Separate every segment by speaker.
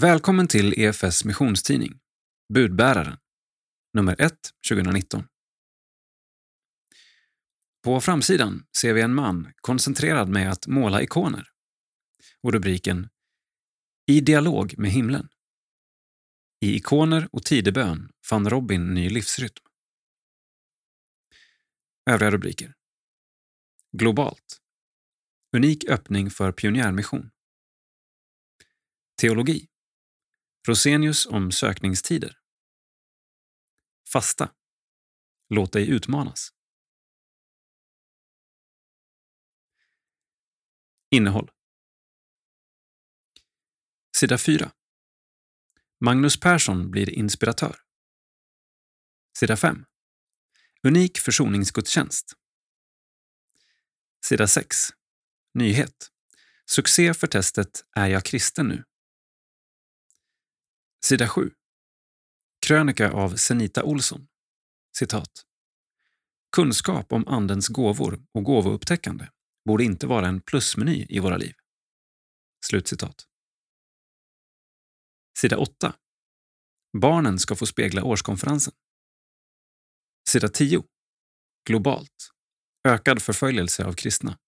Speaker 1: Välkommen till EFS missionstidning, Budbäraren, nummer 1 2019. På framsidan ser vi en man koncentrerad med att måla ikoner och rubriken I dialog med himlen. I ikoner och tidebön fann Robin ny livsrytm. Övriga rubriker. Globalt. Unik öppning för pionjärmission. Teologi. Rosenius om sökningstider. Fasta. Låt dig utmanas. Innehåll. Sida 4. Magnus Persson blir inspiratör. Sida 5. Unik försoningsgudstjänst. Sida 6. Nyhet. Succé för testet Är jag kristen nu? Sida 7. Krönika av Senita Olsson. Citat. Kunskap om Andens gåvor och gåvoupptäckande borde inte vara en plusmeny i våra liv. Slutcitat. Sida 8. Barnen ska få spegla årskonferensen. Sida 10. Globalt. Ökad förföljelse av kristna.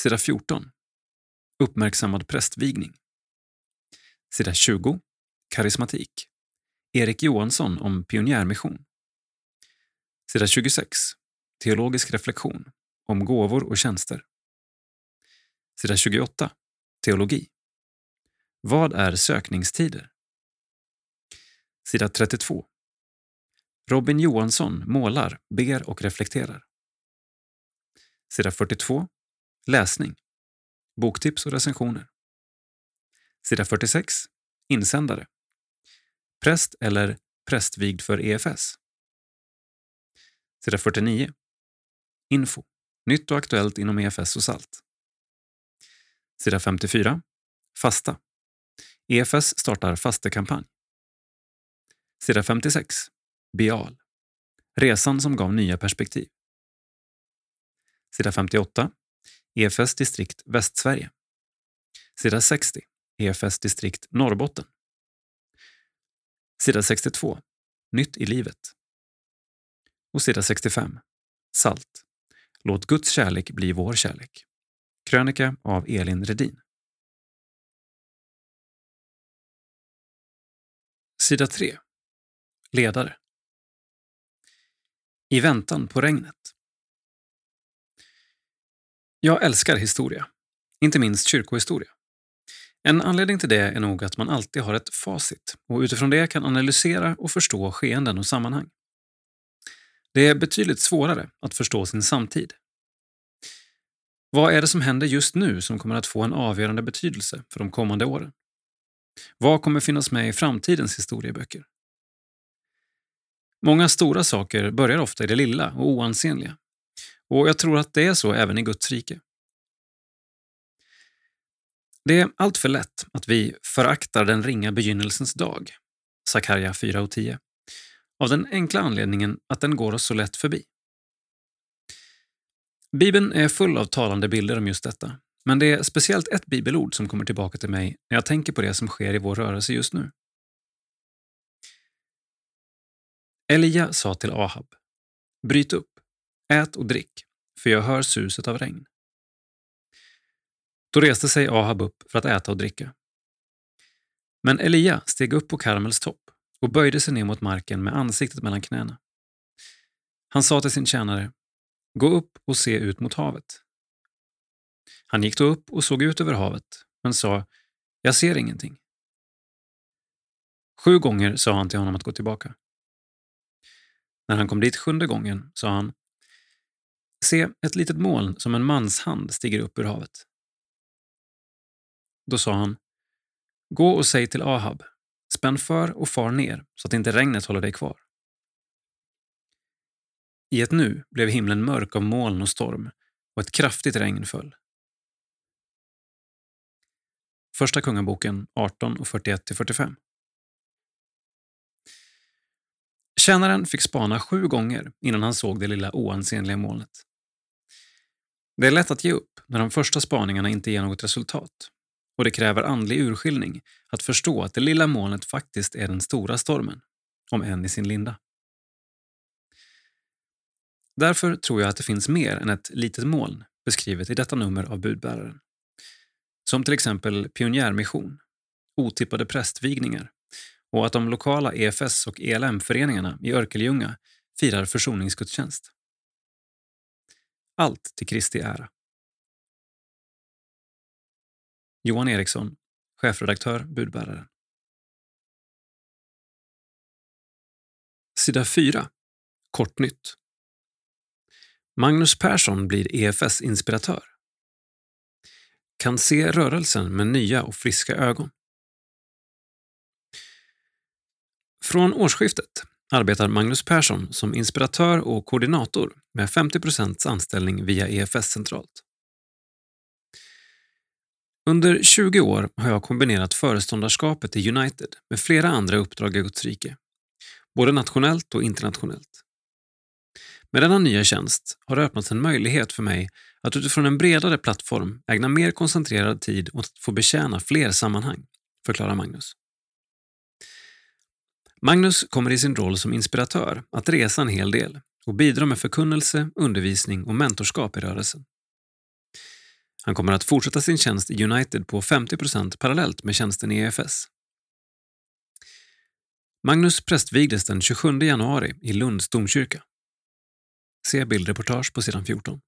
Speaker 1: Sida 14. Uppmärksammad prästvigning. Sida 20. Karismatik. Erik Johansson om pionjärmission. Sida 26. Teologisk reflektion om gåvor och tjänster. Sida 28. Teologi. Vad är sökningstider? Sida 32. Robin Johansson målar, ber och reflekterar. Sida 42. Läsning. Boktips och recensioner. Sida 46. Insändare. Präst eller prästvigd för EFS. Sida 49. Info. Nytt och aktuellt inom EFS och SALT. Sida 54. Fasta. EFS startar fastekampanj. Sida 56. Bial. Resan som gav nya perspektiv. Sida 58. EFS distrikt Västsverige. Sida 60. EFS distrikt Norrbotten. Sida 62. Nytt i livet. Och sida 65. Salt. Låt Guds kärlek bli vår kärlek. Krönika av Elin Redin. Sida 3. Ledare. I väntan på regnet. Jag älskar historia, inte minst kyrkohistoria. En anledning till det är nog att man alltid har ett facit och utifrån det kan analysera och förstå skeenden och sammanhang. Det är betydligt svårare att förstå sin samtid. Vad är det som händer just nu som kommer att få en avgörande betydelse för de kommande åren? Vad kommer finnas med i framtidens historieböcker? Många stora saker börjar ofta i det lilla och oansenliga. Och jag tror att det är så även i Guds rike. Det är alltför lätt att vi föraktar den ringa begynnelsens dag, Sakarja 4 och 10, av den enkla anledningen att den går oss så lätt förbi. Bibeln är full av talande bilder om just detta, men det är speciellt ett bibelord som kommer tillbaka till mig när jag tänker på det som sker i vår rörelse just nu. Elia sa till Ahab, bryt upp, ät och drick, för jag hör suset av regn. Då reste sig Ahab upp för att äta och dricka. Men Elia steg upp på Karmels topp och böjde sig ner mot marken med ansiktet mellan knäna. Han sa till sin tjänare, gå upp och se ut mot havet. Han gick då upp och såg ut över havet, men sa, jag ser ingenting. Sju gånger sa han till honom att gå tillbaka. När han kom dit sjunde gången sa han, se, ett litet moln som en mans hand stiger upp ur havet. Då sa han, gå och säg till Ahab, spänn för och far ner så att inte regnet håller dig kvar. I ett nu blev himlen mörk av moln och storm och ett kraftigt regn föll. Första Kungaboken 18 och 41-45. Tjänaren fick spana sju gånger innan han såg det lilla oansenliga molnet. Det är lätt att ge upp när de första spaningarna inte ger något resultat och det kräver andlig urskiljning att förstå att det lilla molnet faktiskt är den stora stormen, om än i sin linda. Därför tror jag att det finns mer än ett litet moln beskrivet i detta nummer av budbäraren. Som till exempel pionjärmission, otippade prästvigningar och att de lokala EFS och ELM-föreningarna i Örkelljunga firar försoningsgudstjänst. Allt till Kristi ära. Johan Eriksson, chefredaktör Budbäraren. Sida 4. Kortnytt. Magnus Persson blir EFS-inspiratör. Kan se rörelsen med nya och friska ögon. Från årsskiftet arbetar Magnus Persson som inspiratör och koordinator med 50% anställning via EFS centralt. Under 20 år har jag kombinerat föreståndarskapet i United med flera andra uppdrag i Guds rike, både nationellt och internationellt. Med denna nya tjänst har det öppnats en möjlighet för mig att utifrån en bredare plattform ägna mer koncentrerad tid åt att få betjäna fler sammanhang, förklarar Magnus. Magnus kommer i sin roll som inspiratör att resa en hel del och bidra med förkunnelse, undervisning och mentorskap i rörelsen. Han kommer att fortsätta sin tjänst i United på 50% parallellt med tjänsten i EFS. Magnus prästvigdes den 27 januari i Lunds domkyrka. Se bildreportage på sidan 14.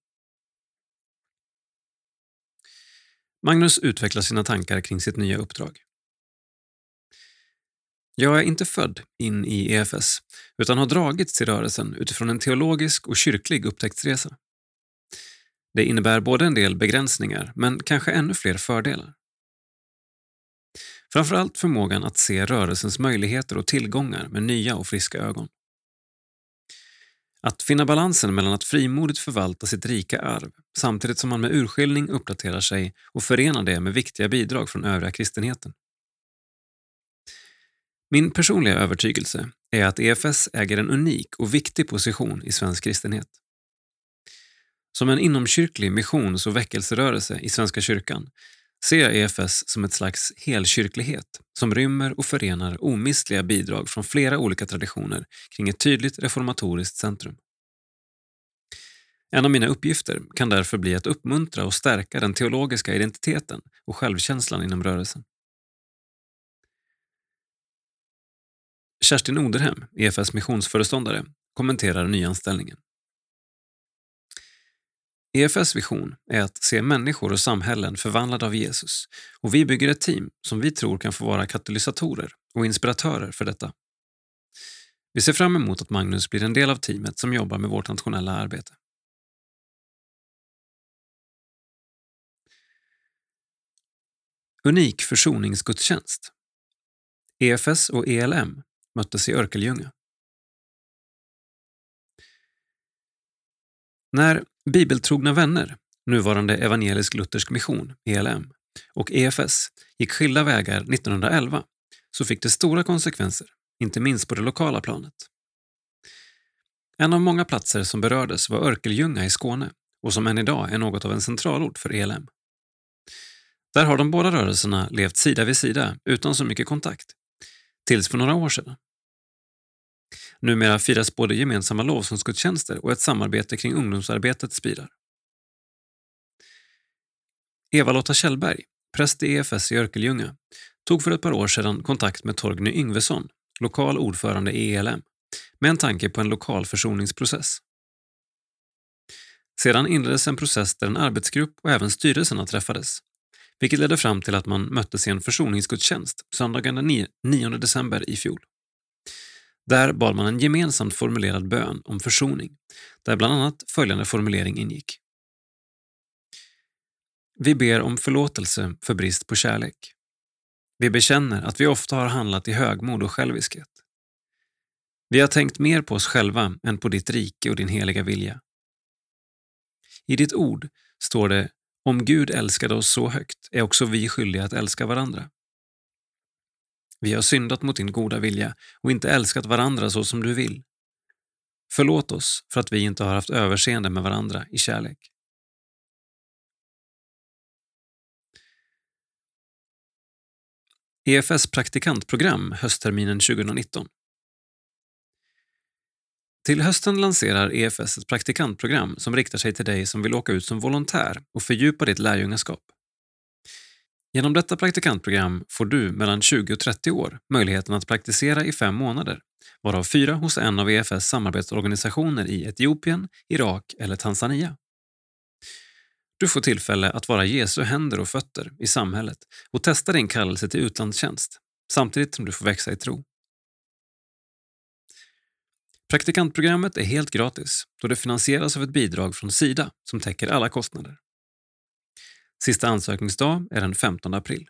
Speaker 1: Magnus utvecklar sina tankar kring sitt nya uppdrag. Jag är inte född in i EFS utan har dragits till rörelsen utifrån en teologisk och kyrklig upptäcktsresa. Det innebär både en del begränsningar, men kanske ännu fler fördelar. Framförallt förmågan att se rörelsens möjligheter och tillgångar med nya och friska ögon. Att finna balansen mellan att frimodigt förvalta sitt rika arv samtidigt som man med urskiljning uppdaterar sig och förenar det med viktiga bidrag från övriga kristenheten. Min personliga övertygelse är att EFS äger en unik och viktig position i svensk kristenhet. Som en inomkyrklig missions och väckelserörelse i Svenska kyrkan ser jag EFS som ett slags helkyrklighet som rymmer och förenar omistliga bidrag från flera olika traditioner kring ett tydligt reformatoriskt centrum. En av mina uppgifter kan därför bli att uppmuntra och stärka den teologiska identiteten och självkänslan inom rörelsen. Kerstin Oderhem, EFS missionsföreståndare, kommenterar nyanställningen. EFS vision är att se människor och samhällen förvandlade av Jesus och vi bygger ett team som vi tror kan få vara katalysatorer och inspiratörer för detta. Vi ser fram emot att Magnus blir en del av teamet som jobbar med vårt nationella arbete. Unik försoningsgudstjänst. EFS och ELM möttes i Örkelljunga. När Bibeltrogna vänner, nuvarande Evangelisk-Luthersk Mission, ELM, och EFS gick skilda vägar 1911 så fick det stora konsekvenser, inte minst på det lokala planet. En av många platser som berördes var Örkelljunga i Skåne och som än idag är något av en centralort för ELM. Där har de båda rörelserna levt sida vid sida utan så mycket kontakt, tills för några år sedan. Numera firas både gemensamma lovsångsgudstjänster och ett samarbete kring ungdomsarbetet spirar. Eva-Lotta Kjellberg, präst i EFS i Örkelljunga, tog för ett par år sedan kontakt med Torgny Yngvesson, lokal ordförande i ELM, med en tanke på en lokal försoningsprocess. Sedan inleddes en process där en arbetsgrupp och även styrelserna träffades, vilket ledde fram till att man möttes i en försoningsgudstjänst söndagen den 9 december i fjol. Där bad man en gemensamt formulerad bön om försoning, där bland annat följande formulering ingick. Vi ber om förlåtelse för brist på kärlek. Vi bekänner att vi ofta har handlat i högmod och själviskhet. Vi har tänkt mer på oss själva än på ditt rike och din heliga vilja. I ditt ord står det om Gud älskade oss så högt är också vi skyldiga att älska varandra. Vi har syndat mot din goda vilja och inte älskat varandra så som du vill. Förlåt oss för att vi inte har haft överseende med varandra i kärlek. EFS praktikantprogram höstterminen 2019. Till hösten lanserar EFS ett praktikantprogram som riktar sig till dig som vill åka ut som volontär och fördjupa ditt lärjungaskap. Genom detta praktikantprogram får du mellan 20 och 30 år möjligheten att praktisera i fem månader, varav fyra hos en av EFS samarbetsorganisationer i Etiopien, Irak eller Tanzania. Du får tillfälle att vara Jesu händer och fötter i samhället och testa din kallelse till utlandstjänst, samtidigt som du får växa i tro. Praktikantprogrammet är helt gratis då det finansieras av ett bidrag från Sida som täcker alla kostnader. Sista ansökningsdag är den 15 april.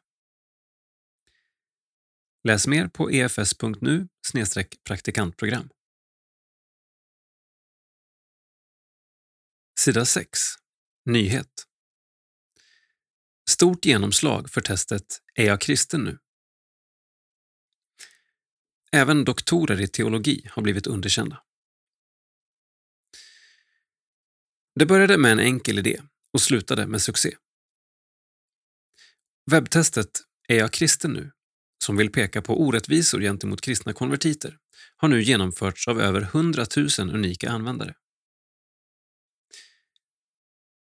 Speaker 1: Läs mer på efs.nu praktikantprogram. Sida 6. Nyhet. Stort genomslag för testet Är jag kristen nu? Även doktorer i teologi har blivit underkända. Det började med en enkel idé och slutade med succé. Webbtestet Är jag kristen nu? som vill peka på orättvisor gentemot kristna konvertiter har nu genomförts av över 100 000 unika användare.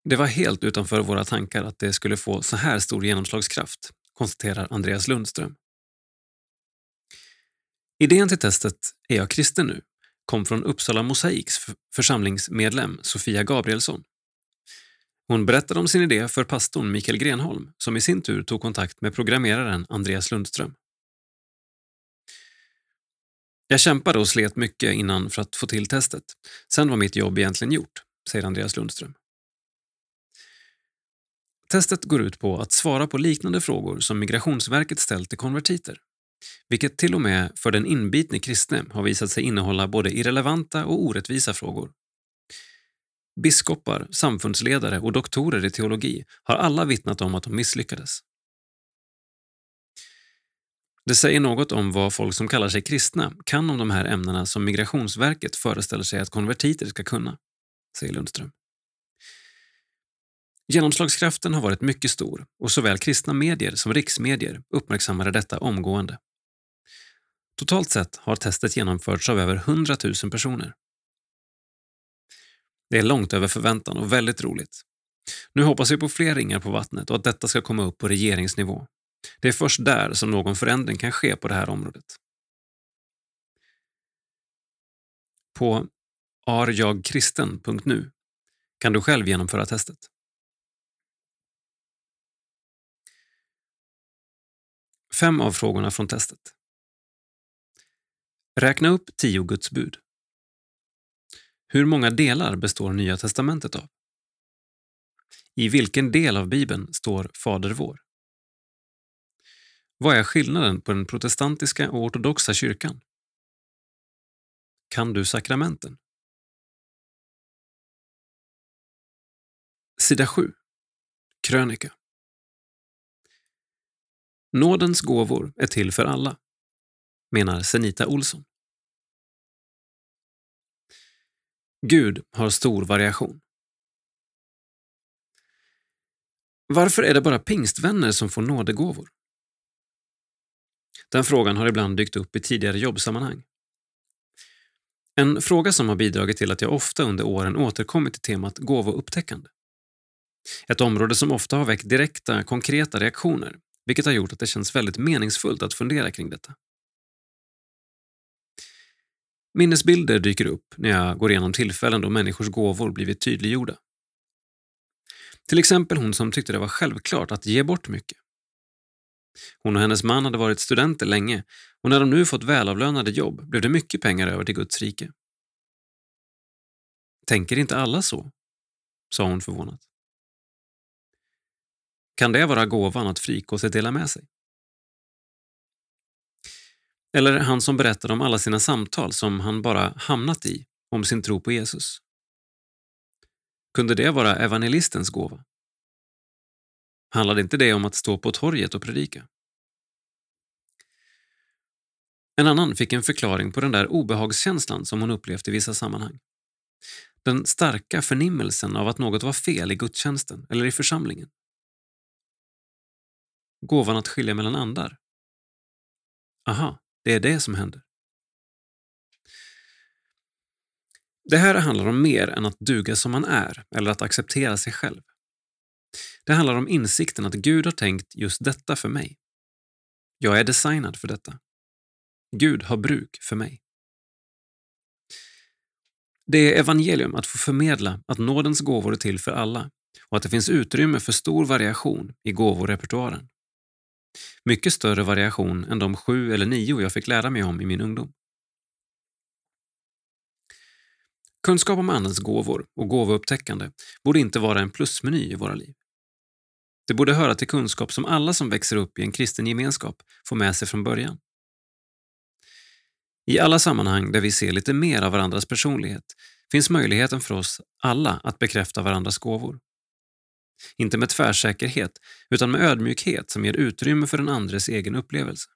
Speaker 1: Det var helt utanför våra tankar att det skulle få så här stor genomslagskraft, konstaterar Andreas Lundström. Idén till testet Är jag kristen nu? kom från Uppsala Mosaiks församlingsmedlem Sofia Gabrielsson. Hon berättade om sin idé för pastorn Mikael Grenholm som i sin tur tog kontakt med programmeraren Andreas Lundström. Jag kämpade och slet mycket innan för att få till testet. Sen var mitt jobb egentligen gjort, säger Andreas Lundström. Testet går ut på att svara på liknande frågor som Migrationsverket ställt till konvertiter. Vilket till och med för den inbitne kristne har visat sig innehålla både irrelevanta och orättvisa frågor. Biskopar, samfundsledare och doktorer i teologi har alla vittnat om att de misslyckades. Det säger något om vad folk som kallar sig kristna kan om de här ämnena som Migrationsverket föreställer sig att konvertiter ska kunna, säger Lundström. Genomslagskraften har varit mycket stor och såväl kristna medier som riksmedier uppmärksammade detta omgående. Totalt sett har testet genomförts av över 100 000 personer. Det är långt över förväntan och väldigt roligt. Nu hoppas vi på fler ringar på vattnet och att detta ska komma upp på regeringsnivå. Det är först där som någon förändring kan ske på det här området. På arjagkristen.nu kan du själv genomföra testet. Fem av frågorna från testet. Räkna upp tio Guds bud. Hur många delar består Nya testamentet av? I vilken del av Bibeln står Fader vår? Vad är skillnaden på den protestantiska och ortodoxa kyrkan? Kan du sakramenten? Sida 7. Krönika. Nådens gåvor är till för alla, menar Senita Olsson. Gud har stor variation. Varför är det bara pingstvänner som får nådegåvor? Den frågan har ibland dykt upp i tidigare jobbsammanhang. En fråga som har bidragit till att jag ofta under åren återkommit till temat gåvoupptäckande. Ett område som ofta har väckt direkta, konkreta reaktioner, vilket har gjort att det känns väldigt meningsfullt att fundera kring detta. Minnesbilder dyker upp när jag går igenom tillfällen då människors gåvor blivit tydliggjorda. Till exempel hon som tyckte det var självklart att ge bort mycket. Hon och hennes man hade varit studenter länge och när de nu fått välavlönade jobb blev det mycket pengar över till Guds rike. Tänker inte alla så? sa hon förvånat. Kan det vara gåvan att frikostigt dela med sig? Eller han som berättade om alla sina samtal som han bara hamnat i om sin tro på Jesus. Kunde det vara evangelistens gåva? Handlade inte det om att stå på torget och predika? En annan fick en förklaring på den där obehagskänslan som hon upplevt i vissa sammanhang. Den starka förnimmelsen av att något var fel i gudstjänsten eller i församlingen. Gåvan att skilja mellan andar. Aha, det är det som händer. Det här handlar om mer än att duga som man är eller att acceptera sig själv. Det handlar om insikten att Gud har tänkt just detta för mig. Jag är designad för detta. Gud har bruk för mig. Det är evangelium att få förmedla att nådens gåvor är till för alla och att det finns utrymme för stor variation i gåvorepertoaren. Mycket större variation än de sju eller nio jag fick lära mig om i min ungdom. Kunskap om Andens gåvor och gåvoupptäckande borde inte vara en plusmeny i våra liv. Det borde höra till kunskap som alla som växer upp i en kristen gemenskap får med sig från början. I alla sammanhang där vi ser lite mer av varandras personlighet finns möjligheten för oss alla att bekräfta varandras gåvor. Inte med tvärsäkerhet, utan med ödmjukhet som ger utrymme för den andres egen upplevelse.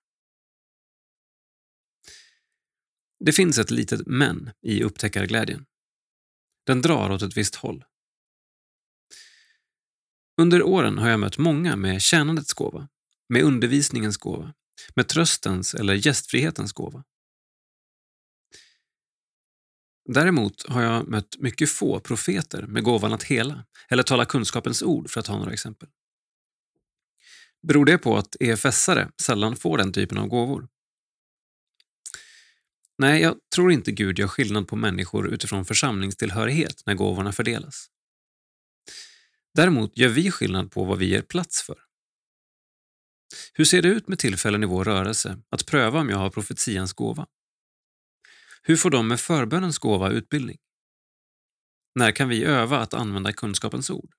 Speaker 1: Det finns ett litet men i upptäckarglädjen. Den drar åt ett visst håll. Under åren har jag mött många med tjänandets gåva, med undervisningens gåva, med tröstens eller gästfrihetens gåva. Däremot har jag mött mycket få profeter med gåvan att hela eller tala kunskapens ord, för att ta några exempel. Beror det på att EFS-are sällan får den typen av gåvor? Nej, jag tror inte Gud gör skillnad på människor utifrån församlingstillhörighet när gåvorna fördelas. Däremot gör vi skillnad på vad vi ger plats för. Hur ser det ut med tillfällen i vår rörelse att pröva om jag har profetians gåva? Hur får de med förbönens gåva utbildning? När kan vi öva att använda kunskapens ord?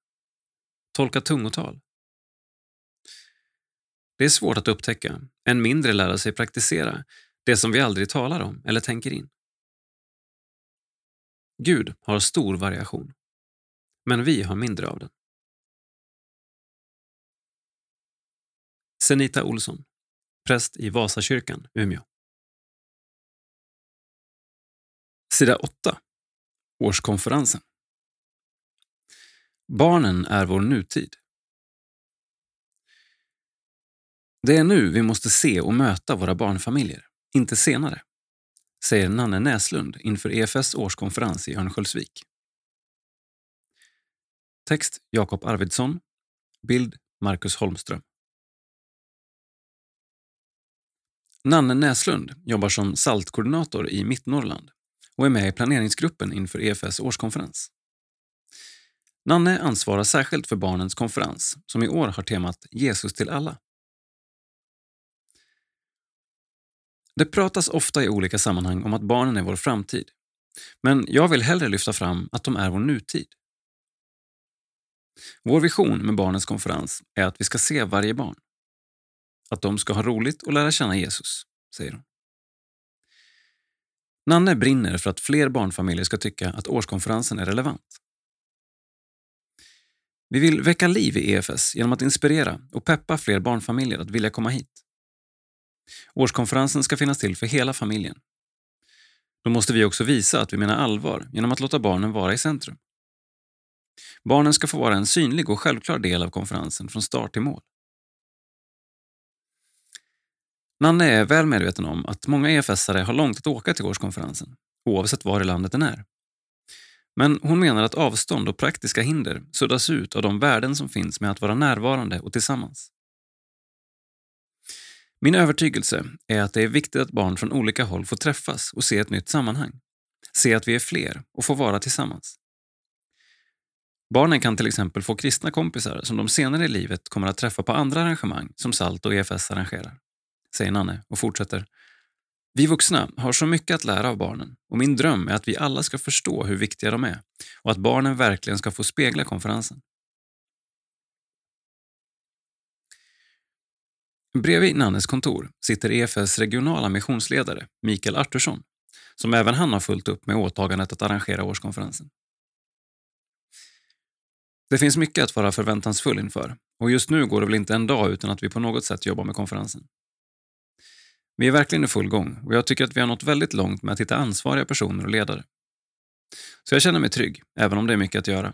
Speaker 1: Tolka tungotal? Det är svårt att upptäcka, än mindre lära sig praktisera, det som vi aldrig talar om eller tänker in. Gud har stor variation, men vi har mindre av den. Senita Olsson, präst i Vasakyrkan, Umeå. Sida 8. Årskonferensen. Barnen är vår nutid. Det är nu vi måste se och möta våra barnfamiljer, inte senare, säger Nanne Näslund inför EFS årskonferens i Örnsköldsvik. Text Jakob Arvidsson. Bild Marcus Holmström. Nanne Näslund jobbar som saltkoordinator i Mittnorrland och är med i planeringsgruppen inför EFS årskonferens. Nanne ansvarar särskilt för barnens konferens som i år har temat Jesus till alla. Det pratas ofta i olika sammanhang om att barnen är vår framtid. Men jag vill hellre lyfta fram att de är vår nutid. Vår vision med barnens konferens är att vi ska se varje barn. Att de ska ha roligt och lära känna Jesus, säger hon. Nanne brinner för att fler barnfamiljer ska tycka att årskonferensen är relevant. Vi vill väcka liv i EFS genom att inspirera och peppa fler barnfamiljer att vilja komma hit. Årskonferensen ska finnas till för hela familjen. Då måste vi också visa att vi menar allvar genom att låta barnen vara i centrum. Barnen ska få vara en synlig och självklar del av konferensen från start till mål. Nanne är väl medveten om att många EFS-are har långt att åka till årskonferensen, oavsett var i landet den är. Men hon menar att avstånd och praktiska hinder suddas ut av de värden som finns med att vara närvarande och tillsammans. Min övertygelse är att det är viktigt att barn från olika håll får träffas och se ett nytt sammanhang. Se att vi är fler och får vara tillsammans. Barnen kan till exempel få kristna kompisar som de senare i livet kommer att träffa på andra arrangemang som SALT och EFS arrangerar säger Nanne och fortsätter. Vi vuxna har så mycket att lära av barnen och min dröm är att vi alla ska förstå hur viktiga de är och att barnen verkligen ska få spegla konferensen. Bredvid Nannes kontor sitter EFS regionala missionsledare Mikael Artursson som även han har fullt upp med åtagandet att arrangera årskonferensen. Det finns mycket att vara förväntansfull inför och just nu går det väl inte en dag utan att vi på något sätt jobbar med konferensen. Vi är verkligen i full gång och jag tycker att vi har nått väldigt långt med att hitta ansvariga personer och ledare. Så jag känner mig trygg, även om det är mycket att göra,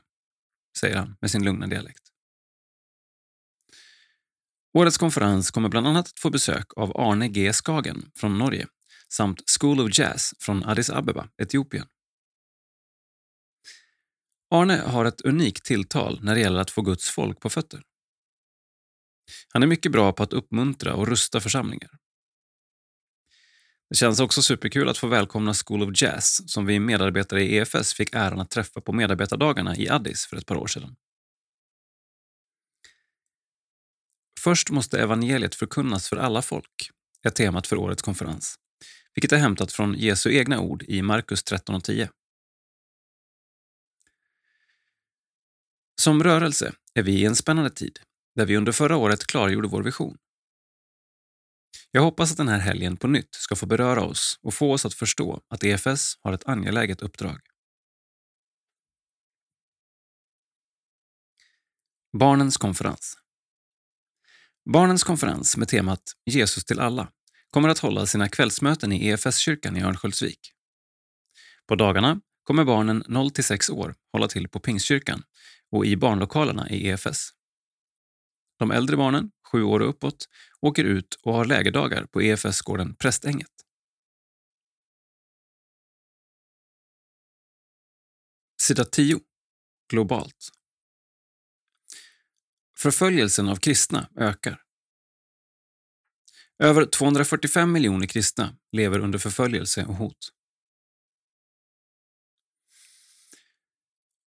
Speaker 1: säger han med sin lugna dialekt. Årets konferens kommer bland annat att få besök av Arne G Skagen från Norge samt School of Jazz från Addis Abeba, Etiopien. Arne har ett unikt tilltal när det gäller att få Guds folk på fötter. Han är mycket bra på att uppmuntra och rusta församlingar. Det känns också superkul att få välkomna School of Jazz som vi medarbetare i EFS fick äran att träffa på medarbetardagarna i Addis för ett par år sedan. Först måste evangeliet förkunnas för alla folk, är temat för årets konferens, vilket är hämtat från Jesu egna ord i Markus 13.10. Som rörelse är vi i en spännande tid där vi under förra året klargjorde vår vision. Jag hoppas att den här helgen på nytt ska få beröra oss och få oss att förstå att EFS har ett angeläget uppdrag. Barnens konferens Barnens konferens med temat Jesus till alla kommer att hålla sina kvällsmöten i EFS-kyrkan i Örnsköldsvik. På dagarna kommer barnen 0 6 år hålla till på Pingstkyrkan och i barnlokalerna i EFS. De äldre barnen, sju år och uppåt, åker ut och har lägerdagar på EFS-gården Prästänget. Sida 10. Globalt. Förföljelsen av kristna ökar. Över 245 miljoner kristna lever under förföljelse och hot.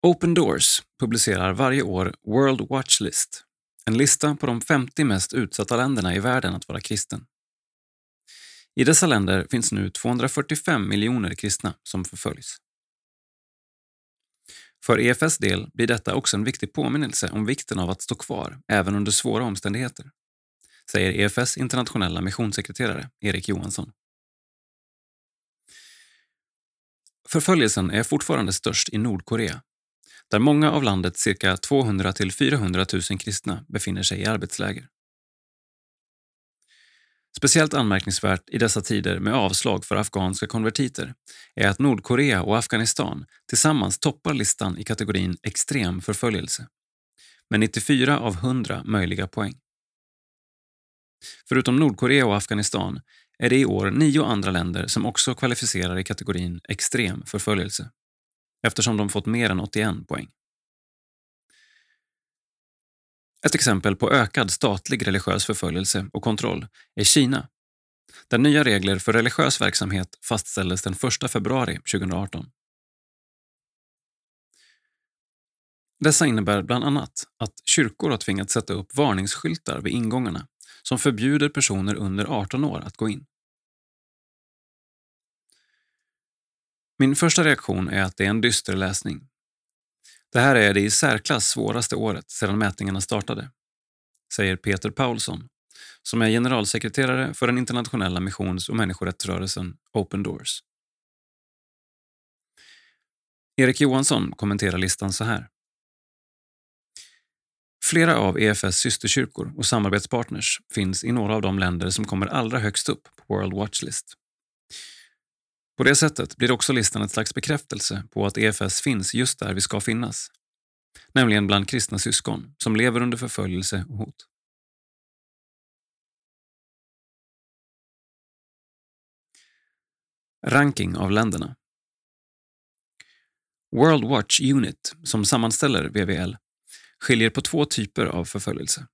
Speaker 1: Open Doors publicerar varje år World Watch List, en lista på de 50 mest utsatta länderna i världen att vara kristen. I dessa länder finns nu 245 miljoner kristna som förföljs. För EFS del blir detta också en viktig påminnelse om vikten av att stå kvar även under svåra omständigheter, säger EFS internationella missionssekreterare Erik Johansson. Förföljelsen är fortfarande störst i Nordkorea, där många av landets cirka 200 till 400 000 kristna befinner sig i arbetsläger. Speciellt anmärkningsvärt i dessa tider med avslag för afghanska konvertiter är att Nordkorea och Afghanistan tillsammans toppar listan i kategorin extrem förföljelse med 94 av 100 möjliga poäng. Förutom Nordkorea och Afghanistan är det i år nio andra länder som också kvalificerar i kategorin extrem förföljelse eftersom de fått mer än 81 poäng. Ett exempel på ökad statlig religiös förföljelse och kontroll är Kina, där nya regler för religiös verksamhet fastställdes den 1 februari 2018. Dessa innebär bland annat att kyrkor har tvingats sätta upp varningsskyltar vid ingångarna som förbjuder personer under 18 år att gå in. Min första reaktion är att det är en dyster läsning. Det här är det i särklass svåraste året sedan mätningarna startade, säger Peter Paulsson, som är generalsekreterare för den internationella missions och människorättsrörelsen Open Doors. Erik Johansson kommenterar listan så här. Flera av EFS systerkyrkor och samarbetspartners finns i några av de länder som kommer allra högst upp på World Watch List. På det sättet blir också listan ett slags bekräftelse på att EFS finns just där vi ska finnas. Nämligen bland kristna syskon som lever under förföljelse och hot. Ranking av länderna. World Watch Unit, som sammanställer VVL, skiljer på två typer av förföljelse.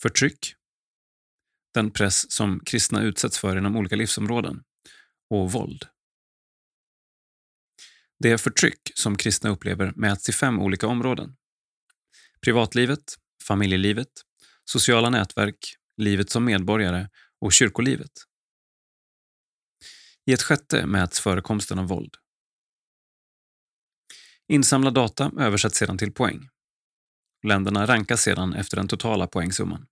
Speaker 1: Förtryck, den press som kristna utsätts för inom olika livsområden, och våld. Det förtryck som kristna upplever mäts i fem olika områden. Privatlivet, familjelivet, sociala nätverk, livet som medborgare och kyrkolivet. I ett sjätte mäts förekomsten av våld. Insamlad data översätts sedan till poäng. Länderna rankas sedan efter den totala poängsumman.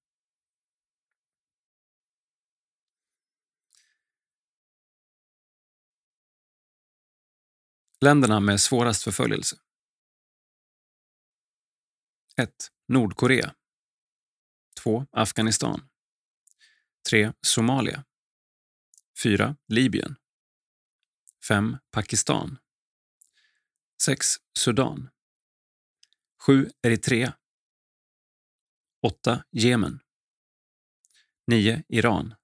Speaker 1: Länderna med svårast förföljelse. 1. Nordkorea 2. Afghanistan 3. Somalia 4. Libyen 5. Pakistan 6. Sudan 7. Eritrea 8. Jemen 9. Iran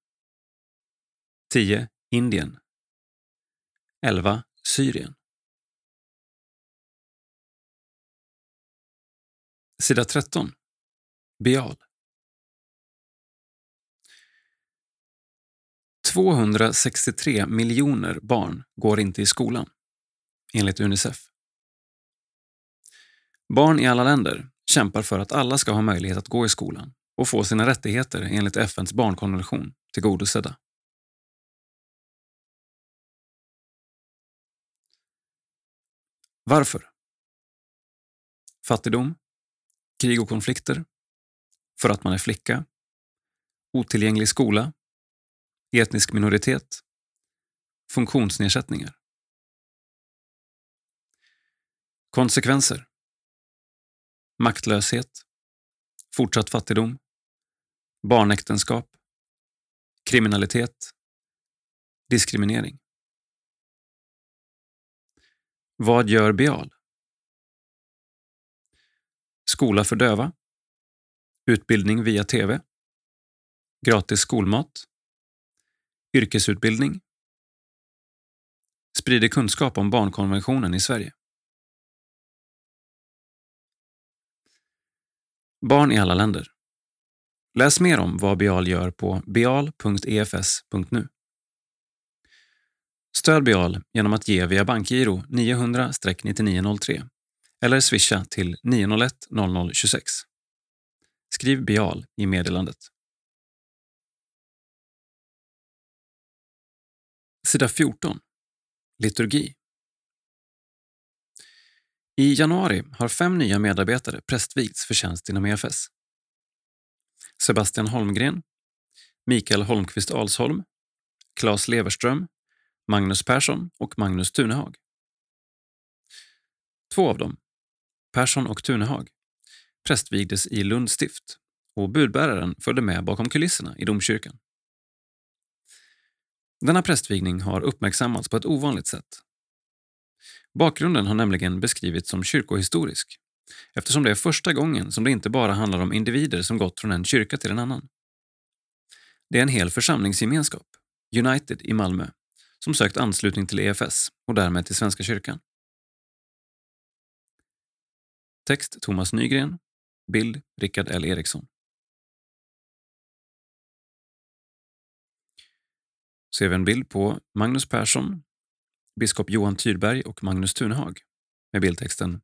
Speaker 1: 10. Indien 11. Syrien Sida 13. Bial 263 miljoner barn går inte i skolan, enligt Unicef. Barn i alla länder kämpar för att alla ska ha möjlighet att gå i skolan och få sina rättigheter enligt FNs barnkonvention tillgodosedda. Varför? Fattigdom, krig och konflikter, för att man är flicka, otillgänglig skola, etnisk minoritet, funktionsnedsättningar. Konsekvenser maktlöshet, fortsatt fattigdom, barnäktenskap, kriminalitet, diskriminering. Vad gör Beal? Skola för döva, utbildning via TV, gratis skolmat, yrkesutbildning, sprider kunskap om barnkonventionen i Sverige. Barn i alla länder. Läs mer om vad Bial gör på bial.efs.nu. Stöd Bial genom att ge via bankgiro 900-9903 eller swisha till 901 0026. Skriv Bial i meddelandet. Sida 14. Liturgi. I januari har fem nya medarbetare prästvigts för tjänst inom EFS. Sebastian Holmgren, Mikael Holmqvist Alsholm, Claes Leverström, Magnus Persson och Magnus Tunehag. Två av dem, Persson och Tunehag, prästvigdes i Lunds stift och budbäraren följde med bakom kulisserna i domkyrkan. Denna prästvigning har uppmärksammats på ett ovanligt sätt Bakgrunden har nämligen beskrivits som kyrkohistorisk eftersom det är första gången som det inte bara handlar om individer som gått från en kyrka till en annan. Det är en hel församlingsgemenskap, United i Malmö, som sökt anslutning till EFS och därmed till Svenska kyrkan. Text Thomas Nygren. Bild Rickard L Eriksson. Ser vi en bild på Magnus Persson biskop Johan Tyrberg och Magnus Tunehag med bildtexten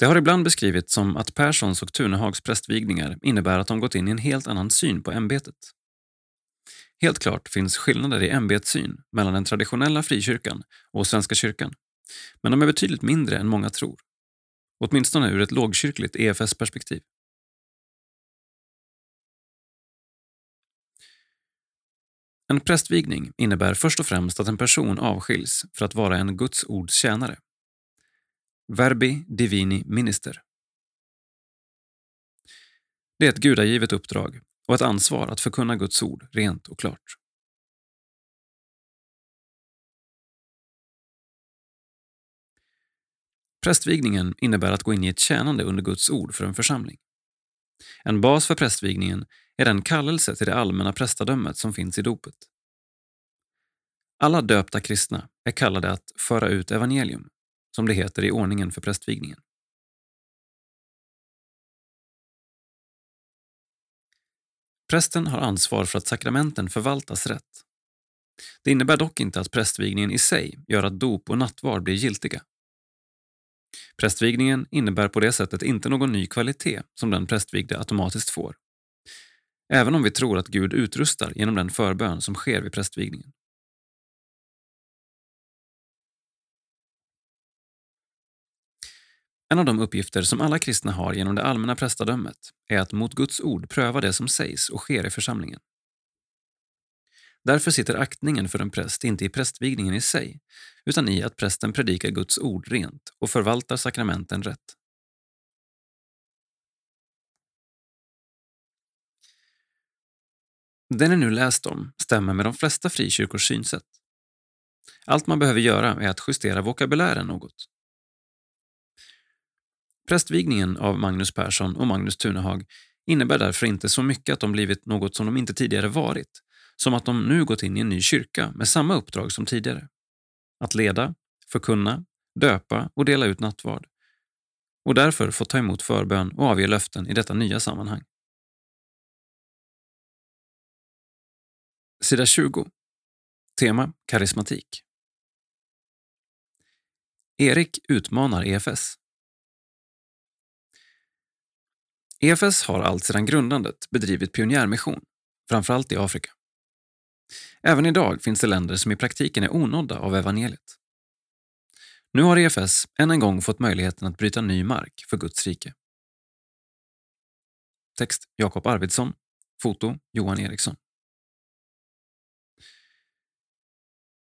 Speaker 1: det har ibland beskrivits som att Perssons och Tunehags prästvigningar innebär att de gått in i en helt annan syn på ämbetet. Helt klart finns skillnader i ämbetssyn mellan den traditionella frikyrkan och Svenska kyrkan, men de är betydligt mindre än många tror. Åtminstone ur ett lågkyrkligt EFS-perspektiv. En prästvigning innebär först och främst att en person avskiljs för att vara en Guds ords tjänare. Verbi divini minister. Det är ett gudagivet uppdrag och ett ansvar att förkunna Guds ord rent och klart. Prästvigningen innebär att gå in i ett tjänande under Guds ord för en församling. En bas för prästvigningen är den kallelse till det allmänna prästadömet som finns i dopet. Alla döpta kristna är kallade att föra ut evangelium, som det heter i ordningen för prästvigningen. Prästen har ansvar för att sakramenten förvaltas rätt. Det innebär dock inte att prästvigningen i sig gör att dop och nattvard blir giltiga. Prästvigningen innebär på det sättet inte någon ny kvalitet som den prästvigde automatiskt får. Även om vi tror att Gud utrustar genom den förbön som sker vid prästvigningen. En av de uppgifter som alla kristna har genom det allmänna prästadömet är att mot Guds ord pröva det som sägs och sker i församlingen. Därför sitter aktningen för en präst inte i prästvigningen i sig, utan i att prästen predikar Guds ord rent och förvaltar sakramenten rätt. Det ni nu läst om stämmer med de flesta frikyrkors synsätt. Allt man behöver göra är att justera vokabulären något. Prästvigningen av Magnus Persson och Magnus Tunehag innebär därför inte så mycket att de blivit något som de inte tidigare varit, som att de nu gått in i en ny kyrka med samma uppdrag som tidigare. Att leda, förkunna, döpa och dela ut nattvard. Och därför fått ta emot förbön och avge löften i detta nya sammanhang. Sida 20. Tema karismatik. Erik utmanar EFS. EFS har allt sedan grundandet bedrivit pionjärmission, framförallt i Afrika. Även idag finns det länder som i praktiken är onådda av evangeliet. Nu har EFS än en gång fått möjligheten att bryta ny mark för Guds rike. Text Jakob Arvidsson. Foto Johan Eriksson.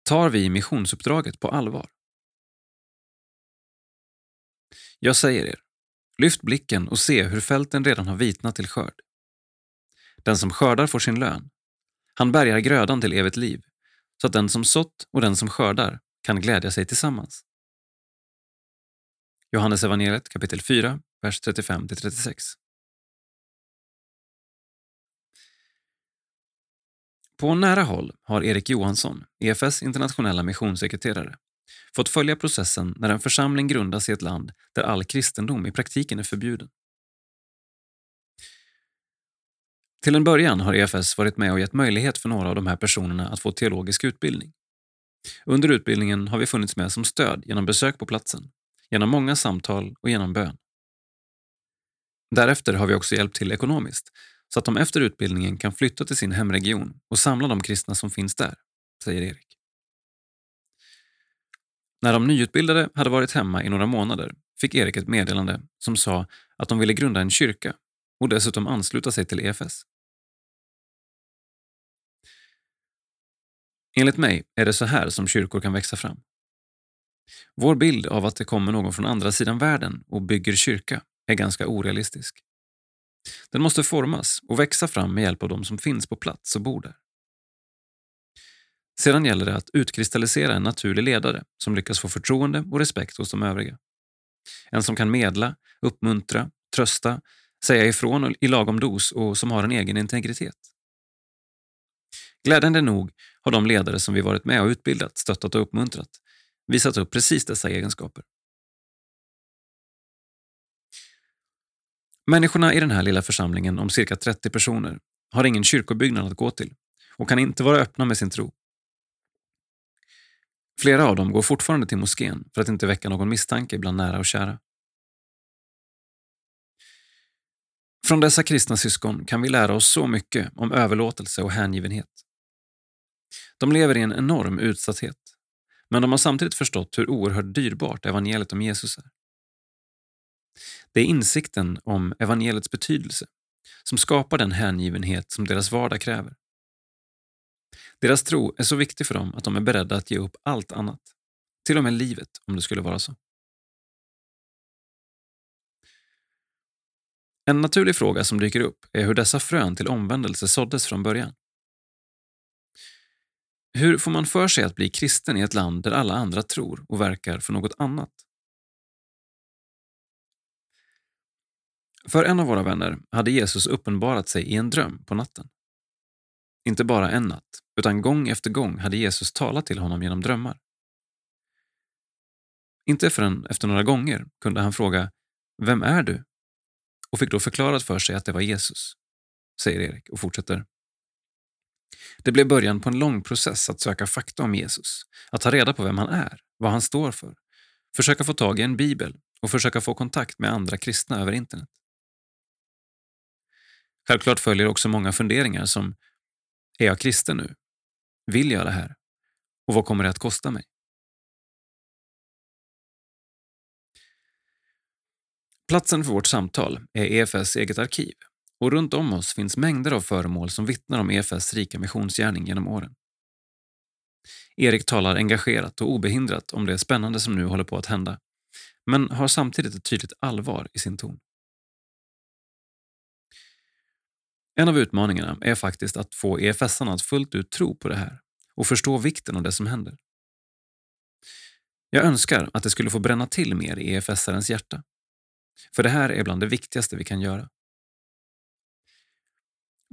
Speaker 1: Tar vi missionsuppdraget på allvar? Jag säger er, lyft blicken och se hur fälten redan har vitnat till skörd. Den som skördar får sin lön. Han bärgar grödan till evigt liv, så att den som sått och den som skördar kan glädja sig tillsammans. Johannes evangeliet kapitel 4, vers 35-36. På nära håll har Erik Johansson, EFS internationella missionssekreterare, fått följa processen när en församling grundas i ett land där all kristendom i praktiken är förbjuden. Till en början har EFS varit med och gett möjlighet för några av de här personerna att få teologisk utbildning. Under utbildningen har vi funnits med som stöd genom besök på platsen, genom många samtal och genom bön. Därefter har vi också hjälpt till ekonomiskt så att de efter utbildningen kan flytta till sin hemregion och samla de kristna som finns där, säger Erik. När de nyutbildade hade varit hemma i några månader fick Erik ett meddelande som sa att de ville grunda en kyrka och dessutom ansluta sig till EFS. Enligt mig är det så här som kyrkor kan växa fram. Vår bild av att det kommer någon från andra sidan världen och bygger kyrka är ganska orealistisk. Den måste formas och växa fram med hjälp av de som finns på plats och bor där. Sedan gäller det att utkristallisera en naturlig ledare som lyckas få förtroende och respekt hos de övriga. En som kan medla, uppmuntra, trösta, säga ifrån i lagom dos och som har en egen integritet. Glädjande nog har de ledare som vi varit med och utbildat, stöttat och uppmuntrat visat upp precis dessa egenskaper. Människorna i den här lilla församlingen om cirka 30 personer har ingen kyrkobyggnad att gå till och kan inte vara öppna med sin tro. Flera av dem går fortfarande till moskén för att inte väcka någon misstanke bland nära och kära. Från dessa kristna syskon kan vi lära oss så mycket om överlåtelse och hängivenhet. De lever i en enorm utsatthet, men de har samtidigt förstått hur oerhört dyrbart evangeliet om Jesus är. Det är insikten om evangeliets betydelse som skapar den hängivenhet som deras vardag kräver. Deras tro är så viktig för dem att de är beredda att ge upp allt annat, till och med livet om det skulle vara så. En naturlig fråga som dyker upp är hur dessa frön till omvändelse såddes från början. Hur får man för sig att bli kristen i ett land där alla andra tror och verkar för något annat? För en av våra vänner hade Jesus uppenbarat sig i en dröm på natten. Inte bara en natt, utan gång efter gång hade Jesus talat till honom genom drömmar. Inte förrän efter några gånger kunde han fråga ”Vem är du?” och fick då förklarat för sig att det var Jesus, säger Erik och fortsätter. Det blev början på en lång process att söka fakta om Jesus, att ta reda på vem han är, vad han står för, försöka få tag i en bibel och försöka få kontakt med andra kristna över internet. Självklart följer också många funderingar som Är jag kristen nu? Vill jag det här? Och vad kommer det att kosta mig? Platsen för vårt samtal är EFS eget arkiv och runt om oss finns mängder av föremål som vittnar om EFS rika missionsgärning genom åren. Erik talar engagerat och obehindrat om det spännande som nu håller på att hända, men har samtidigt ett tydligt allvar i sin ton. En av utmaningarna är faktiskt att få EFSarna att fullt ut tro på det här och förstå vikten av det som händer. Jag önskar att det skulle få bränna till mer i EFS-arens hjärta. För det här är bland det viktigaste vi kan göra.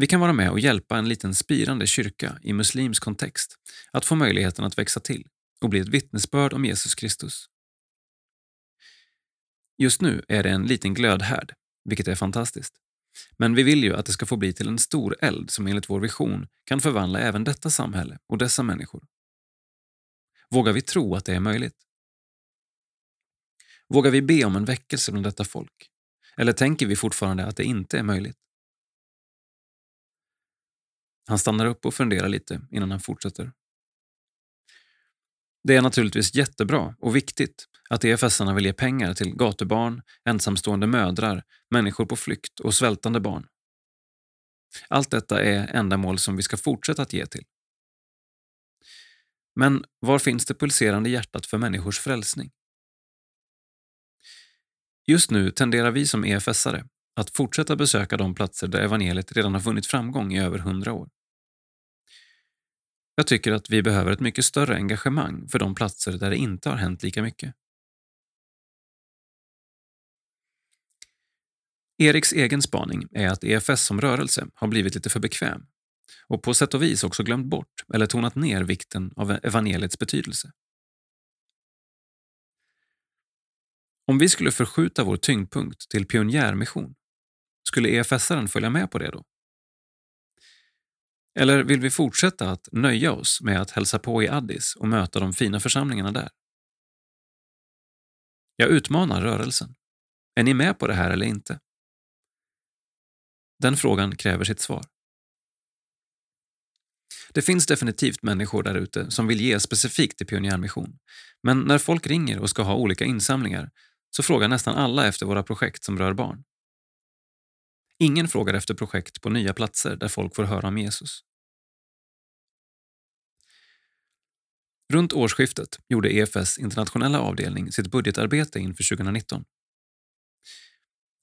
Speaker 1: Vi kan vara med och hjälpa en liten spirande kyrka i muslimsk kontext att få möjligheten att växa till och bli ett vittnesbörd om Jesus Kristus. Just nu är det en liten glödhärd, vilket är fantastiskt. Men vi vill ju att det ska få bli till en stor eld som enligt vår vision kan förvandla även detta samhälle och dessa människor. Vågar vi tro att det är möjligt? Vågar vi be om en väckelse bland detta folk? Eller tänker vi fortfarande att det inte är möjligt? Han stannar upp och funderar lite innan han fortsätter. Det är naturligtvis jättebra och viktigt att EFS-arna vill ge pengar till gatubarn, ensamstående mödrar, människor på flykt och svältande barn. Allt detta är ändamål som vi ska fortsätta att ge till. Men var finns det pulserande hjärtat för människors frälsning? Just nu tenderar vi som EFS-are att fortsätta besöka de platser där evangeliet redan har vunnit framgång i över hundra år. Jag tycker att vi behöver ett mycket större engagemang för de platser där det inte har hänt lika mycket. Eriks egen spaning är att EFS som rörelse har blivit lite för bekväm och på sätt och vis också glömt bort eller tonat ner vikten av evangeliets betydelse. Om vi skulle förskjuta vår tyngdpunkt till pionjärmission, skulle EFS-aren följa med på det då? Eller vill vi fortsätta att nöja oss med att hälsa på i Addis och möta de fina församlingarna där? Jag utmanar rörelsen. Är ni med på det här eller inte? Den frågan kräver sitt svar. Det finns definitivt människor där ute som vill ge specifikt till pionjärmission. Men när folk ringer och ska ha olika insamlingar så frågar nästan alla efter våra projekt som rör barn. Ingen frågar efter projekt på nya platser där folk får höra om Jesus. Runt årsskiftet gjorde EFS internationella avdelning sitt budgetarbete inför 2019.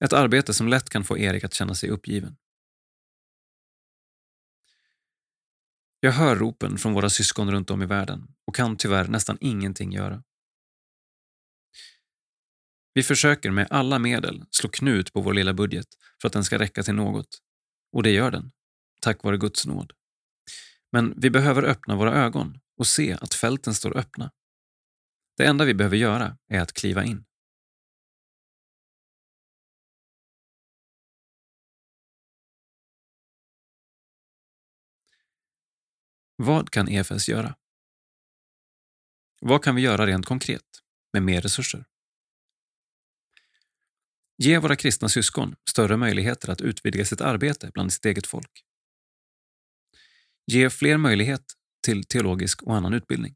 Speaker 1: Ett arbete som lätt kan få Erik att känna sig uppgiven. Jag hör ropen från våra syskon runt om i världen och kan tyvärr nästan ingenting göra. Vi försöker med alla medel slå knut på vår lilla budget för att den ska räcka till något. Och det gör den, tack vare Guds nåd. Men vi behöver öppna våra ögon och se att fälten står öppna. Det enda vi behöver göra är att kliva in. Vad kan EFS göra? Vad kan vi göra rent konkret med mer resurser? Ge våra kristna syskon större möjligheter att utvidga sitt arbete bland sitt eget folk. Ge fler möjlighet till teologisk och annan utbildning.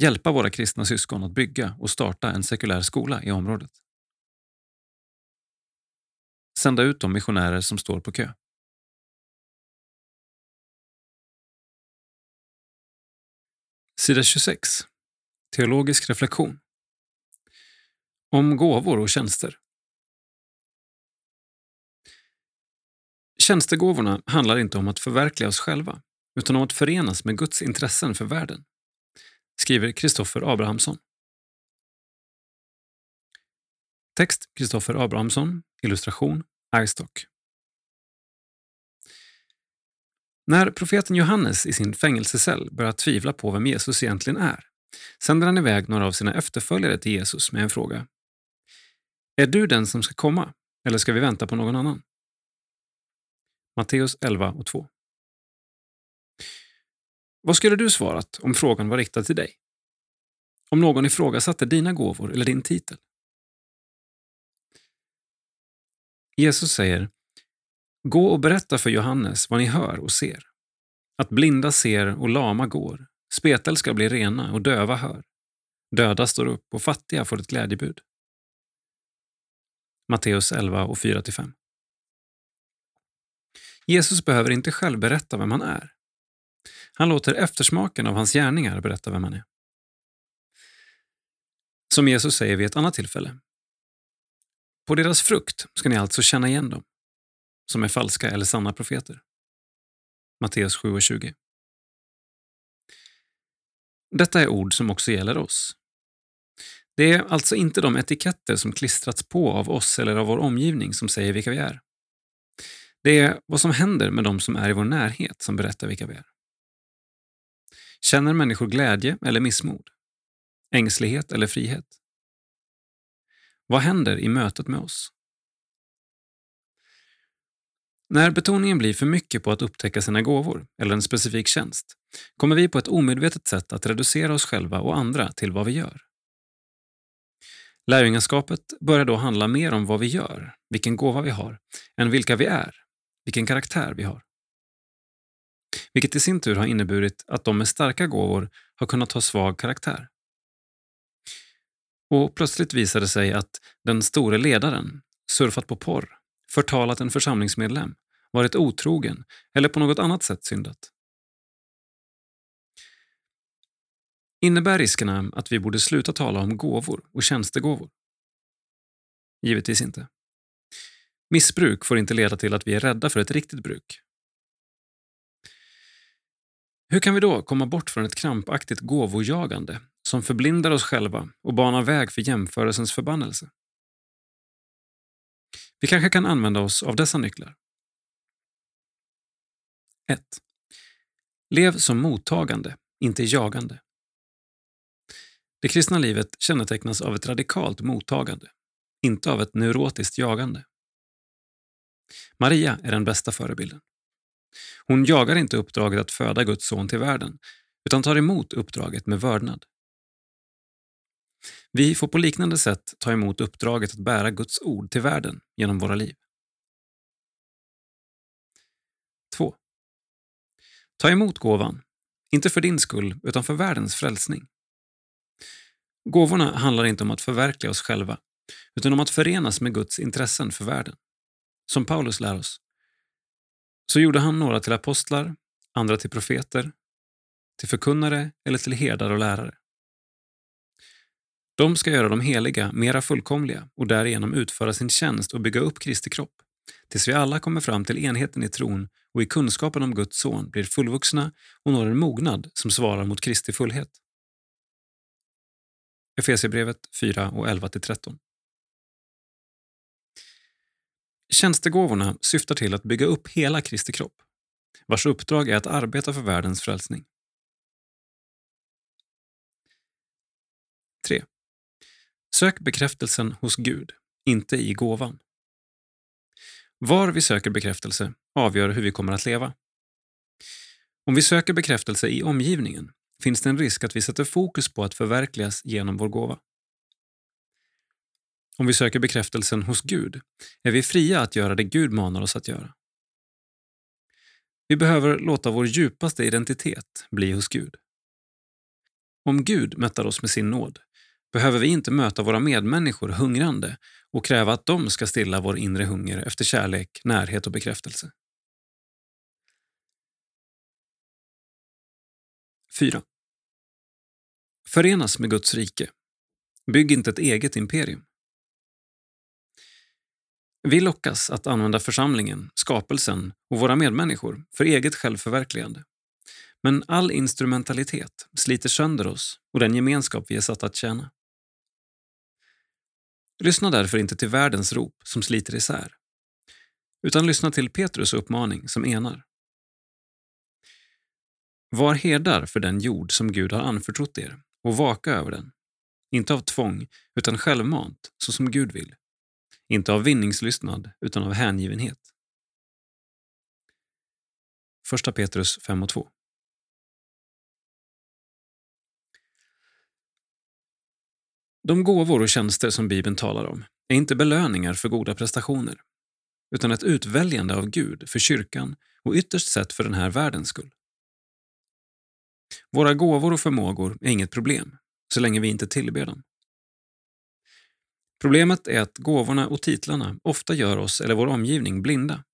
Speaker 1: Hjälpa våra kristna syskon att bygga och starta en sekulär skola i området. Sända ut de missionärer som står på kö. Sida 26. Teologisk reflektion. Om gåvor och tjänster. Tjänstegåvorna handlar inte om att förverkliga oss själva, utan om att förenas med Guds intressen för världen, skriver Kristoffer Abrahamsson. Text Kristoffer Abrahamsson, illustration Istock. När profeten Johannes i sin fängelsecell börjar tvivla på vem Jesus egentligen är sänder han iväg några av sina efterföljare till Jesus med en fråga. Är du den som ska komma, eller ska vi vänta på någon annan? Matteus 11 och 2. Vad skulle du svarat om frågan var riktad till dig? Om någon ifrågasatte dina gåvor eller din titel? Jesus säger Gå och berätta för Johannes vad ni hör och ser. Att blinda ser och lama går, spetälska bli rena och döva hör. Döda står upp och fattiga får ett glädjebud. Matteus 11 och 4-5. Jesus behöver inte själv berätta vem han är. Han låter eftersmaken av hans gärningar berätta vem han är. Som Jesus säger vid ett annat tillfälle. På deras frukt ska ni alltså känna igen dem, som är falska eller sanna profeter. Matteus 7 och 20. Detta är ord som också gäller oss. Det är alltså inte de etiketter som klistrats på av oss eller av vår omgivning som säger vilka vi är. Det är vad som händer med de som är i vår närhet som berättar vilka vi är. Känner människor glädje eller missmod? Ängslighet eller frihet? Vad händer i mötet med oss? När betoningen blir för mycket på att upptäcka sina gåvor eller en specifik tjänst kommer vi på ett omedvetet sätt att reducera oss själva och andra till vad vi gör. Lärjungaskapet börjar då handla mer om vad vi gör, vilken gåva vi har, än vilka vi är, vilken karaktär vi har. Vilket i sin tur har inneburit att de med starka gåvor har kunnat ha svag karaktär. Och plötsligt visade det sig att den store ledaren surfat på porr, förtalat en församlingsmedlem, varit otrogen eller på något annat sätt syndat. Innebär riskerna att vi borde sluta tala om gåvor och tjänstegåvor? Givetvis inte. Missbruk får inte leda till att vi är rädda för ett riktigt bruk. Hur kan vi då komma bort från ett krampaktigt gåvojagande som förblindar oss själva och banar väg för jämförelsens förbannelse? Vi kanske kan använda oss av dessa nycklar. 1. Lev som mottagande, inte jagande. Det kristna livet kännetecknas av ett radikalt mottagande, inte av ett neurotiskt jagande. Maria är den bästa förebilden. Hon jagar inte uppdraget att föda Guds son till världen, utan tar emot uppdraget med vördnad. Vi får på liknande sätt ta emot uppdraget att bära Guds ord till världen genom våra liv. 2. Ta emot gåvan, inte för din skull utan för världens frälsning. Gåvorna handlar inte om att förverkliga oss själva, utan om att förenas med Guds intressen för världen. Som Paulus lär oss. Så gjorde han några till apostlar, andra till profeter, till förkunnare eller till herdar och lärare. De ska göra de heliga mera fullkomliga och därigenom utföra sin tjänst och bygga upp Kristi kropp, tills vi alla kommer fram till enheten i tron och i kunskapen om Guds son blir fullvuxna och når en mognad som svarar mot Kristi fullhet. Efesierbrevet 4 och 11-13. Tjänstegåvorna syftar till att bygga upp hela Kristi kropp, vars uppdrag är att arbeta för världens frälsning. 3. Sök bekräftelsen hos Gud, inte i gåvan. Var vi söker bekräftelse avgör hur vi kommer att leva. Om vi söker bekräftelse i omgivningen finns det en risk att vi sätter fokus på att förverkligas genom vår gåva. Om vi söker bekräftelsen hos Gud är vi fria att göra det Gud manar oss att göra. Vi behöver låta vår djupaste identitet bli hos Gud. Om Gud mättar oss med sin nåd behöver vi inte möta våra medmänniskor hungrande och kräva att de ska stilla vår inre hunger efter kärlek, närhet och bekräftelse. 4. Förenas med Guds rike. Bygg inte ett eget imperium. Vi lockas att använda församlingen, skapelsen och våra medmänniskor för eget självförverkligande. Men all instrumentalitet sliter sönder oss och den gemenskap vi är satta att tjäna. Lyssna därför inte till världens rop som sliter isär, utan lyssna till Petrus uppmaning som enar. Var herdar för den jord som Gud har anförtrott er och vaka över den, inte av tvång utan självmant, så som Gud vill, inte av vinningslystnad utan av hängivenhet. 1 Petrus 5 och 2 De gåvor och tjänster som Bibeln talar om är inte belöningar för goda prestationer, utan ett utväljande av Gud för kyrkan och ytterst sett för den här världens skull. Våra gåvor och förmågor är inget problem, så länge vi inte tillber dem. Problemet är att gåvorna och titlarna ofta gör oss eller vår omgivning blinda.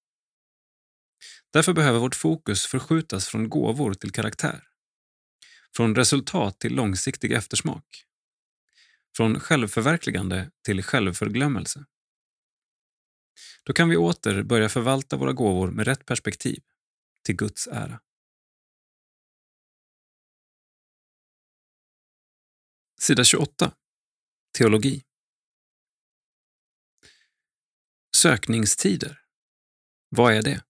Speaker 1: Därför behöver vårt fokus förskjutas från gåvor till karaktär. Från resultat till långsiktig eftersmak. Från självförverkligande till självförglömmelse. Då kan vi åter börja förvalta våra gåvor med rätt perspektiv, till Guds ära. Sida 28. Teologi. Sökningstider. Vad är det?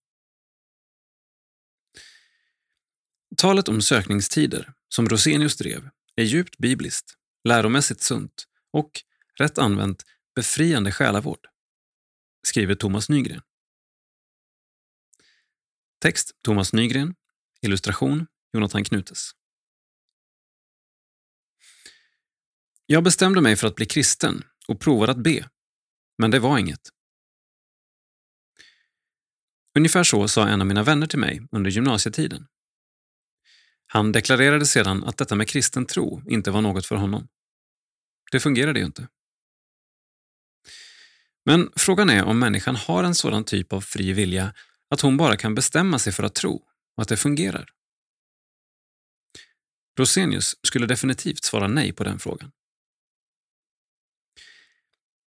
Speaker 1: Talet om sökningstider, som Rosenius drev, är djupt bibliskt, läromässigt sunt och, rätt använt, befriande själavård, skriver Thomas Nygren. Text Thomas Nygren. Illustration Jonathan Knutes. Jag bestämde mig för att bli kristen och provade att be, men det var inget. Ungefär så sa en av mina vänner till mig under gymnasietiden. Han deklarerade sedan att detta med kristen tro inte var något för honom. Det fungerade ju inte. Men frågan är om människan har en sådan typ av fri vilja att hon bara kan bestämma sig för att tro och att det fungerar. Rosenius skulle definitivt svara nej på den frågan.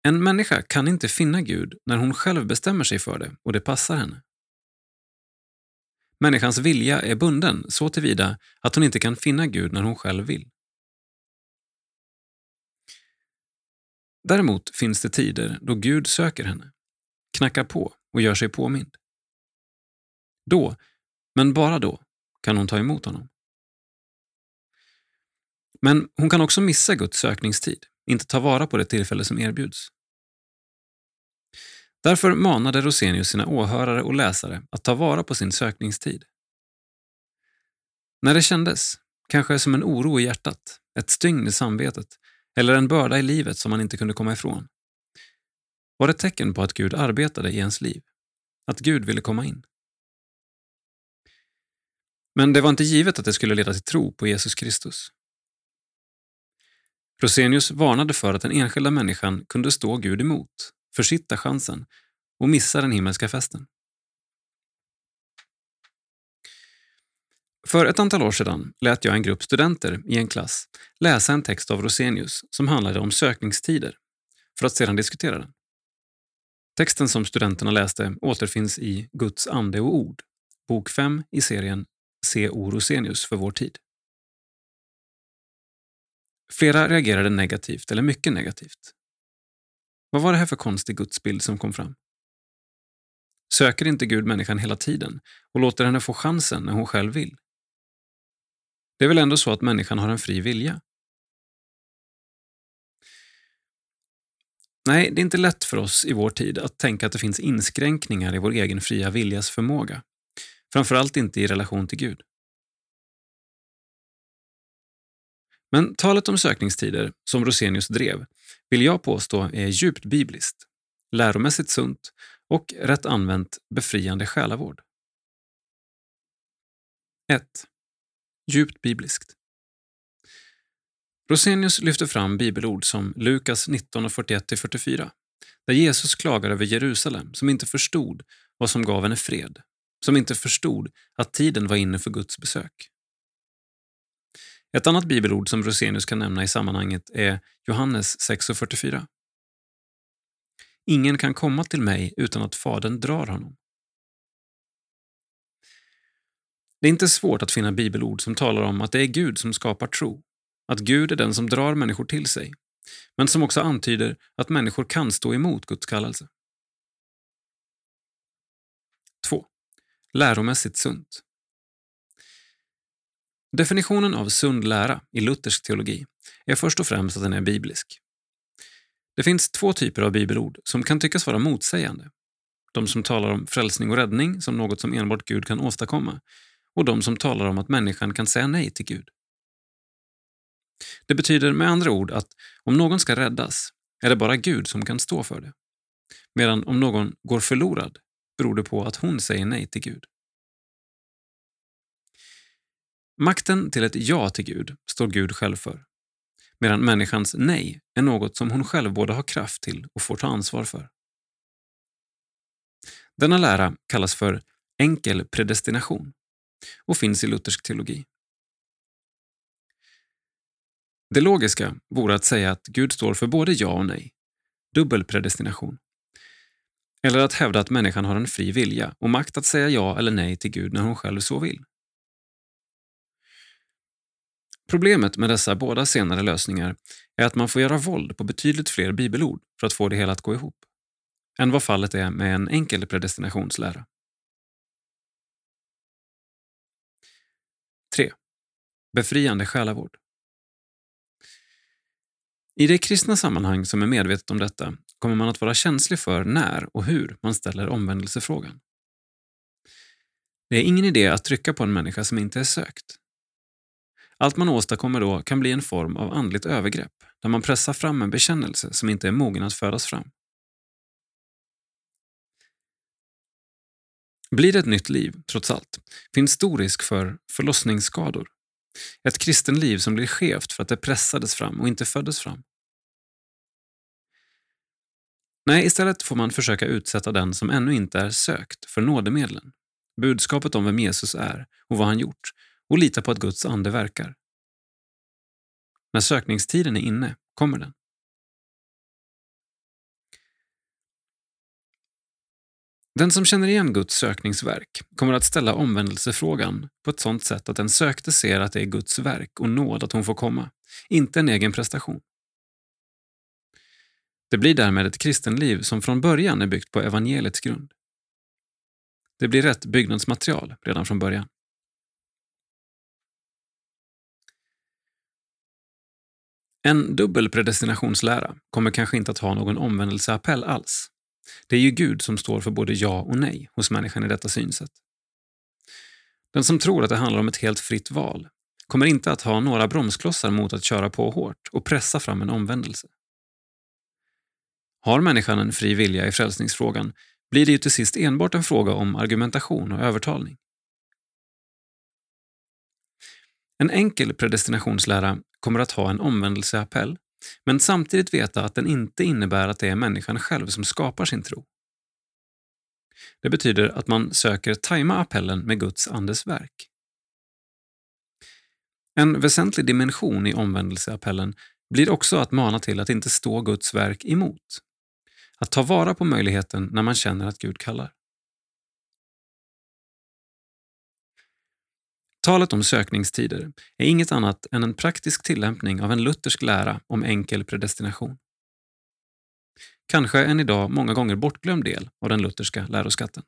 Speaker 1: En människa kan inte finna Gud när hon själv bestämmer sig för det och det passar henne. Människans vilja är bunden så tillvida att hon inte kan finna Gud när hon själv vill. Däremot finns det tider då Gud söker henne, knackar på och gör sig påmind. Då, men bara då, kan hon ta emot honom. Men hon kan också missa Guds sökningstid, inte ta vara på det tillfälle som erbjuds. Därför manade Rosenius sina åhörare och läsare att ta vara på sin sökningstid. När det kändes, kanske som en oro i hjärtat, ett stygn i samvetet eller en börda i livet som man inte kunde komma ifrån, var det tecken på att Gud arbetade i ens liv, att Gud ville komma in. Men det var inte givet att det skulle leda till tro på Jesus Kristus. Rosenius varnade för att den enskilda människan kunde stå Gud emot försitta chansen och missa den himmelska festen. För ett antal år sedan lät jag en grupp studenter i en klass läsa en text av Rosenius som handlade om sökningstider, för att sedan diskutera den. Texten som studenterna läste återfinns i Guds ande och ord, bok 5 i serien C.O. Rosenius för vår tid. Flera reagerade negativt eller mycket negativt. Vad var det här för konstig gudsbild som kom fram? Söker inte Gud människan hela tiden och låter henne få chansen när hon själv vill? Det är väl ändå så att människan har en fri vilja? Nej, det är inte lätt för oss i vår tid att tänka att det finns inskränkningar i vår egen fria viljas förmåga. Framförallt inte i relation till Gud. Men talet om sökningstider, som Rosenius drev, vill jag påstå är djupt bibliskt, läromässigt sunt och rätt använt befriande själavård. 1. Djupt bibliskt. Rosenius lyfter fram bibelord som Lukas 19.41-44, där Jesus klagar över Jerusalem som inte förstod vad som gav henne fred, som inte förstod att tiden var inne för Guds besök. Ett annat bibelord som Rosenius kan nämna i sammanhanget är Johannes 6.44. Ingen kan komma till mig utan att Fadern drar honom. Det är inte svårt att finna bibelord som talar om att det är Gud som skapar tro, att Gud är den som drar människor till sig, men som också antyder att människor kan stå emot Guds kallelse. 2. Läromässigt sunt. Definitionen av sund lära i luthersk teologi är först och främst att den är biblisk. Det finns två typer av bibelord som kan tyckas vara motsägande. De som talar om frälsning och räddning som något som enbart Gud kan åstadkomma och de som talar om att människan kan säga nej till Gud. Det betyder med andra ord att om någon ska räddas är det bara Gud som kan stå för det. Medan om någon går förlorad beror det på att hon säger nej till Gud. Makten till ett ja till Gud står Gud själv för, medan människans nej är något som hon själv både har kraft till och får ta ansvar för. Denna lära kallas för enkel predestination och finns i luthersk teologi. Det logiska vore att säga att Gud står för både ja och nej, dubbel predestination. Eller att hävda att människan har en fri vilja och makt att säga ja eller nej till Gud när hon själv så vill. Problemet med dessa båda senare lösningar är att man får göra våld på betydligt fler bibelord för att få det hela att gå ihop, än vad fallet är med en enkel predestinationslära. 3. Befriande själavård. I det kristna sammanhang som är medvetet om detta kommer man att vara känslig för när och hur man ställer omvändelsefrågan. Det är ingen idé att trycka på en människa som inte är sökt, allt man åstadkommer då kan bli en form av andligt övergrepp där man pressar fram en bekännelse som inte är mogen att födas fram. Blir det ett nytt liv, trots allt, finns stor risk för förlossningsskador. Ett kristenliv som blir skevt för att det pressades fram och inte föddes fram. Nej, istället får man försöka utsätta den som ännu inte är sökt för nådemedlen, budskapet om vem Jesus är och vad han gjort och lita på att Guds ande verkar. När sökningstiden är inne kommer den. Den som känner igen Guds sökningsverk kommer att ställa omvändelsefrågan på ett sådant sätt att den sökte ser att det är Guds verk och nåd att hon får komma, inte en egen prestation. Det blir därmed ett kristenliv som från början är byggt på evangeliets grund. Det blir rätt byggnadsmaterial redan från början. En dubbel predestinationslära kommer kanske inte att ha någon omvändelseappell alls. Det är ju Gud som står för både ja och nej hos människan i detta synsätt. Den som tror att det handlar om ett helt fritt val kommer inte att ha några bromsklossar mot att köra på hårt och pressa fram en omvändelse. Har människan en fri vilja i frälsningsfrågan blir det ju till sist enbart en fråga om argumentation och övertalning. En enkel predestinationslära kommer att ha en omvändelseappell men samtidigt veta att den inte innebär att det är människan själv som skapar sin tro. Det betyder att man söker tajma appellen med Guds andes verk. En väsentlig dimension i omvändelseappellen blir också att mana till att inte stå Guds verk emot. Att ta vara på möjligheten när man känner att Gud kallar. Talet om sökningstider är inget annat än en praktisk tillämpning av en luthersk lära om enkel predestination. Kanske en idag många gånger bortglömd del av den lutherska läroskatten.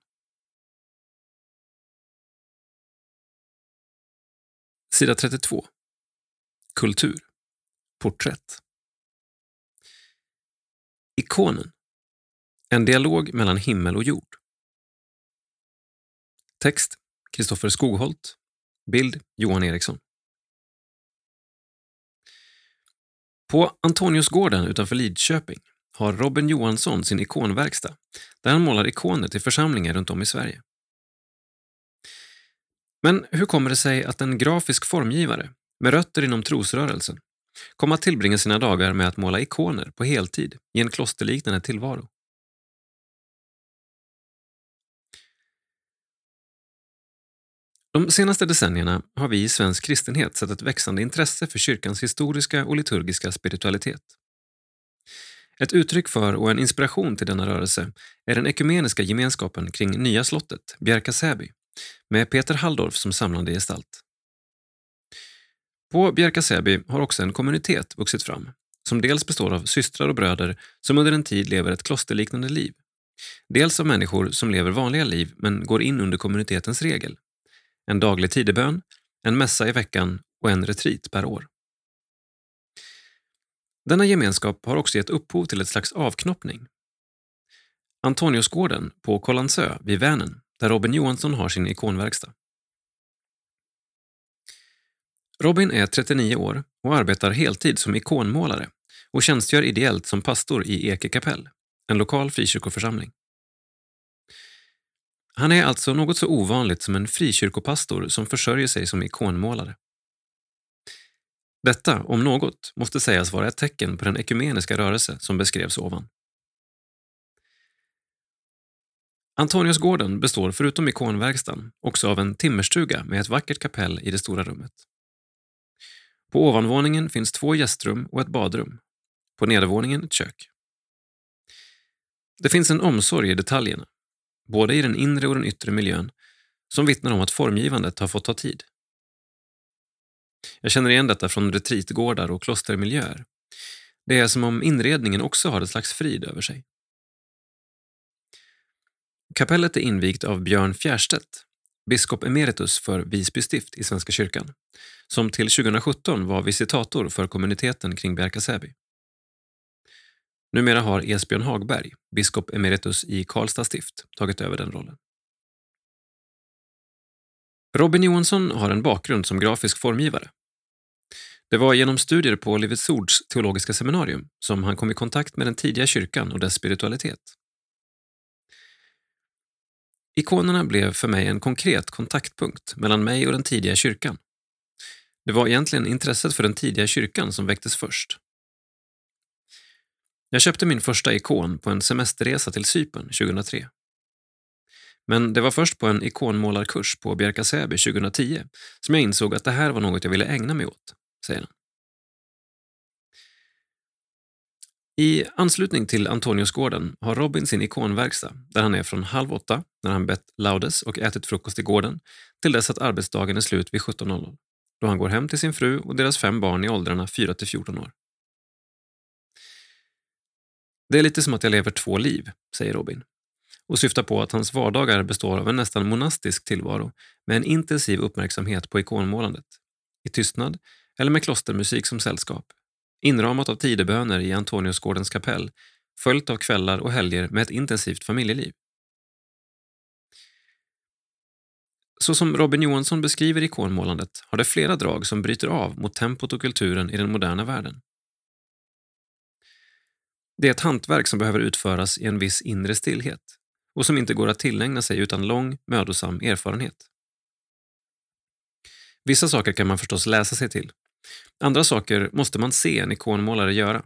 Speaker 1: Sida 32. Kultur. Porträtt. Ikonen. En dialog mellan himmel och jord. Text Kristoffer Skogholt Bild Johan Eriksson. På Antoniusgården utanför Lidköping har Robin Johansson sin ikonverkstad där han målar ikoner till församlingar runt om i Sverige. Men hur kommer det sig att en grafisk formgivare med rötter inom trosrörelsen kom att tillbringa sina dagar med att måla ikoner på heltid i en klosterliknande tillvaro? De senaste decennierna har vi i svensk kristenhet sett ett växande intresse för kyrkans historiska och liturgiska spiritualitet. Ett uttryck för och en inspiration till denna rörelse är den ekumeniska gemenskapen kring Nya slottet, Bjärka Säby, med Peter Halldorf som samlande gestalt. På Bjärka Säby har också en kommunitet vuxit fram som dels består av systrar och bröder som under en tid lever ett klosterliknande liv. Dels av människor som lever vanliga liv men går in under kommunitetens regel en daglig tidebön, en mässa i veckan och en retreat per år. Denna gemenskap har också gett upphov till ett slags avknoppning. Antoniusgården på Kållandsö vid Vänern, där Robin Johansson har sin ikonverkstad. Robin är 39 år och arbetar heltid som ikonmålare och tjänstgör ideellt som pastor i Eke kapell, en lokal frikyrkoförsamling. Han är alltså något så ovanligt som en frikyrkopastor som försörjer sig som ikonmålare. Detta, om något, måste sägas vara ett tecken på den ekumeniska rörelse som beskrevs ovan. Antoniusgården består förutom ikonverkstan också av en timmerstuga med ett vackert kapell i det stora rummet. På ovanvåningen finns två gästrum och ett badrum. På nedervåningen ett kök. Det finns en omsorg i detaljerna både i den inre och den yttre miljön, som vittnar om att formgivandet har fått ta tid. Jag känner igen detta från retreatgårdar och klostermiljöer. Det är som om inredningen också har ett slags frid över sig. Kapellet är invigt av Björn Fjärstedt, biskop emeritus för Visby stift i Svenska kyrkan, som till 2017 var visitator för kommuniteten kring Bjärka-Säby. Numera har Esbjörn Hagberg, biskop emeritus i Karlstad stift, tagit över den rollen. Robin Johansson har en bakgrund som grafisk formgivare. Det var genom studier på Livets Ords teologiska seminarium som han kom i kontakt med den tidiga kyrkan och dess spiritualitet. Ikonerna blev för mig en konkret kontaktpunkt mellan mig och den tidiga kyrkan. Det var egentligen intresset för den tidiga kyrkan som väcktes först. Jag köpte min första ikon på en semesterresa till Cypern 2003. Men det var först på en ikonmålarkurs på Bjärka-Säby 2010 som jag insåg att det här var något jag ville ägna mig åt, säger han. I anslutning till Antoniusgården har Robin sin ikonverkstad där han är från halv åtta när han bett laudes och ätit frukost i gården till dess att arbetsdagen är slut vid 17.00 då han går hem till sin fru och deras fem barn i åldrarna 4 till 14 år. Det är lite som att jag lever två liv, säger Robin och syftar på att hans vardagar består av en nästan monastisk tillvaro med en intensiv uppmärksamhet på ikonmålandet. I tystnad eller med klostermusik som sällskap. Inramat av tideböner i Antoniusgårdens kapell följt av kvällar och helger med ett intensivt familjeliv. Så som Robin Johansson beskriver ikonmålandet har det flera drag som bryter av mot tempot och kulturen i den moderna världen. Det är ett hantverk som behöver utföras i en viss inre stillhet och som inte går att tillägna sig utan lång, mödosam erfarenhet. Vissa saker kan man förstås läsa sig till. Andra saker måste man se en ikonmålare göra.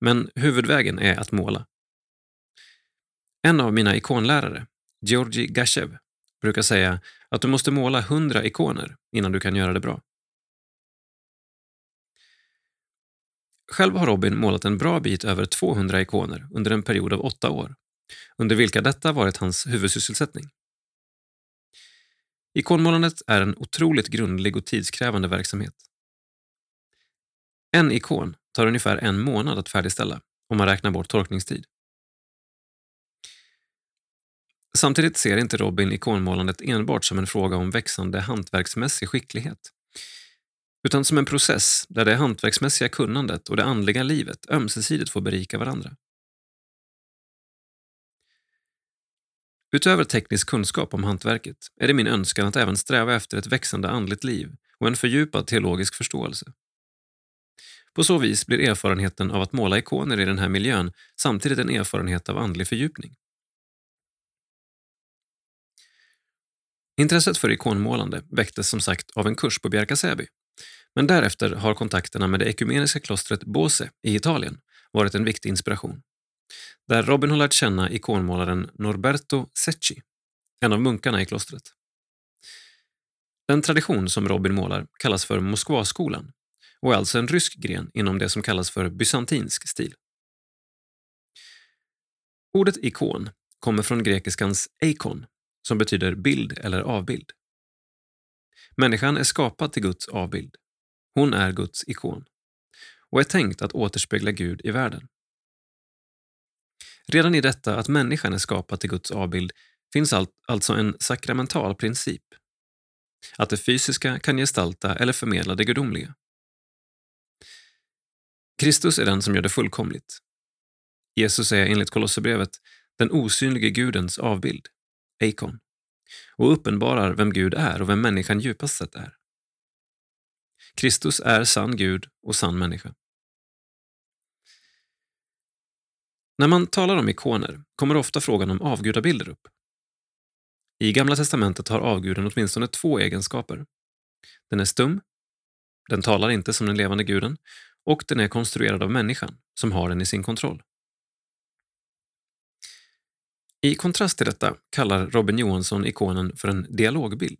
Speaker 1: Men huvudvägen är att måla. En av mina ikonlärare, Georgi Gashev, brukar säga att du måste måla hundra ikoner innan du kan göra det bra. Själv har Robin målat en bra bit över 200 ikoner under en period av åtta år, under vilka detta varit hans huvudsysselsättning. Ikonmålandet är en otroligt grundlig och tidskrävande verksamhet. En ikon tar ungefär en månad att färdigställa om man räknar bort torkningstid. Samtidigt ser inte Robin ikonmålandet enbart som en fråga om växande hantverksmässig skicklighet utan som en process där det hantverksmässiga kunnandet och det andliga livet ömsesidigt får berika varandra. Utöver teknisk kunskap om hantverket är det min önskan att även sträva efter ett växande andligt liv och en fördjupad teologisk förståelse. På så vis blir erfarenheten av att måla ikoner i den här miljön samtidigt en erfarenhet av andlig fördjupning. Intresset för ikonmålande väcktes som sagt av en kurs på Bjärka Säby men därefter har kontakterna med det ekumeniska klostret Bose i Italien varit en viktig inspiration. Där Robin har lärt känna ikonmålaren Norberto Secchi, en av munkarna i klostret. Den tradition som Robin målar kallas för Moskvaskolan och är alltså en rysk gren inom det som kallas för bysantinsk stil. Ordet ikon kommer från grekiskans eikon som betyder bild eller avbild. Människan är skapad till Guds avbild. Hon är Guds ikon och är tänkt att återspegla Gud i världen. Redan i detta att människan är skapad till Guds avbild finns alltså en sakramental princip. Att det fysiska kan gestalta eller förmedla det gudomliga. Kristus är den som gör det fullkomligt. Jesus är enligt Kolosserbrevet den osynlige Gudens avbild, eikon, och uppenbarar vem Gud är och vem människan djupast sett är. Kristus är sann Gud och sann människa. När man talar om ikoner kommer ofta frågan om avgudabilder upp. I Gamla testamentet har avguden åtminstone två egenskaper. Den är stum, den talar inte som den levande guden och den är konstruerad av människan som har den i sin kontroll. I kontrast till detta kallar Robin Johansson ikonen för en dialogbild.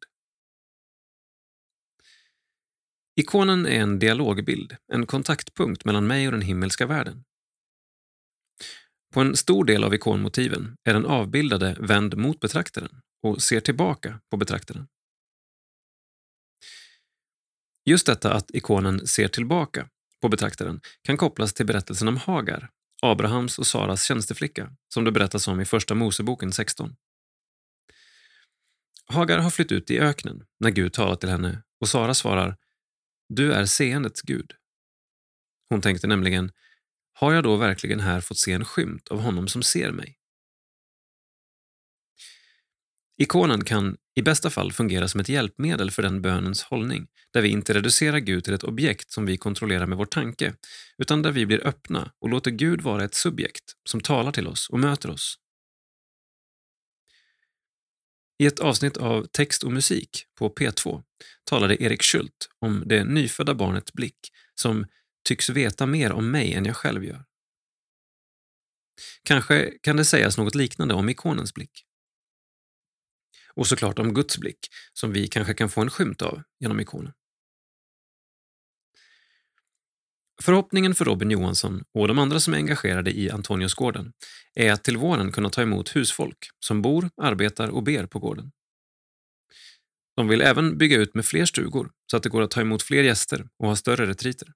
Speaker 1: Ikonen är en dialogbild, en kontaktpunkt mellan mig och den himmelska världen. På en stor del av ikonmotiven är den avbildade vänd mot betraktaren och ser tillbaka på betraktaren. Just detta att ikonen ser tillbaka på betraktaren kan kopplas till berättelsen om Hagar, Abrahams och Saras tjänsteflicka, som det berättas om i Första Moseboken 16. Hagar har flytt ut i öknen när Gud talar till henne och Sara svarar du är seendets Gud. Hon tänkte nämligen Har jag då verkligen här fått se en skymt av honom som ser mig? Ikonen kan i bästa fall fungera som ett hjälpmedel för den bönens hållning, där vi inte reducerar Gud till ett objekt som vi kontrollerar med vår tanke, utan där vi blir öppna och låter Gud vara ett subjekt som talar till oss och möter oss. I ett avsnitt av Text och musik på P2 talade Erik Schult om det nyfödda barnet Blick som tycks veta mer om mig än jag själv gör. Kanske kan det sägas något liknande om ikonens blick. Och såklart om Guds blick, som vi kanske kan få en skymt av genom ikonen. Förhoppningen för Robin Johansson och de andra som är engagerade i Antoniusgården är att till våren kunna ta emot husfolk som bor, arbetar och ber på gården. De vill även bygga ut med fler stugor så att det går att ta emot fler gäster och ha större retriter.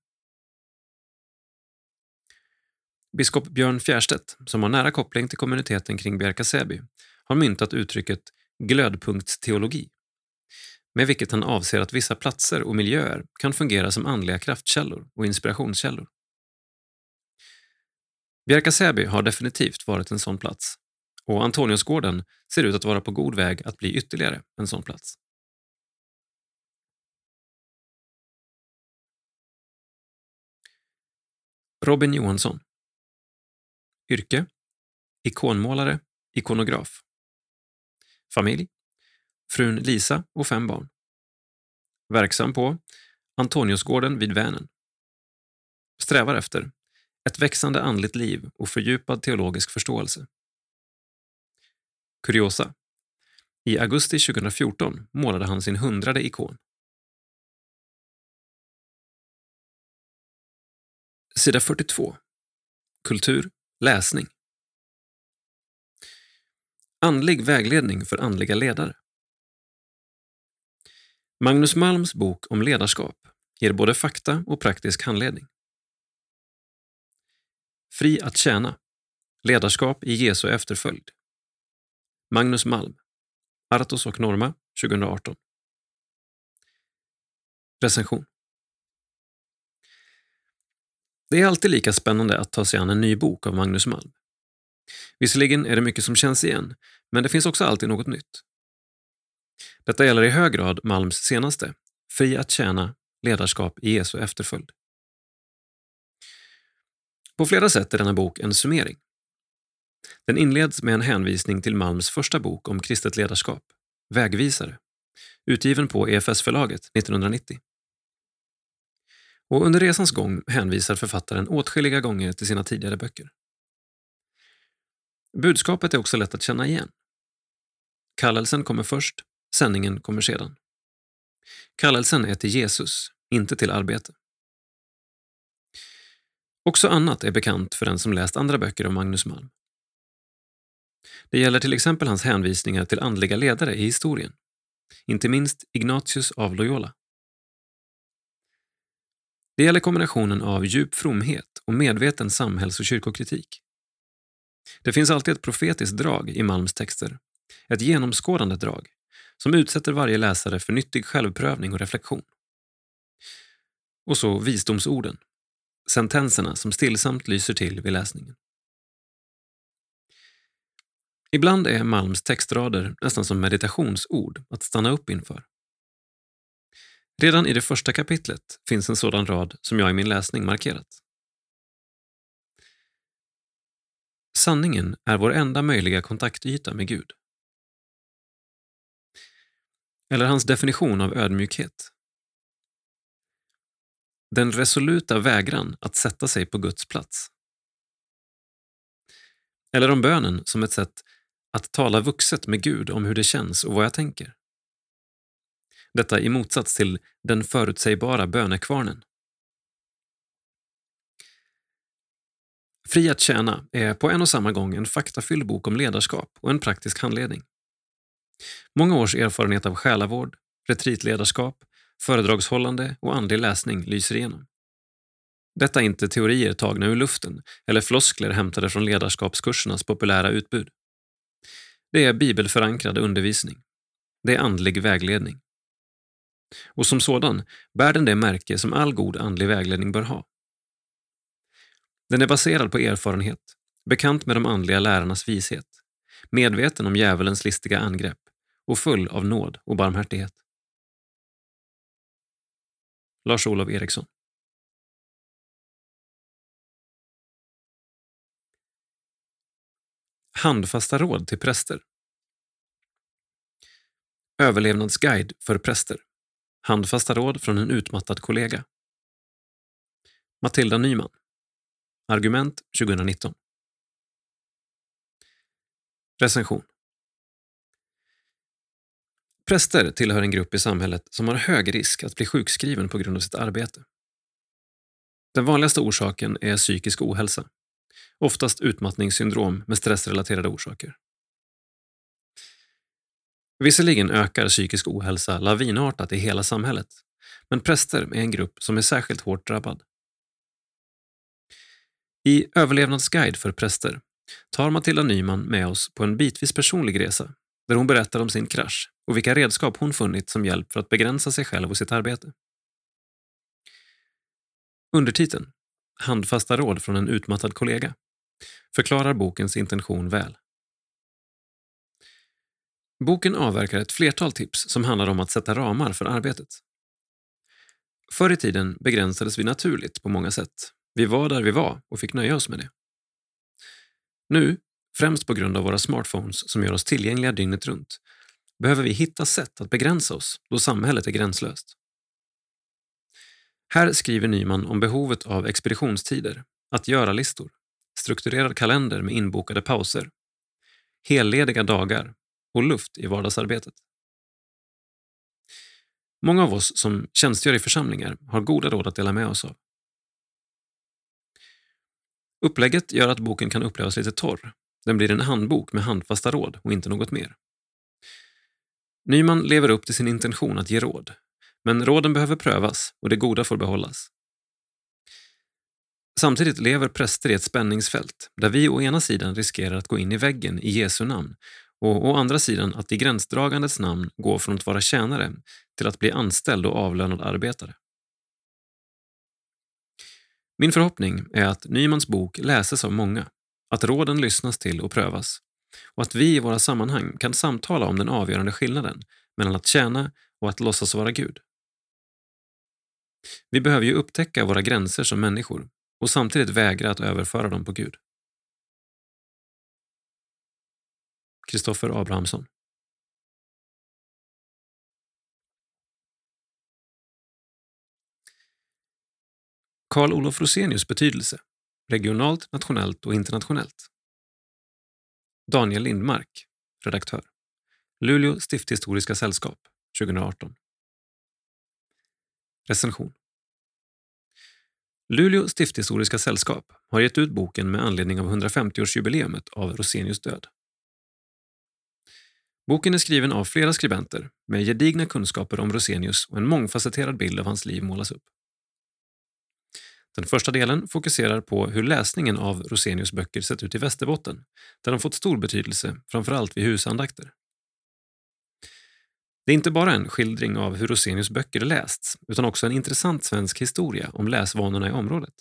Speaker 1: Biskop Björn Fjärstedt, som har nära koppling till kommuniteten kring Bjärka Säby, har myntat uttrycket glödpunktsteologi, med vilket han avser att vissa platser och miljöer kan fungera som andliga kraftkällor och inspirationskällor. Bjärka Säby har definitivt varit en sån plats och Antoniusgården ser ut att vara på god väg att bli ytterligare en sån plats. Robin Johansson Yrke Ikonmålare, ikonograf Familj Frun Lisa och fem barn. Verksam på Antoniusgården vid Vänern. Strävar efter ett växande andligt liv och fördjupad teologisk förståelse. Kuriosa. I augusti 2014 målade han sin hundrade ikon. Sida 42. Kultur, läsning. Andlig vägledning för andliga ledare. Magnus Malms bok om ledarskap ger både fakta och praktisk handledning. Fri att tjäna. Ledarskap i Jesu efterföljd. Magnus Malm. Artos och Norma 2018. Recension. Det är alltid lika spännande att ta sig an en ny bok av Magnus Malm. Visserligen är det mycket som känns igen, men det finns också alltid något nytt. Detta gäller i hög grad Malms senaste, Fri att tjäna, ledarskap i Jesu efterföljd. På flera sätt är denna bok en summering. Den inleds med en hänvisning till Malms första bok om kristet ledarskap, Vägvisare, utgiven på EFS-förlaget 1990. Och under resans gång hänvisar författaren åtskilliga gånger till sina tidigare böcker. Budskapet är också lätt att känna igen. Kallelsen kommer först, sändningen kommer sedan. Kallelsen är till Jesus, inte till arbete. Också annat är bekant för den som läst andra böcker av Magnus Malm. Det gäller till exempel hans hänvisningar till andliga ledare i historien, inte minst Ignatius av Loyola. Det gäller kombinationen av djup fromhet och medveten samhälls och kyrkokritik. Det finns alltid ett profetiskt drag i Malms texter, ett genomskådande drag som utsätter varje läsare för nyttig självprövning och reflektion. Och så visdomsorden, sentenserna som stillsamt lyser till vid läsningen. Ibland är Malms textrader nästan som meditationsord att stanna upp inför. Redan i det första kapitlet finns en sådan rad som jag i min läsning markerat. Sanningen är vår enda möjliga kontaktyta med Gud. Eller hans definition av ödmjukhet. Den resoluta vägran att sätta sig på Guds plats. Eller om bönen som ett sätt att tala vuxet med Gud om hur det känns och vad jag tänker. Detta i motsats till den förutsägbara bönekvarnen. Fri att tjäna är på en och samma gång en faktafylld bok om ledarskap och en praktisk handledning. Många års erfarenhet av själavård, retreatledarskap, föredragshållande och andlig läsning lyser igenom. Detta är inte teorier tagna ur luften eller floskler hämtade från ledarskapskursernas populära utbud. Det är bibelförankrad undervisning. Det är andlig vägledning. Och som sådan bär den det märke som all god andlig vägledning bör ha. Den är baserad på erfarenhet, bekant med de andliga lärarnas vishet, medveten om djävulens listiga angrepp och full av nåd och barmhärtighet. Lars-Olof Eriksson. Handfasta råd till präster. Överlevnadsguide för präster. Handfasta råd från en utmattad kollega. Matilda Nyman. Argument 2019 Recension. Präster tillhör en grupp i samhället som har hög risk att bli sjukskriven på grund av sitt arbete. Den vanligaste orsaken är psykisk ohälsa, oftast utmattningssyndrom med stressrelaterade orsaker. Visserligen ökar psykisk ohälsa lavinartat i hela samhället, men präster är en grupp som är särskilt hårt drabbad. I Överlevnadsguide för präster tar Matilda Nyman med oss på en bitvis personlig resa där hon berättar om sin krasch och vilka redskap hon funnit som hjälp för att begränsa sig själv och sitt arbete. Undertiteln Handfasta råd från en utmattad kollega förklarar bokens intention väl. Boken avverkar ett flertal tips som handlar om att sätta ramar för arbetet. Förr i tiden begränsades vi naturligt på många sätt. Vi var där vi var och fick nöja oss med det. Nu, främst på grund av våra smartphones som gör oss tillgängliga dygnet runt, behöver vi hitta sätt att begränsa oss då samhället är gränslöst. Här skriver Nyman om behovet av expeditionstider, att göra-listor, strukturerad kalender med inbokade pauser, hellediga dagar och luft i vardagsarbetet. Många av oss som tjänstgör i församlingar har goda råd att dela med oss av. Upplägget gör att boken kan upplevas lite torr. Den blir en handbok med handfasta råd och inte något mer. Nyman lever upp till sin intention att ge råd, men råden behöver prövas och det goda får behållas. Samtidigt lever präster i ett spänningsfält där vi å ena sidan riskerar att gå in i väggen i Jesu namn och å andra sidan att i gränsdragandets namn gå från att vara tjänare till att bli anställd och avlönad arbetare. Min förhoppning är att Nymans bok läses av många, att råden lyssnas till och prövas och att vi i våra sammanhang kan samtala om den avgörande skillnaden mellan att tjäna och att låtsas vara Gud. Vi behöver ju upptäcka våra gränser som människor och samtidigt vägra att överföra dem på Gud. Kristoffer Abrahamsson Karl Olof Rosenius betydelse, regionalt, nationellt och internationellt. Daniel Lindmark, redaktör. Luleå stifthistoriska sällskap, 2018. Recension. Luleå stifthistoriska sällskap har gett ut boken med anledning av 150-årsjubileumet av Rosenius död. Boken är skriven av flera skribenter med gedigna kunskaper om Rosenius och en mångfacetterad bild av hans liv målas upp. Den första delen fokuserar på hur läsningen av Rosenius böcker sett ut i Västerbotten, där de fått stor betydelse, framförallt vid husandakter. Det är inte bara en skildring av hur Rosenius böcker lästs, utan också en intressant svensk historia om läsvanorna i området.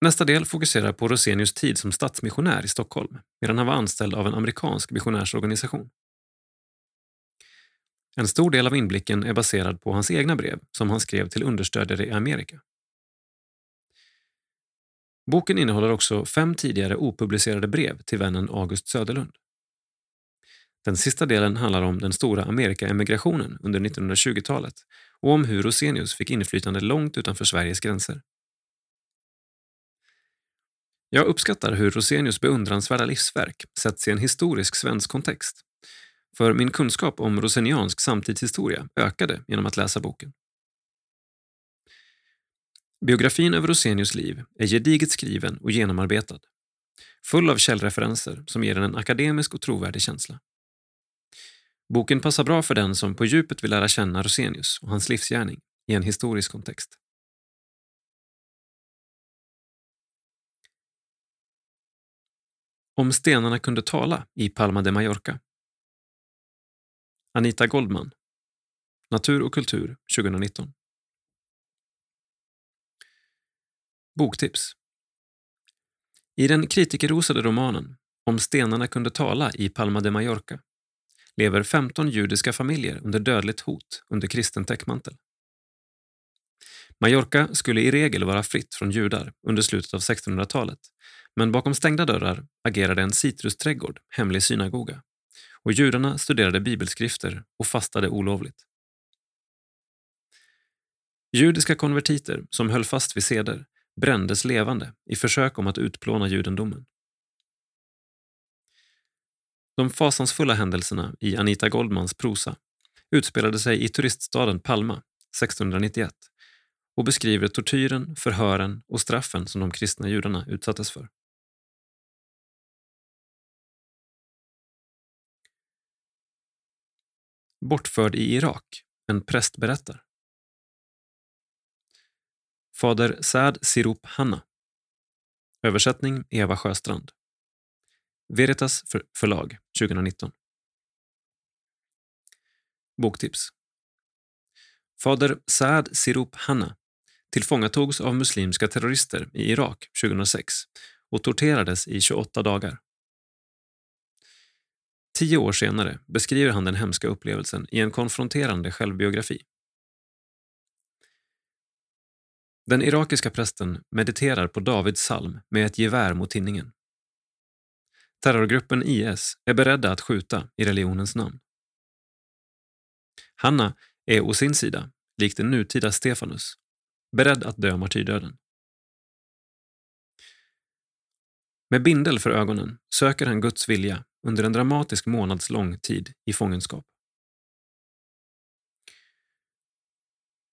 Speaker 1: Nästa del fokuserar på Rosenius tid som stadsmissionär i Stockholm, medan han var anställd av en amerikansk missionärsorganisation. En stor del av inblicken är baserad på hans egna brev som han skrev till understödjare i Amerika. Boken innehåller också fem tidigare opublicerade brev till vännen August Söderlund. Den sista delen handlar om den stora Amerikaemigrationen under 1920-talet och om hur Rosenius fick inflytande långt utanför Sveriges gränser. Jag uppskattar hur Rosenius beundransvärda livsverk sätts i en historisk svensk kontext för min kunskap om roseniansk samtidshistoria ökade genom att läsa boken. Biografin över Rosenius liv är gediget skriven och genomarbetad. Full av källreferenser som ger den en akademisk och trovärdig känsla. Boken passar bra för den som på djupet vill lära känna Rosenius och hans livsgärning i en historisk kontext. Om stenarna kunde tala i Palma de Mallorca Anita Goldman. Natur och kultur 2019. Boktips. I den kritikerrosade romanen Om stenarna kunde tala i Palma de Mallorca lever 15 judiska familjer under dödligt hot under kristen täckmantel. Mallorca skulle i regel vara fritt från judar under slutet av 1600-talet men bakom stängda dörrar agerade en citrusträdgård, hemlig synagoga och judarna studerade bibelskrifter och fastade olovligt. Judiska konvertiter som höll fast vid seder brändes levande i försök om att utplåna judendomen. De fasansfulla händelserna i Anita Goldmans prosa utspelade sig i turiststaden Palma 1691 och beskriver tortyren, förhören och straffen som de kristna judarna utsattes för. Bortförd i Irak, en präst berättar. Fader Saad Sirup Hanna. Översättning Eva Sjöstrand. Veritas förlag 2019. Boktips. Fader Saad Sirup Hanna tillfångatogs av muslimska terrorister i Irak 2006 och torterades i 28 dagar. Tio år senare beskriver han den hemska upplevelsen i en konfronterande självbiografi. Den irakiska prästen mediterar på Davids psalm med ett gevär mot tinningen. Terrorgruppen IS är beredda att skjuta i religionens namn. Hanna är å sin sida, likt den nutida Stefanus, beredd att dö martyrdöden. Med bindel för ögonen söker han Guds vilja under en dramatisk månadslång tid i fångenskap.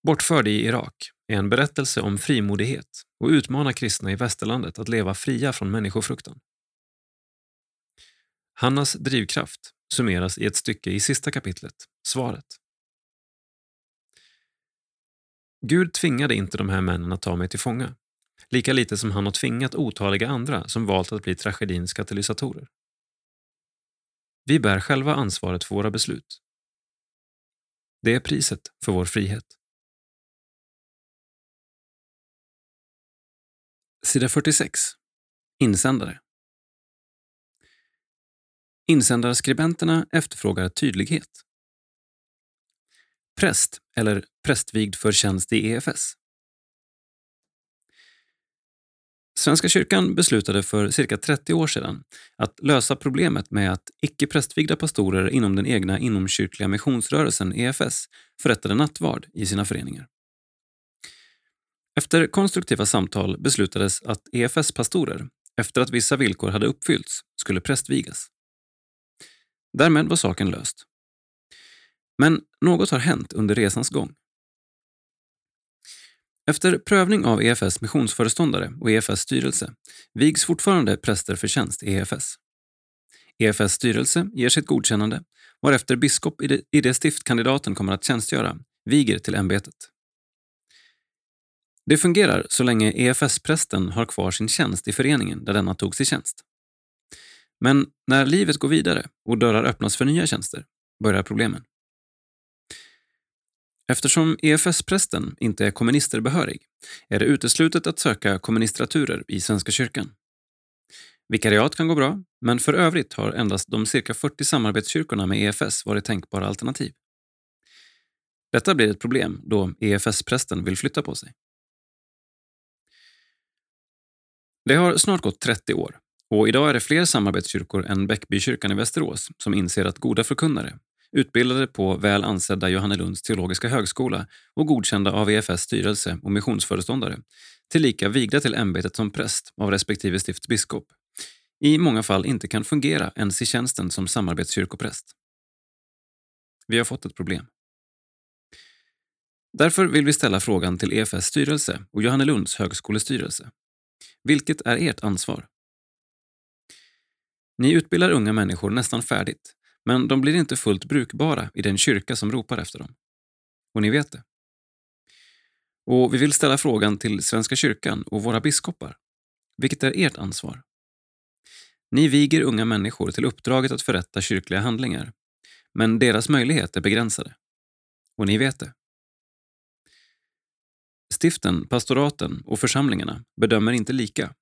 Speaker 1: Bortförd i Irak är en berättelse om frimodighet och utmanar kristna i västerlandet att leva fria från människofruktan. Hannas drivkraft summeras i ett stycke i sista kapitlet, Svaret. Gud tvingade inte de här männen att ta mig till fånga, lika lite som han har tvingat otaliga andra som valt att bli tragedins katalysatorer. Vi bär själva ansvaret för våra beslut. Det är priset för vår frihet. Sida 46. Insändare. Insändarskribenterna efterfrågar tydlighet. Präst eller prästvigd för tjänst i EFS. Svenska kyrkan beslutade för cirka 30 år sedan att lösa problemet med att icke prästvigda pastorer inom den egna inomkyrkliga missionsrörelsen EFS förrättade nattvard i sina föreningar. Efter konstruktiva samtal beslutades att EFS-pastorer, efter att vissa villkor hade uppfyllts, skulle prästvigas. Därmed var saken löst. Men något har hänt under resans gång. Efter prövning av EFS missionsföreståndare och EFS styrelse vigs fortfarande präster för tjänst i EFS. EFS styrelse ger sitt godkännande varefter biskop i det, i det stift kandidaten kommer att tjänstgöra viger till ämbetet. Det fungerar så länge EFS-prästen har kvar sin tjänst i föreningen där denna togs i tjänst. Men när livet går vidare och dörrar öppnas för nya tjänster börjar problemen. Eftersom EFS-prästen inte är komministerbehörig är det uteslutet att söka komministraturer i Svenska kyrkan. Vikariat kan gå bra, men för övrigt har endast de cirka 40 samarbetskyrkorna med EFS varit tänkbara alternativ. Detta blir ett problem då EFS-prästen vill flytta på sig. Det har snart gått 30 år och idag är det fler samarbetskyrkor än Bäckbykyrkan i Västerås som inser att goda förkunnare, utbildade på väl ansedda Johannelunds teologiska högskola och godkända av EFS styrelse och missionsföreståndare, tillika vigda till ämbetet som präst av respektive stifts biskop, i många fall inte kan fungera ens i tjänsten som samarbetskyrkopräst. Vi har fått ett problem. Därför vill vi ställa frågan till EFS styrelse och Johannelunds högskolestyrelse. Vilket är ert ansvar? Ni utbildar unga människor nästan färdigt, men de blir inte fullt brukbara i den kyrka som ropar efter dem. Och ni vet det. Och vi vill ställa frågan till Svenska kyrkan och våra biskopar. Vilket är ert ansvar? Ni viger unga människor till uppdraget att förrätta kyrkliga handlingar. men deras möjligheter är begränsade. Och ni vet det. Stiften, pastoraten och församlingarna bedömer inte lika,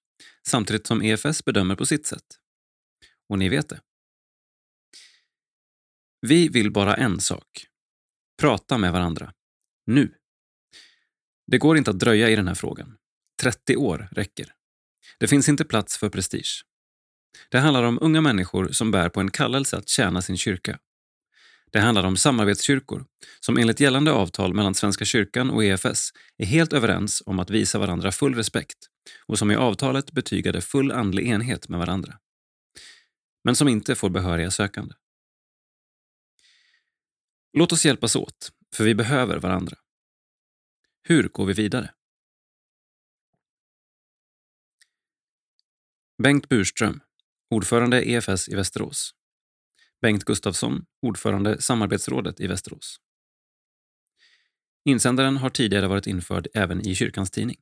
Speaker 1: samtidigt som EFS bedömer på sitt sätt. Och ni vet det. Vi vill bara en sak. Prata med varandra. Nu. Det går inte att dröja i den här frågan. 30 år räcker. Det finns inte plats för prestige. Det handlar om unga människor som bär på en kallelse att tjäna sin kyrka. Det handlar om samarbetskyrkor som enligt gällande avtal mellan Svenska kyrkan och EFS är helt överens om att visa varandra full respekt och som i avtalet betygade full andlig enhet med varandra. Men som inte får behöriga sökande. Låt oss hjälpas åt, för vi behöver varandra. Hur går vi vidare? Bengt Burström, ordförande EFS i Västerås. Bengt Gustafsson, ordförande Samarbetsrådet i Västerås. Insändaren har tidigare varit införd även i kyrkans tidning.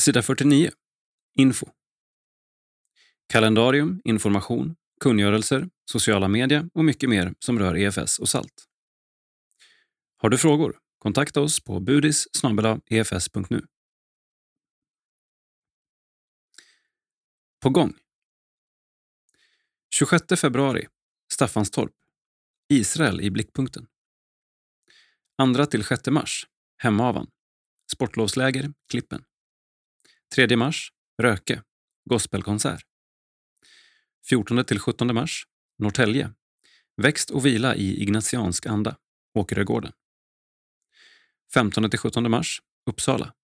Speaker 1: Sida 49. Info. Kalendarium, information, kungörelser, sociala medier och mycket mer som rör EFS och SALT. Har du frågor? Kontakta oss på budis efs.nu. På gång. 26 februari, Staffanstorp. Israel i blickpunkten. 2-6 mars, Hemavan. Sportlovsläger, Klippen. 3 mars, Röke. Gospelkonsert. 14-17 mars, Norrtälje. Växt och vila i ignatiansk anda, Åkerögården. 15-17 mars, Uppsala.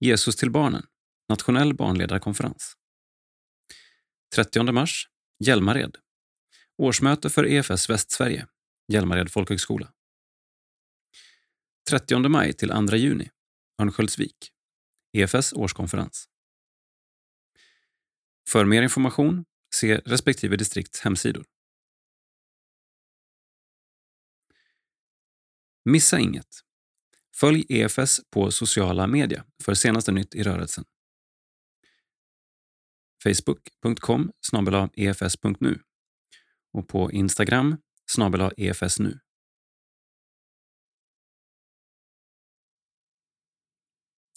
Speaker 1: Jesus till barnen, nationell barnledarkonferens. 30 mars, Hjälmared. Årsmöte för EFS Västsverige, Hjälmared folkhögskola. 30 maj till 2 juni, Örnsköldsvik. EFS årskonferens. För mer information, se respektive distrikts hemsidor. Missa inget. Följ EFS på sociala medier för senaste nytt i rörelsen facebook.com efs.nu och på Instagram efsnu.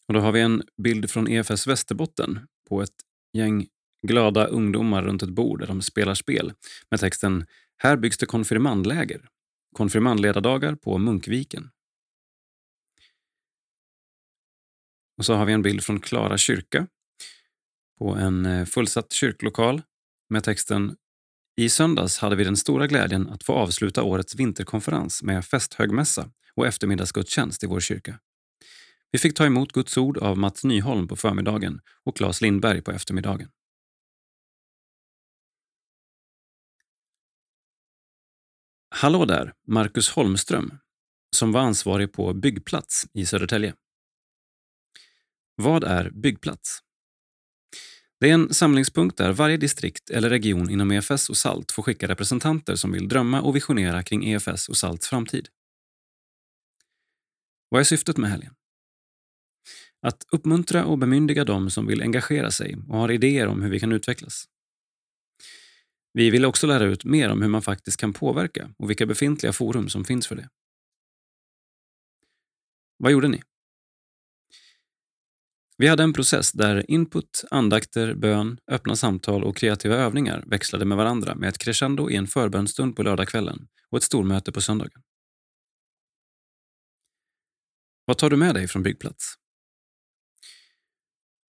Speaker 1: Och då har vi en bild från EFS Västerbotten på ett gäng glada ungdomar runt ett bord där de spelar spel med texten “Här byggs det konfirmandläger. Konfirmandledardagar på Munkviken”. Och så har vi en bild från Klara kyrka på en eh, fullsatt kyrklokal med texten I söndags hade vi den stora glädjen att få avsluta årets vinterkonferens med festhögmässa och eftermiddagsgudstjänst i vår kyrka. Vi fick ta emot Guds ord av Mats Nyholm på förmiddagen och Claes Lindberg på eftermiddagen. Hallå där, Marcus Holmström, som var ansvarig på Byggplats i Södertälje. Vad är Byggplats? Det är en samlingspunkt där varje distrikt eller region inom EFS och SALT får skicka representanter som vill drömma och visionera kring EFS och SALTs framtid. Vad är syftet med helgen? Att uppmuntra och bemyndiga dem som vill engagera sig och har idéer om hur vi kan utvecklas. Vi vill också lära ut mer om hur man faktiskt kan påverka och vilka befintliga forum som finns för det. Vad gjorde ni? Vi hade en process där input, andakter, bön, öppna samtal och kreativa övningar växlade med varandra med ett crescendo i en förbönstund på lördagskvällen och ett stormöte på söndagen. Vad tar du med dig från byggplats?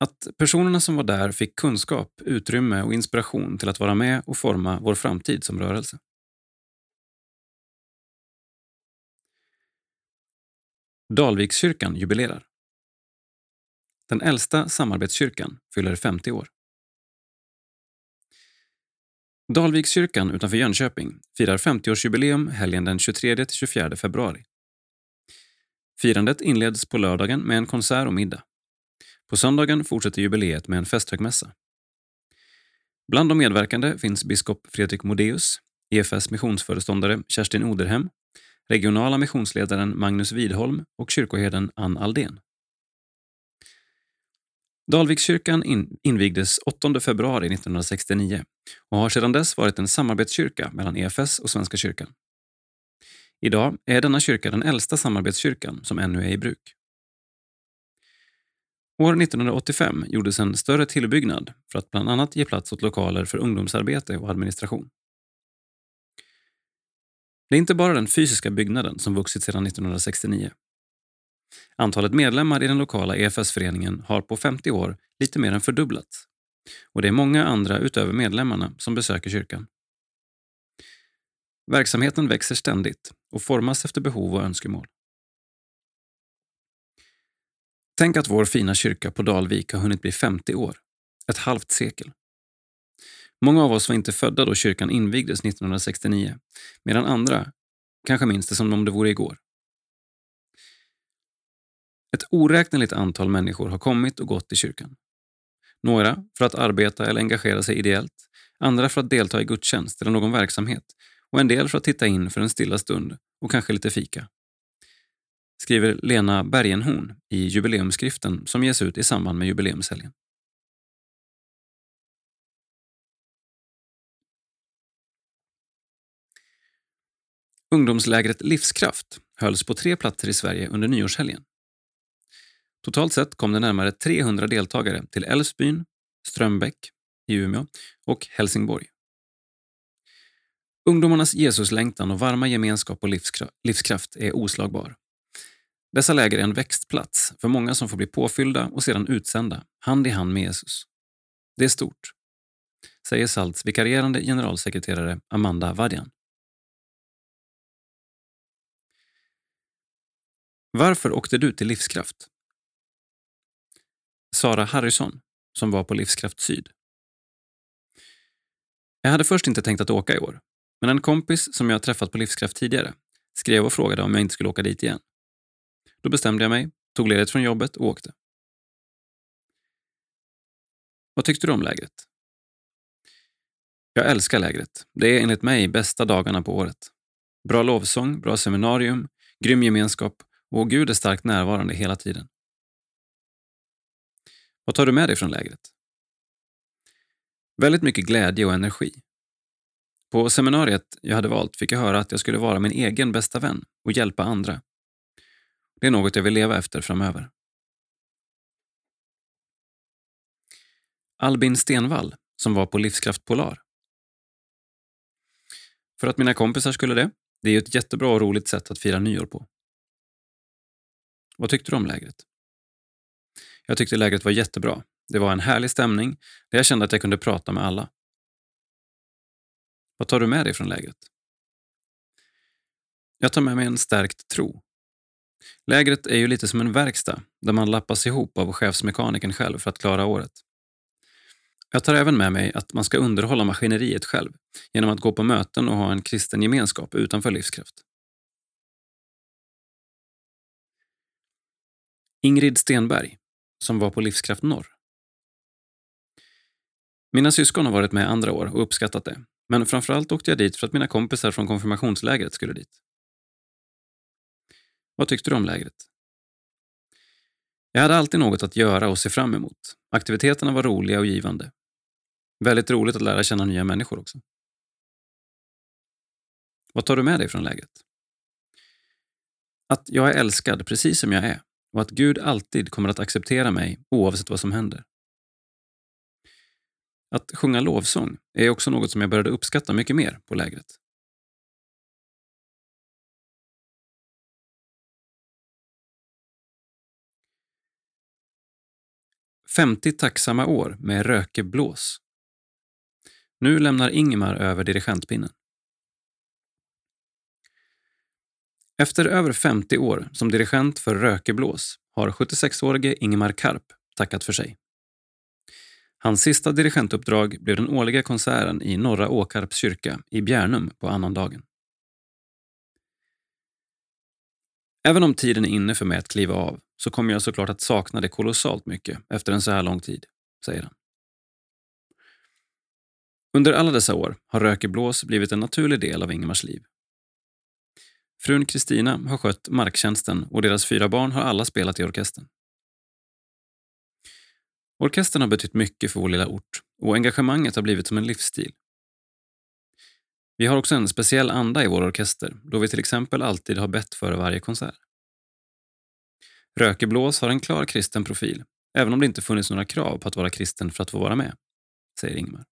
Speaker 1: Att personerna som var där fick kunskap, utrymme och inspiration till att vara med och forma vår framtid som rörelse. Dalvikskyrkan jubilerar. Den äldsta samarbetskyrkan fyller 50 år. Dalvikskyrkan utanför Jönköping firar 50-årsjubileum helgen den 23-24 februari. Firandet inleds på lördagen med en konsert och middag. På söndagen fortsätter jubileet med en festhögmässa. Bland de medverkande finns biskop Fredrik Modéus, EFS missionsföreståndare Kerstin Oderhem, regionala missionsledaren Magnus Widholm och kyrkoherden Ann Aldén. Dalvikskyrkan invigdes 8 februari 1969 och har sedan dess varit en samarbetskyrka mellan EFS och Svenska kyrkan. Idag är denna kyrka den äldsta samarbetskyrkan som ännu är i bruk. År 1985 gjordes en större tillbyggnad för att bland annat ge plats åt lokaler för ungdomsarbete och administration. Det är inte bara den fysiska byggnaden som vuxit sedan 1969. Antalet medlemmar i den lokala EFS-föreningen har på 50 år lite mer än fördubblats. Och det är många andra utöver medlemmarna som besöker kyrkan. Verksamheten växer ständigt och formas efter behov och önskemål. Tänk att vår fina kyrka på Dalvik har hunnit bli 50 år. Ett halvt sekel. Många av oss var inte födda då kyrkan invigdes 1969, medan andra kanske minns det som om det vore igår. Ett oräkneligt antal människor har kommit och gått i kyrkan. Några för att arbeta eller engagera sig ideellt, andra för att delta i gudstjänst eller någon verksamhet och en del för att titta in för en stilla stund och kanske lite fika. Skriver Lena Bergenhorn i jubileumsskriften som ges ut i samband med jubileumshelgen. Ungdomslägret Livskraft hölls på tre platser i Sverige under nyårshelgen. Totalt sett kom det närmare 300 deltagare till Älvsbyn, Strömbäck i Umeå och Helsingborg. Ungdomarnas Jesuslängtan och varma gemenskap och livskraft är oslagbar. Dessa läger är en växtplats för många som får bli påfyllda och sedan utsända, hand i hand med Jesus. Det är stort, säger Salts vikarierande generalsekreterare Amanda Vadian. Varför åkte du till Livskraft? Sara Harrison, som var på Livskraft Syd. Jag hade först inte tänkt att åka i år, men en kompis som jag träffat på Livskraft tidigare skrev och frågade om jag inte skulle åka dit igen. Då bestämde jag mig, tog ledigt från jobbet och åkte. Vad tyckte du om lägret? Jag älskar lägret. Det är enligt mig bästa dagarna på året. Bra lovsång, bra seminarium, grym gemenskap och Gud är starkt närvarande hela tiden. Vad tar du med dig från lägret? Väldigt mycket glädje och energi. På seminariet jag hade valt fick jag höra att jag skulle vara min egen bästa vän och hjälpa andra. Det är något jag vill leva efter framöver. Albin Stenvall, som var på Livskraft Polar. För att mina kompisar skulle det. Det är ju ett jättebra och roligt sätt att fira nyår på. Vad tyckte du om lägret? Jag tyckte lägret var jättebra. Det var en härlig stämning där jag kände att jag kunde prata med alla. Vad tar du med dig från lägret? Jag tar med mig en stärkt tro. Lägret är ju lite som en verkstad där man lappas ihop av chefsmekanikern själv för att klara året. Jag tar även med mig att man ska underhålla maskineriet själv genom att gå på möten och ha en kristen gemenskap utanför livskraft. Ingrid Stenberg, som var på Livskraft Norr. Mina syskon har varit med andra år och uppskattat det, men framförallt åkte jag dit för att mina kompisar från konfirmationslägret skulle dit. Vad tyckte du om lägret? Jag hade alltid något att göra och se fram emot. Aktiviteterna var roliga och givande. Väldigt roligt att lära känna nya människor också. Vad tar du med dig från lägret? Att jag är älskad precis som jag är och att Gud alltid kommer att acceptera mig oavsett vad som händer. Att sjunga lovsång är också något som jag började uppskatta mycket mer på lägret. Femtio tacksamma år med rökeblås. Nu lämnar Ingmar över dirigentpinnen. Efter över 50 år som dirigent för Rökeblås har 76-årige Ingemar Karp tackat för sig. Hans sista dirigentuppdrag blev den årliga konserten i Norra Åkarps kyrka i Bjärnum på annandagen. Även om tiden är inne för mig att kliva av så kommer jag såklart att sakna det kolossalt mycket efter en så här lång tid, säger han. Under alla dessa år har Rökeblås blivit en naturlig del av Ingemars liv. Frun Kristina har skött marktjänsten och deras fyra barn har alla spelat i orkestern. Orkestern har betytt mycket för vår lilla ort och engagemanget har blivit som en livsstil. Vi har också en speciell anda i vår orkester då vi till exempel alltid har bett före varje konsert. Rökeblås har en klar kristen profil, även om det inte funnits några krav på att vara kristen för att få vara med, säger Ingmar.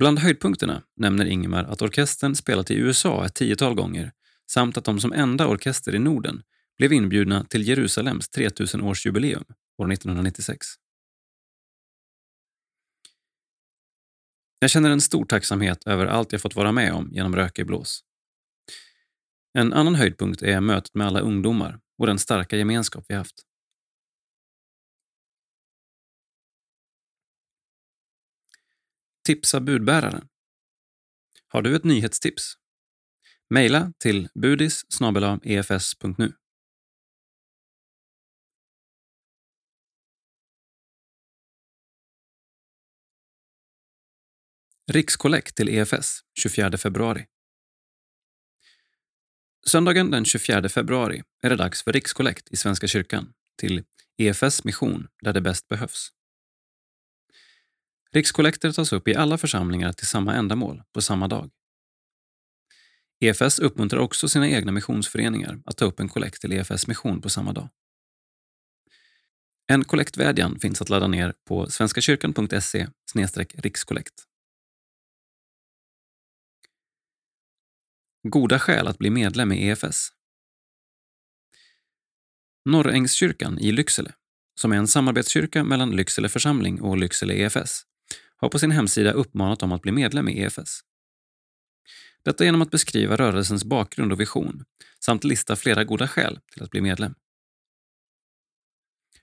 Speaker 1: Bland höjdpunkterna nämner Ingmar att orkestern spelat i USA ett tiotal gånger samt att de som enda orkester i Norden blev inbjudna till Jerusalems 3000-årsjubileum år 1996. Jag känner en stor tacksamhet över allt jag fått vara med om genom Röke blås. En annan höjdpunkt är mötet med alla ungdomar och den starka gemenskap vi haft. Tipsa budbäraren. Har du ett nyhetstips? Maila till budis efs.nu. E Rikskollekt till EFS 24 februari. Söndagen den 24 februari är det dags för rikskollekt i Svenska kyrkan till EFS mission där det bäst behövs. Rikskollekter tas upp i alla församlingar till samma ändamål på samma dag. EFS uppmuntrar också sina egna missionsföreningar att ta upp en kollekt till EFS mission på samma dag. En kollektvädjan finns att ladda ner på svenskakyrkan.se rikskollekt. Goda skäl att bli medlem i EFS. Norrängskyrkan i Lycksele, som är en samarbetskyrka mellan Lycksele församling och Lycksele EFS, har på sin hemsida uppmanat dem att bli medlem i EFS. Detta genom att beskriva rörelsens bakgrund och vision samt lista flera goda skäl till att bli medlem.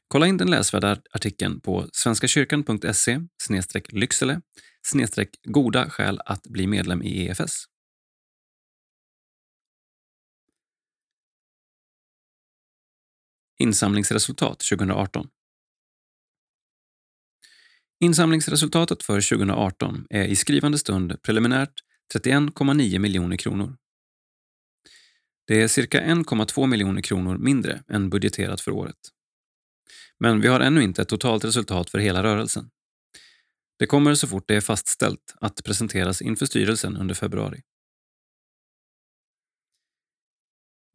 Speaker 1: Kolla in den läsvärda artikeln på svenskakyrkan.se lycksele goda skäl att bli medlem i EFS. Insamlingsresultat 2018 Insamlingsresultatet för 2018 är i skrivande stund preliminärt 31,9 miljoner kronor. Det är cirka 1,2 miljoner kronor mindre än budgeterat för året. Men vi har ännu inte ett totalt resultat för hela rörelsen. Det kommer så fort det är fastställt att presenteras inför styrelsen under februari.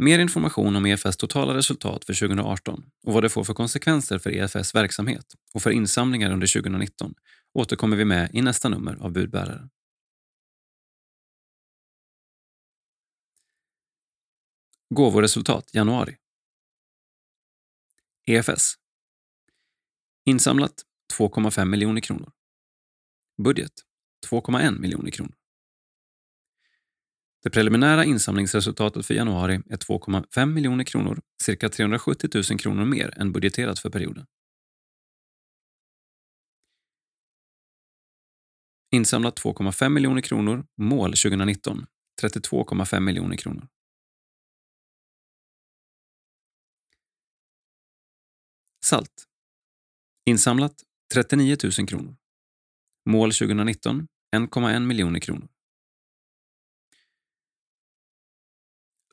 Speaker 1: Mer information om EFS totala resultat för 2018 och vad det får för konsekvenser för EFS verksamhet och för insamlingar under 2019 återkommer vi med i nästa nummer av Budbäraren. Gåvoresultat januari. EFS. Insamlat 2,5 miljoner kronor. Budget 2,1 miljoner kronor. Det preliminära insamlingsresultatet för januari är 2,5 miljoner kronor, cirka 370 000 kronor mer än budgeterat för perioden. Insamlat 2,5 miljoner kronor, mål 2019 32,5 miljoner kronor. Salt. Insamlat 39 000 kronor. Mål 2019 1,1 miljoner kronor.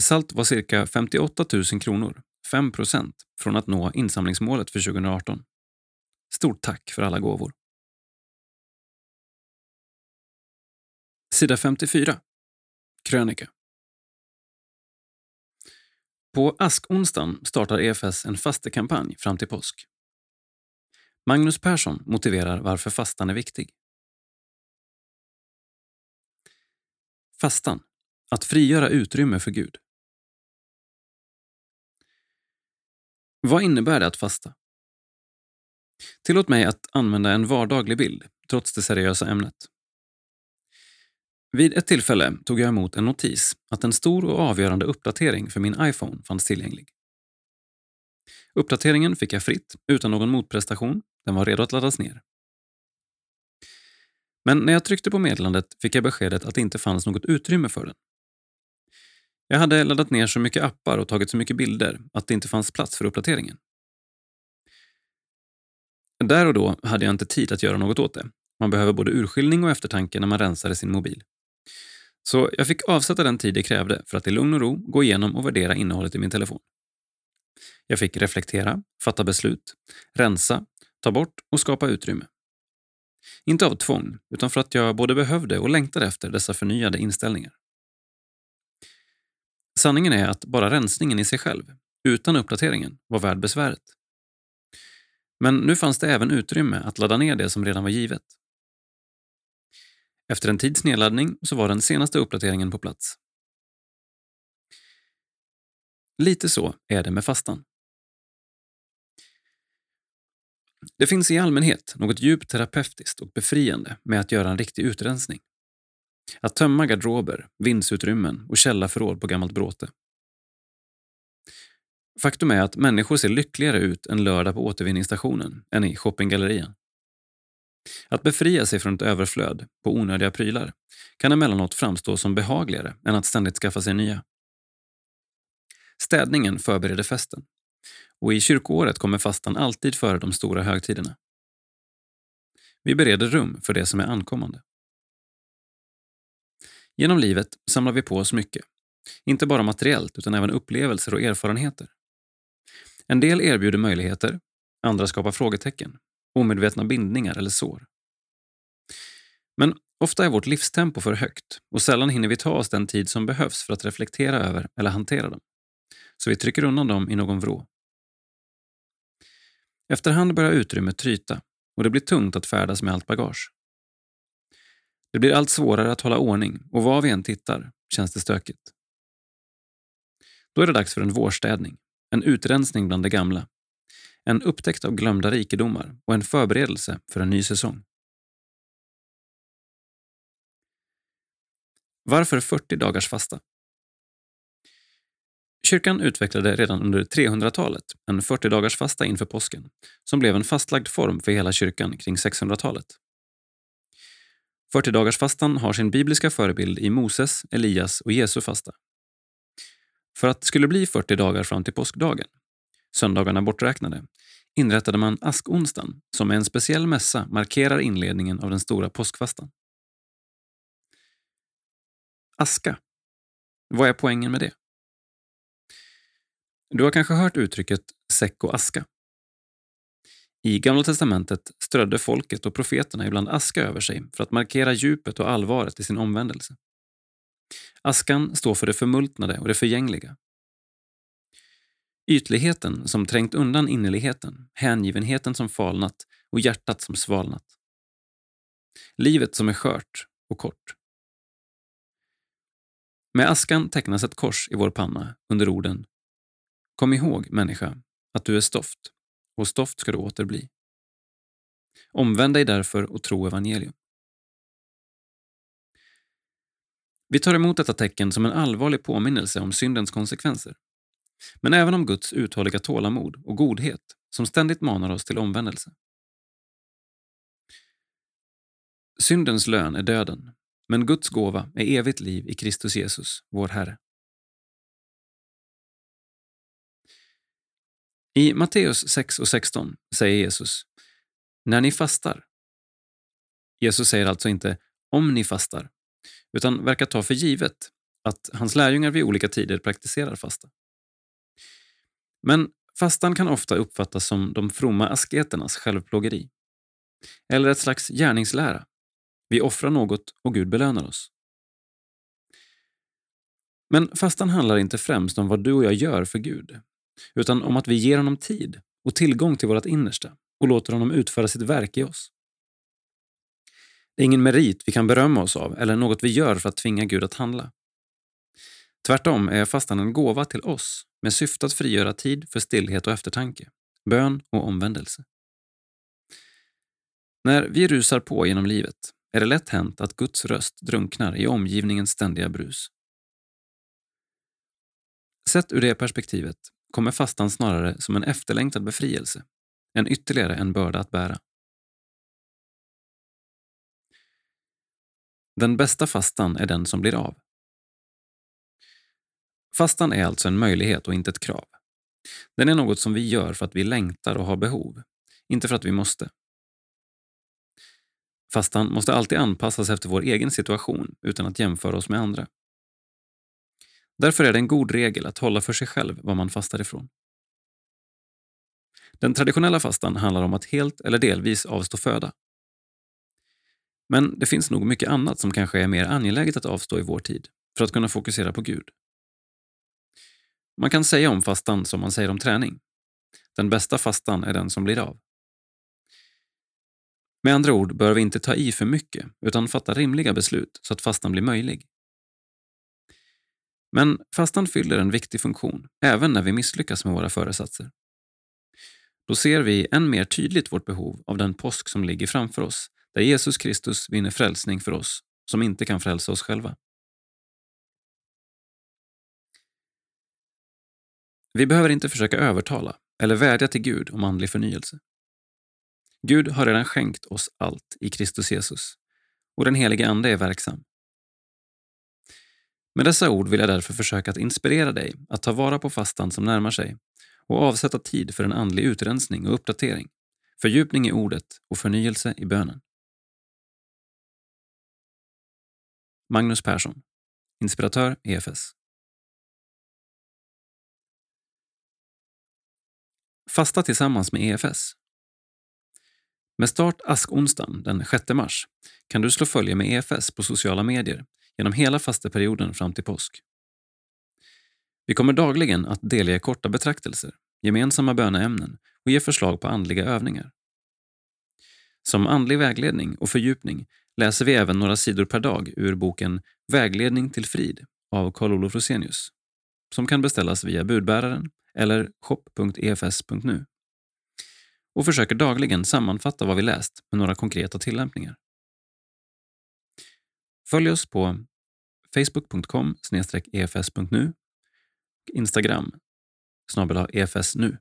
Speaker 1: Salt var cirka 58 000 kronor, 5 procent, från att nå insamlingsmålet för 2018. Stort tack för alla gåvor. Sida 54. Krönika. På askonsdagen startar EFS en fastekampanj fram till påsk. Magnus Persson motiverar varför fastan är viktig. Fastan. Att frigöra utrymme för Gud. Vad innebär det att fasta? Tillåt mig att använda en vardaglig bild, trots det seriösa ämnet. Vid ett tillfälle tog jag emot en notis att en stor och avgörande uppdatering för min iPhone fanns tillgänglig. Uppdateringen fick jag fritt, utan någon motprestation. Den var redo att laddas ner. Men när jag tryckte på meddelandet fick jag beskedet att det inte fanns något utrymme för den. Jag hade laddat ner så mycket appar och tagit så mycket bilder att det inte fanns plats för uppdateringen. Där och då hade jag inte tid att göra något åt det. Man behöver både urskiljning och eftertanke när man rensar sin mobil. Så jag fick avsätta den tid det krävde för att i lugn och ro gå igenom och värdera innehållet i min telefon. Jag fick reflektera, fatta beslut, rensa, ta bort och skapa utrymme. Inte av tvång, utan för att jag både behövde och längtade efter dessa förnyade inställningar. Sanningen är att bara rensningen i sig själv, utan uppdateringen, var värd besväret. Men nu fanns det även utrymme att ladda ner det som redan var givet. Efter en tids nedladdning så var den senaste uppdateringen på plats. Lite så är det med fastan. Det finns i allmänhet något djupt terapeutiskt och befriande med att göra en riktig utrensning. Att tömma garderober, vindsutrymmen och källarförråd på gammalt bråte. Faktum är att människor ser lyckligare ut en lördag på återvinningsstationen än i shoppinggallerian. Att befria sig från ett överflöd på onödiga prylar kan emellanåt framstå som behagligare än att ständigt skaffa sig nya. Städningen förbereder festen och i kyrkoåret kommer fastan alltid före de stora högtiderna. Vi bereder rum för det som är ankommande. Genom livet samlar vi på oss mycket. Inte bara materiellt utan även upplevelser och erfarenheter. En del erbjuder möjligheter, andra skapar frågetecken, omedvetna bindningar eller sår. Men ofta är vårt livstempo för högt och sällan hinner vi ta oss den tid som behövs för att reflektera över eller hantera dem. Så vi trycker undan dem i någon vrå. Efterhand börjar utrymmet tryta och det blir tungt att färdas med allt bagage. Det blir allt svårare att hålla ordning och var vi än tittar känns det stökigt. Då är det dags för en vårstädning, en utrensning bland det gamla, en upptäckt av glömda rikedomar och en förberedelse för en ny säsong. Varför 40 dagars fasta? Kyrkan utvecklade redan under 300-talet en 40 dagars fasta inför påsken som blev en fastlagd form för hela kyrkan kring 600-talet. 40 dagars fastan har sin bibliska förebild i Moses, Elias och Jesu fasta. För att det skulle bli 40 dagar fram till påskdagen, söndagarna borträknade, inrättade man askonsdagen som med en speciell mässa markerar inledningen av den stora påskfastan. Aska. Vad är poängen med det? Du har kanske hört uttrycket säck och aska. I Gamla testamentet strödde folket och profeterna ibland aska över sig för att markera djupet och allvaret i sin omvändelse. Askan står för det förmultnade och det förgängliga. Ytligheten som trängt undan innerligheten, hängivenheten som falnat och hjärtat som svalnat. Livet som är skört och kort. Med askan tecknas ett kors i vår panna under orden Kom ihåg, människa, att du är stoft och stoft ska du åter bli. Omvänd dig därför och tro evangelium. Vi tar emot detta tecken som en allvarlig påminnelse om syndens konsekvenser. Men även om Guds uthålliga tålamod och godhet som ständigt manar oss till omvändelse. Syndens lön är döden, men Guds gåva är evigt liv i Kristus Jesus, vår Herre. I Matteus 6 och 16 säger Jesus när ni fastar. Jesus säger alltså inte om ni fastar, utan verkar ta för givet att hans lärjungar vid olika tider praktiserar fasta. Men fastan kan ofta uppfattas som de fromma asketernas självplågeri. Eller ett slags gärningslära. Vi offrar något och Gud belönar oss. Men fastan handlar inte främst om vad du och jag gör för Gud, utan om att vi ger honom tid och tillgång till vårt innersta och låter honom utföra sitt verk i oss. Det är ingen merit vi kan berömma oss av eller något vi gör för att tvinga Gud att handla. Tvärtom är fastan en gåva till oss med syfte att frigöra tid för stillhet och eftertanke, bön och omvändelse. När vi rusar på genom livet är det lätt hänt att Guds röst drunknar i omgivningens ständiga brus. Sett ur det perspektivet kommer fastan snarare som en efterlängtad befrielse än ytterligare en börda att bära. Den bästa fastan är den som blir av. Fastan är alltså en möjlighet och inte ett krav. Den är något som vi gör för att vi längtar och har behov, inte för att vi måste. Fastan måste alltid anpassas efter vår egen situation utan att jämföra oss med andra. Därför är det en god regel att hålla för sig själv vad man fastar ifrån. Den traditionella fastan handlar om att helt eller delvis avstå föda. Men det finns nog mycket annat som kanske är mer angeläget att avstå i vår tid för att kunna fokusera på Gud. Man kan säga om fastan som man säger om träning. Den bästa fastan är den som blir av. Med andra ord bör vi inte ta i för mycket utan fatta rimliga beslut så att fastan blir möjlig. Men fastan fyller en viktig funktion även när vi misslyckas med våra föresatser. Då ser vi än mer tydligt vårt behov av den påsk som ligger framför oss där Jesus Kristus vinner frälsning för oss som inte kan frälsa oss själva. Vi behöver inte försöka övertala eller vädja till Gud om andlig förnyelse. Gud har redan skänkt oss allt i Kristus Jesus och den helige Ande är verksam. Med dessa ord vill jag därför försöka att inspirera dig att ta vara på fastan som närmar sig och avsätta tid för en andlig utrensning och uppdatering, fördjupning i ordet och förnyelse i bönen. Magnus Persson, inspiratör EFS. Fasta tillsammans med EFS. Med start askonsdagen den 6 mars kan du slå följe med EFS på sociala medier genom hela fasteperioden fram till påsk. Vi kommer dagligen att delge korta betraktelser, gemensamma böneämnen och ge förslag på andliga övningar. Som andlig vägledning och fördjupning läser vi även några sidor per dag ur boken Vägledning till frid av Carl-Olof Rosenius, som kan beställas via budbäraren eller shop.efs.nu och försöker dagligen sammanfatta vad vi läst med några konkreta tillämpningar. Följ oss på facebook.com efs.nu och Instagram snabel efsnu.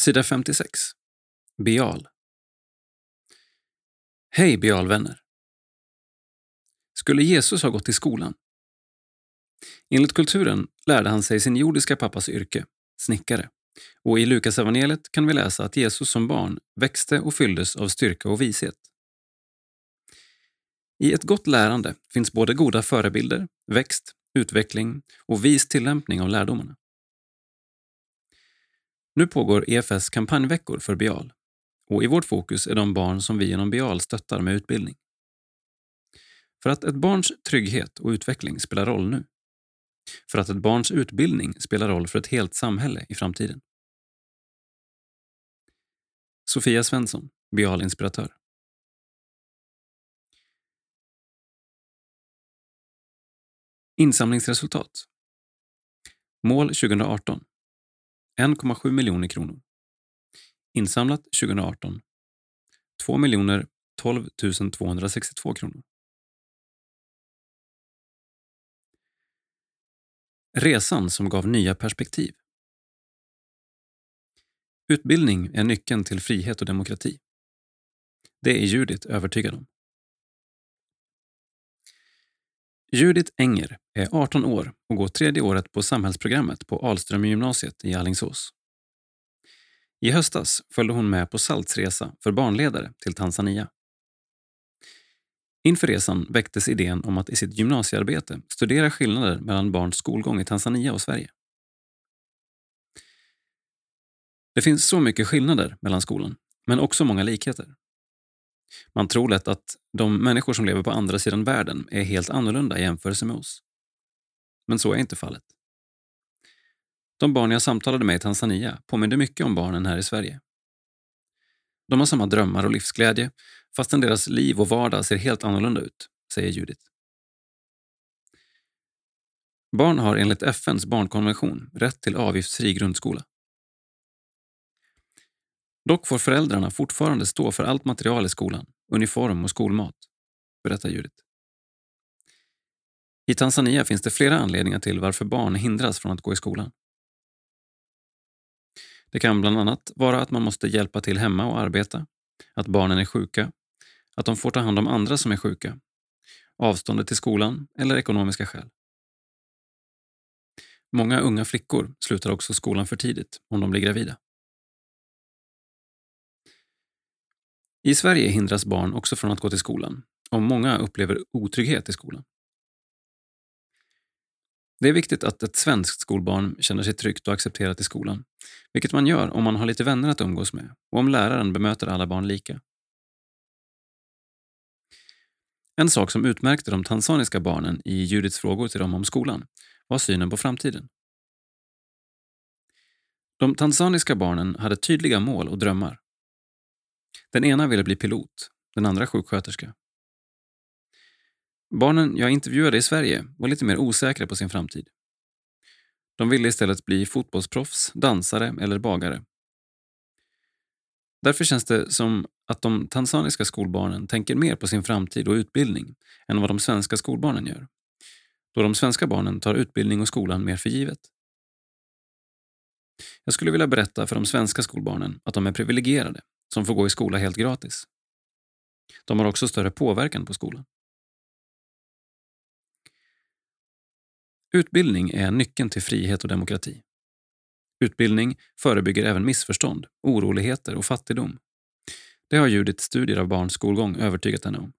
Speaker 1: Sida 56. Bial. Hej Bialvänner! Skulle Jesus ha gått i skolan? Enligt kulturen lärde han sig sin jordiska pappas yrke, snickare. Och i Lukasevangeliet kan vi läsa att Jesus som barn växte och fylldes av styrka och vishet. I ett gott lärande finns både goda förebilder, växt, utveckling och vis tillämpning av lärdomarna. Nu pågår EFS kampanjveckor för Bial och i vårt fokus är de barn som vi genom Bial stöttar med utbildning. För att ett barns trygghet och utveckling spelar roll nu. För att ett barns utbildning spelar roll för ett helt samhälle i framtiden. Sofia Svensson, bialinspiratör. Insamlingsresultat. Mål 2018. 1,7 miljoner kronor. Insamlat 2018. 2 miljoner 12 262 kronor. Resan som gav nya perspektiv. Utbildning är nyckeln till frihet och demokrati. Det är Judit övertygad om. Judit Enger är 18 år och går tredje året på samhällsprogrammet på Alströmergymnasiet i Allingsås. I höstas följde hon med på SALTs resa för barnledare till Tanzania. Inför resan väcktes idén om att i sitt gymnasiearbete studera skillnader mellan barns skolgång i Tanzania och Sverige. Det finns så mycket skillnader mellan skolan, men också många likheter. Man tror lätt att de människor som lever på andra sidan världen är helt annorlunda i jämförelse med oss. Men så är inte fallet. De barn jag samtalade med i Tanzania påminner mycket om barnen här i Sverige. De har samma drömmar och livsglädje fastän deras liv och vardag ser helt annorlunda ut, säger Judith. Barn har enligt FNs barnkonvention rätt till avgiftsfri grundskola. Dock får föräldrarna fortfarande stå för allt material i skolan, uniform och skolmat, berättar Judith. I Tanzania finns det flera anledningar till varför barn hindras från att gå i skolan. Det kan bland annat vara att man måste hjälpa till hemma och arbeta, att barnen är sjuka, att de får ta hand om andra som är sjuka, avståndet till skolan eller ekonomiska skäl. Många unga flickor slutar också skolan för tidigt om de blir gravida. I Sverige hindras barn också från att gå till skolan och många upplever otrygghet i skolan. Det är viktigt att ett svenskt skolbarn känner sig tryggt och accepterat i skolan, vilket man gör om man har lite vänner att umgås med och om läraren bemöter alla barn lika. En sak som utmärkte de tanzaniska barnen i Judiths frågor till dem om skolan var synen på framtiden. De tanzaniska barnen hade tydliga mål och drömmar. Den ena ville bli pilot, den andra sjuksköterska. Barnen jag intervjuade i Sverige var lite mer osäkra på sin framtid. De ville istället bli fotbollsproffs, dansare eller bagare. Därför känns det som att de tanzaniska skolbarnen tänker mer på sin framtid och utbildning än vad de svenska skolbarnen gör. Då de svenska barnen tar utbildning och skolan mer för givet. Jag skulle vilja berätta för de svenska skolbarnen att de är privilegierade som får gå i skola helt gratis. De har också större påverkan på skolan. Utbildning är nyckeln till frihet och demokrati. Utbildning förebygger även missförstånd, oroligheter och fattigdom. Det har Judiths studier av barns skolgång övertygat henne om.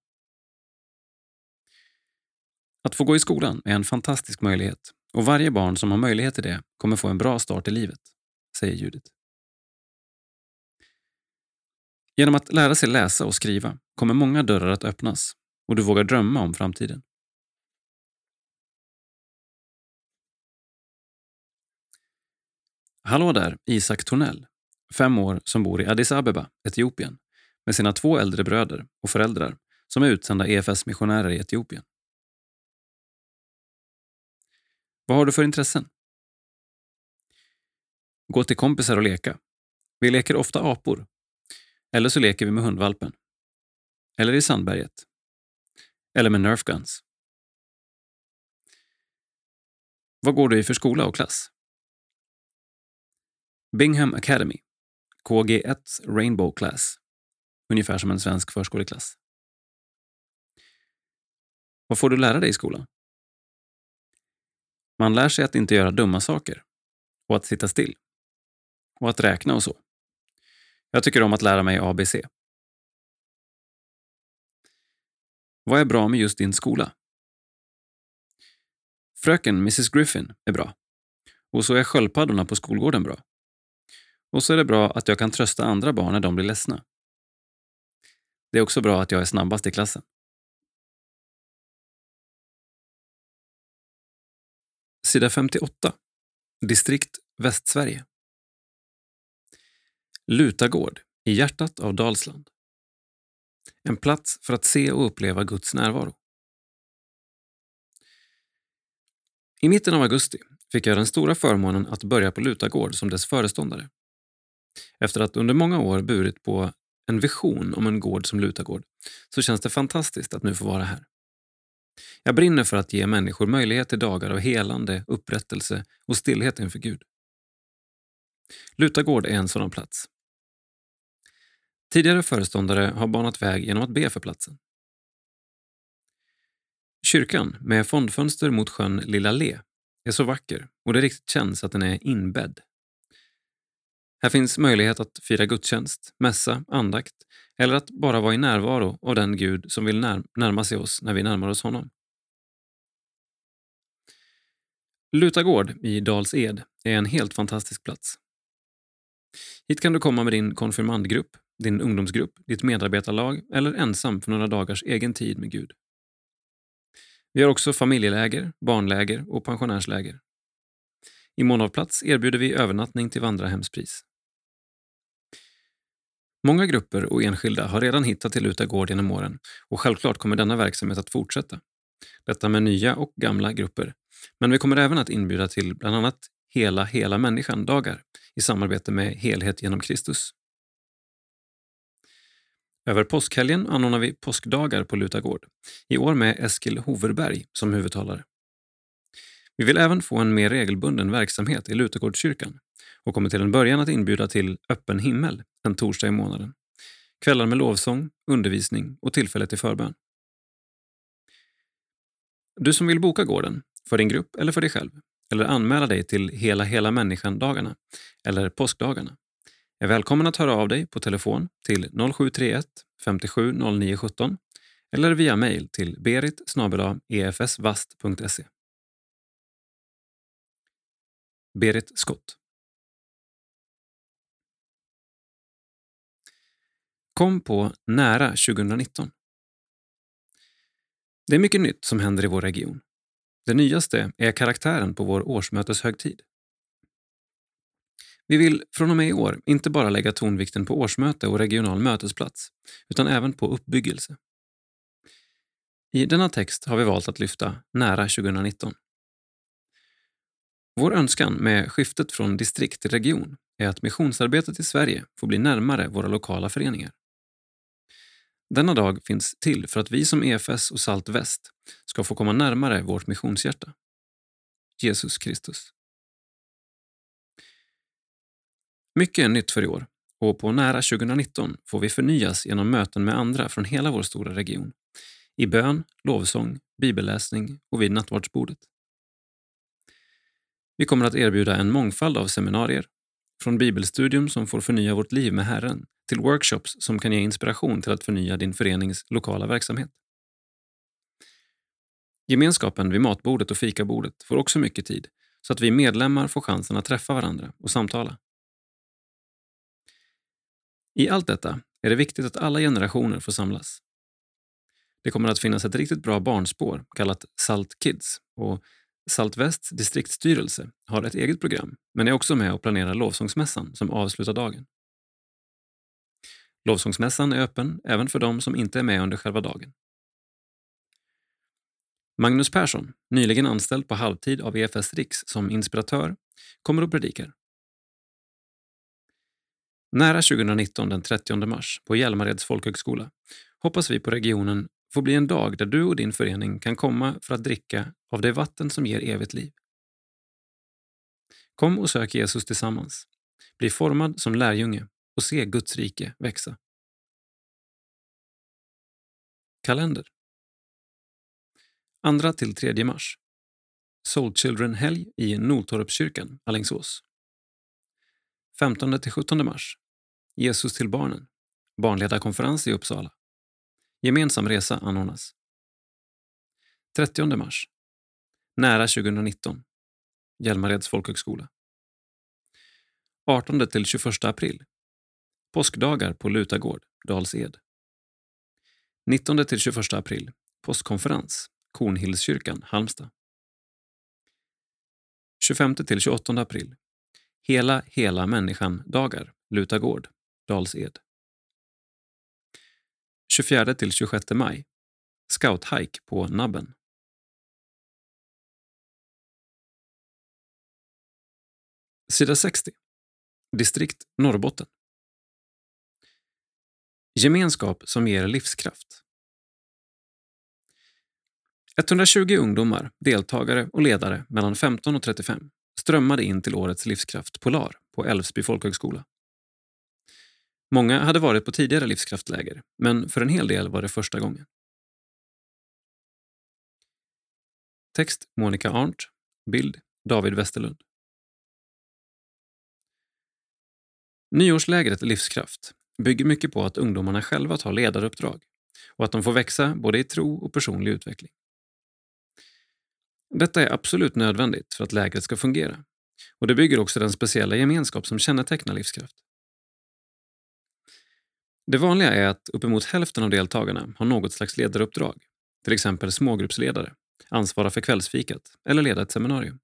Speaker 1: Att få gå i skolan är en fantastisk möjlighet och varje barn som har möjlighet till det kommer få en bra start i livet, säger Judith. Genom att lära sig läsa och skriva kommer många dörrar att öppnas och du vågar drömma om framtiden. Hallå där, Isak Tornell, fem år som bor i Addis Abeba, Etiopien, med sina två äldre bröder och föräldrar som är utsända EFS-missionärer i Etiopien. Vad har du för intressen? Gå till kompisar och leka. Vi leker ofta apor. Eller så leker vi med hundvalpen. Eller i sandberget. Eller med nerfguns. Vad går du i för skola och klass? Bingham Academy, KG1 Rainbow Class, ungefär som en svensk förskoleklass. Vad får du lära dig i skolan? Man lär sig att inte göra dumma saker och att sitta still. Och att räkna och så. Jag tycker om att lära mig ABC. Vad är bra med just din skola? Fröken Mrs Griffin är bra. Och så är sköldpaddorna på skolgården bra. Och så är det bra att jag kan trösta andra barn när de blir ledsna. Det är också bra att jag är snabbast i klassen. Sida 58. Distrikt Västsverige. Lutagård i hjärtat av Dalsland. En plats för att se och uppleva Guds närvaro. I mitten av augusti fick jag den stora förmånen att börja på Lutagård som dess föreståndare. Efter att under många år burit på en vision om en gård som Lutagård så känns det fantastiskt att nu få vara här. Jag brinner för att ge människor möjlighet till dagar av helande, upprättelse och stillhet inför Gud. Lutagård är en sådan plats. Tidigare föreståndare har banat väg genom att be för platsen. Kyrkan, med fondfönster mot sjön Lilla Le, är så vacker och det riktigt känns att den är inbädd här finns möjlighet att fira gudstjänst, mässa, andakt eller att bara vara i närvaro av den Gud som vill närma sig oss när vi närmar oss honom. Lutagård i Dals Ed är en helt fantastisk plats. Hit kan du komma med din konfirmandgrupp, din ungdomsgrupp, ditt medarbetarlag eller ensam för några dagars egen tid med Gud. Vi har också familjeläger, barnläger och pensionärsläger. I mån av plats erbjuder vi övernattning till vandrarhemspris. Många grupper och enskilda har redan hittat till Luta gård genom åren och självklart kommer denna verksamhet att fortsätta. Detta med nya och gamla grupper. Men vi kommer även att inbjuda till bland annat Hela hela människan-dagar i samarbete med Helhet genom Kristus. Över påskhelgen anordnar vi påskdagar på Lutagård, i år med Eskil Hoverberg som huvudtalare. Vi vill även få en mer regelbunden verksamhet i Lutagårdskyrkan och kommer till en början att inbjuda till öppen himmel en torsdag i månaden. Kvällar med lovsång, undervisning och tillfälle till förbön. Du som vill boka gården, för din grupp eller för dig själv, eller anmäla dig till Hela hela människan-dagarna eller påskdagarna, är välkommen att höra av dig på telefon till 0731 57 09 17 eller via mejl till berit efsvast.se. E berit Skott Kom på Nära 2019. Det är mycket nytt som händer i vår region. Det nyaste är karaktären på vår årsmöteshögtid. Vi vill från och med i år inte bara lägga tonvikten på årsmöte och regional mötesplats, utan även på uppbyggelse. I denna text har vi valt att lyfta Nära 2019. Vår önskan med skiftet från distrikt till region är att missionsarbetet i Sverige får bli närmare våra lokala föreningar. Denna dag finns till för att vi som EFS och Salt Väst ska få komma närmare vårt missionshjärta. Jesus Kristus. Mycket är nytt för i år och på nära 2019 får vi förnyas genom möten med andra från hela vår stora region. I bön, lovsång, bibelläsning och vid nattvardsbordet. Vi kommer att erbjuda en mångfald av seminarier, från bibelstudium som får förnya vårt liv med Herren till workshops som kan ge inspiration till att förnya din förenings lokala verksamhet. Gemenskapen vid matbordet och fikabordet får också mycket tid så att vi medlemmar får chansen att träffa varandra och samtala. I allt detta är det viktigt att alla generationer får samlas. Det kommer att finnas ett riktigt bra barnspår kallat Salt Kids och Salt Västs distriktsstyrelse har ett eget program men är också med och planerar lovsångsmässan som avslutar dagen. Lovsångsmässan är öppen även för de som inte är med under själva dagen. Magnus Persson, nyligen anställd på halvtid av EFS Riks som inspiratör, kommer och predikar. Nära 2019 den 30 mars på Hjälmareds folkhögskola hoppas vi på regionen får bli en dag där du och din förening kan komma för att dricka av det vatten som ger evigt liv. Kom och sök Jesus tillsammans. Bli formad som lärjunge och se Guds rike växa. Kalender 2 till 3 mars Soul Children-helg i Noltorpskyrkan, Alingsås. 15 till 17 mars Jesus till barnen, barnledarkonferens i Uppsala. Gemensam resa anordnas. 30 mars Nära 2019 Hjälmareds folkhögskola. 18 till 21 april Påskdagar på Lutagård, Dals-Ed. 19-21 april Påskkonferens, Kornhillskyrkan, Halmstad. 25-28 april Hela hela människan-dagar, Lutagård, Dals-Ed. 24-26 maj Scouthike på Nabben. Sida 60. Distrikt Norrbotten. Gemenskap som ger livskraft. 120 ungdomar, deltagare och ledare mellan 15 och 35 strömmade in till årets Livskraft Polar på Älvsby folkhögskola. Många hade varit på tidigare livskraftläger, men för en hel del var det första gången. Text Monica Arndt. Bild David Westerlund. Nyårslägret Livskraft bygger mycket på att ungdomarna själva tar ledaruppdrag och att de får växa både i tro och personlig utveckling. Detta är absolut nödvändigt för att lägret ska fungera och det bygger också den speciella gemenskap som kännetecknar Livskraft. Det vanliga är att uppemot hälften av deltagarna har något slags ledaruppdrag, till exempel smågruppsledare, ansvara för kvällsfikat eller leda ett seminarium.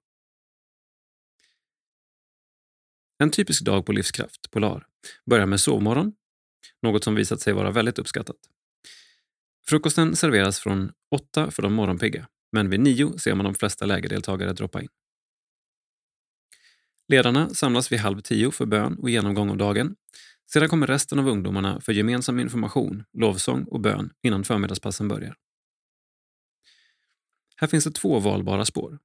Speaker 1: En typisk dag på Livskraft, Polar, börjar med sovmorgon, något som visat sig vara väldigt uppskattat. Frukosten serveras från åtta för de morgonpigga, men vid nio ser man de flesta lägerdeltagare droppa in. Ledarna samlas vid halv tio för bön och genomgång av dagen. Sedan kommer resten av ungdomarna för gemensam information, lovsång och bön innan förmiddagspassen börjar. Här finns det två valbara spår.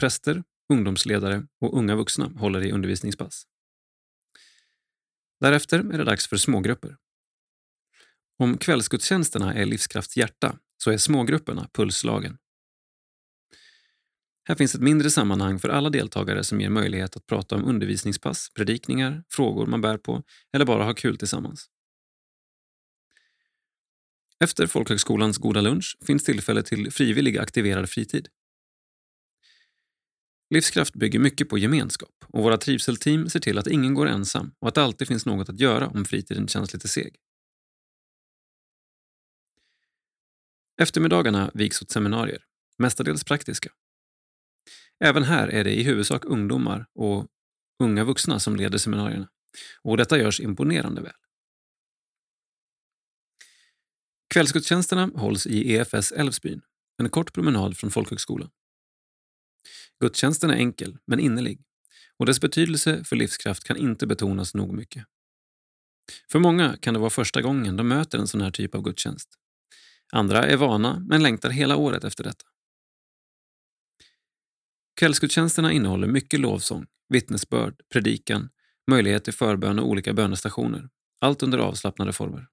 Speaker 1: Präster, ungdomsledare och unga vuxna håller i undervisningspass. Därefter är det dags för smågrupper. Om kvällsgudstjänsterna är livskrafts hjärta så är smågrupperna pulslagen. Här finns ett mindre sammanhang för alla deltagare som ger möjlighet att prata om undervisningspass, predikningar, frågor man bär på eller bara ha kul tillsammans. Efter folkhögskolans goda lunch finns tillfälle till frivillig aktiverad fritid. Livskraft bygger mycket på gemenskap och våra trivselteam ser till att ingen går ensam och att det alltid finns något att göra om fritiden känns lite seg. Eftermiddagarna viks åt seminarier, mestadels praktiska. Även här är det i huvudsak ungdomar och unga vuxna som leder seminarierna och detta görs imponerande väl. Kvällsgudstjänsterna hålls i EFS Älvsbyn, en kort promenad från folkhögskolan. Gudstjänsten är enkel, men innerlig och dess betydelse för livskraft kan inte betonas nog mycket. För många kan det vara första gången de möter en sån här typ av gudstjänst. Andra är vana, men längtar hela året efter detta. Kvällsgudstjänsterna innehåller mycket lovsång, vittnesbörd, predikan, möjlighet till förbön och olika bönestationer. Allt under avslappnade former.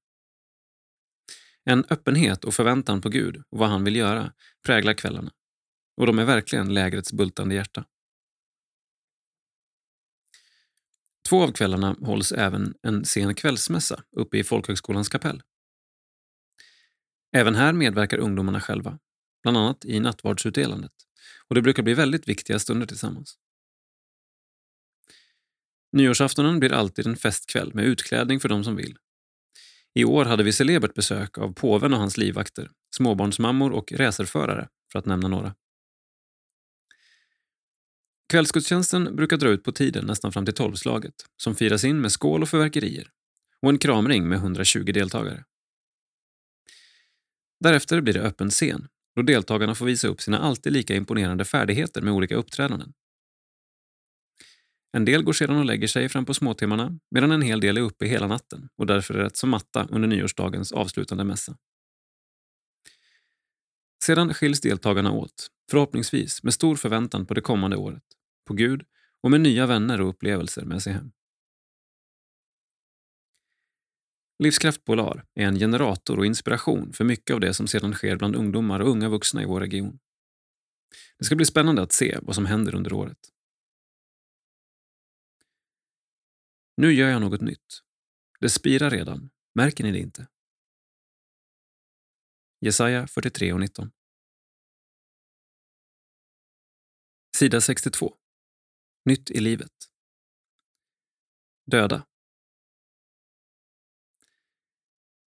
Speaker 1: En öppenhet och förväntan på Gud och vad han vill göra präglar kvällarna. Och de är verkligen lägrets bultande hjärta. Två av kvällarna hålls även en sen kvällsmässa uppe i folkhögskolans kapell. Även här medverkar ungdomarna själva, bland annat i nattvardsutdelandet. Och det brukar bli väldigt viktiga stunder tillsammans. Nyårsaftonen blir alltid en festkväll med utklädning för de som vill. I år hade vi celebert besök av påven och hans livvakter, småbarnsmammor och racerförare, för att nämna några. Kvällsgudstjänsten brukar dra ut på tiden nästan fram till tolvslaget, som firas in med skål och förverkerier och en kramring med 120 deltagare. Därefter blir det öppen scen, då deltagarna får visa upp sina alltid lika imponerande färdigheter med olika uppträdanden. En del går sedan och lägger sig fram på småtimmarna medan en hel del är uppe hela natten och därför är rätt så matta under nyårsdagens avslutande mässa. Sedan skiljs deltagarna åt, förhoppningsvis med stor förväntan på det kommande året, på Gud och med nya vänner och upplevelser med sig hem. Livskraft Polar är en generator och inspiration för mycket av det som sedan sker bland ungdomar och unga vuxna i vår region. Det ska bli spännande att se vad som händer under året. Nu gör jag något nytt. Det spirar redan. Märker ni det inte? Jesaja 43 och 19. Sida 62. Nytt i livet. Döda.